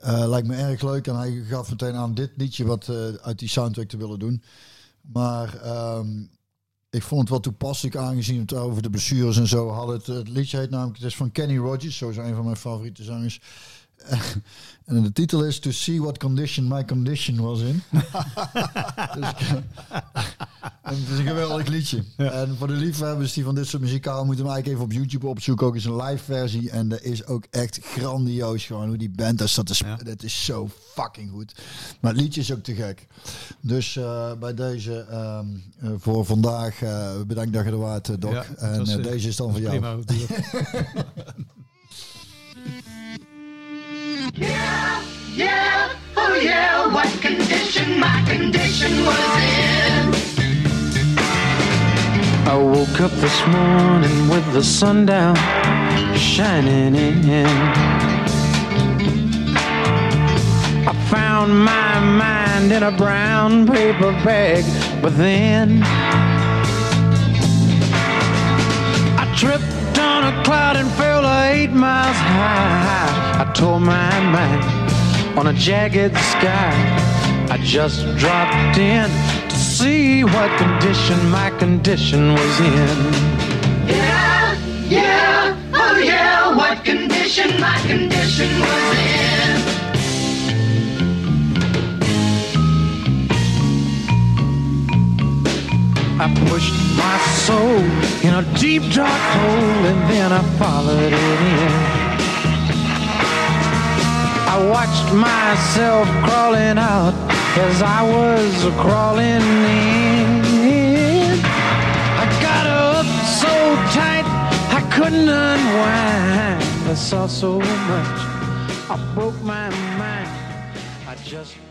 Eh, lijkt me erg leuk. En hij gaf meteen aan dit liedje wat eh, uit die soundtrack te willen doen. Maar ehm, ik vond het wel toepasselijk aangezien het over de blessures en zo hadden. Het, het liedje heet namelijk, het is van Kenny Rogers, sowieso een van mijn favoriete zangers. en de titel is To See What Condition My Condition Was In. dus, het is een geweldig liedje. En voor de liefhebbers die van dit soort muziek houden, moeten we eigenlijk even op YouTube opzoeken. Ook eens een live versie. En dat is ook echt grandioos gewoon hoe die band daar staat te spelen. Dat is zo fucking goed. Maar het liedje is ook te gek. Dus eh, bij deze ehm, eh, voor vandaag eh, bedankt dat je er waart, eh, Doc. Ja, en deze is dan voor jou. Prima. Yeah, yeah, oh yeah, what condition my condition was in. I woke up this morning with the sun down shining in. I found my mind in a brown paper bag, but then I tripped on a cloud and fell eight miles high. I tore my mind on a jagged sky. I just dropped in to see what condition my condition was in. Yeah, yeah, oh yeah, what condition my condition was in. I pushed my soul in a deep dark hole and then I followed it in. I watched myself crawling out as I was crawling in. I got up so tight I couldn't unwind. I saw so much, I broke my mind. I just.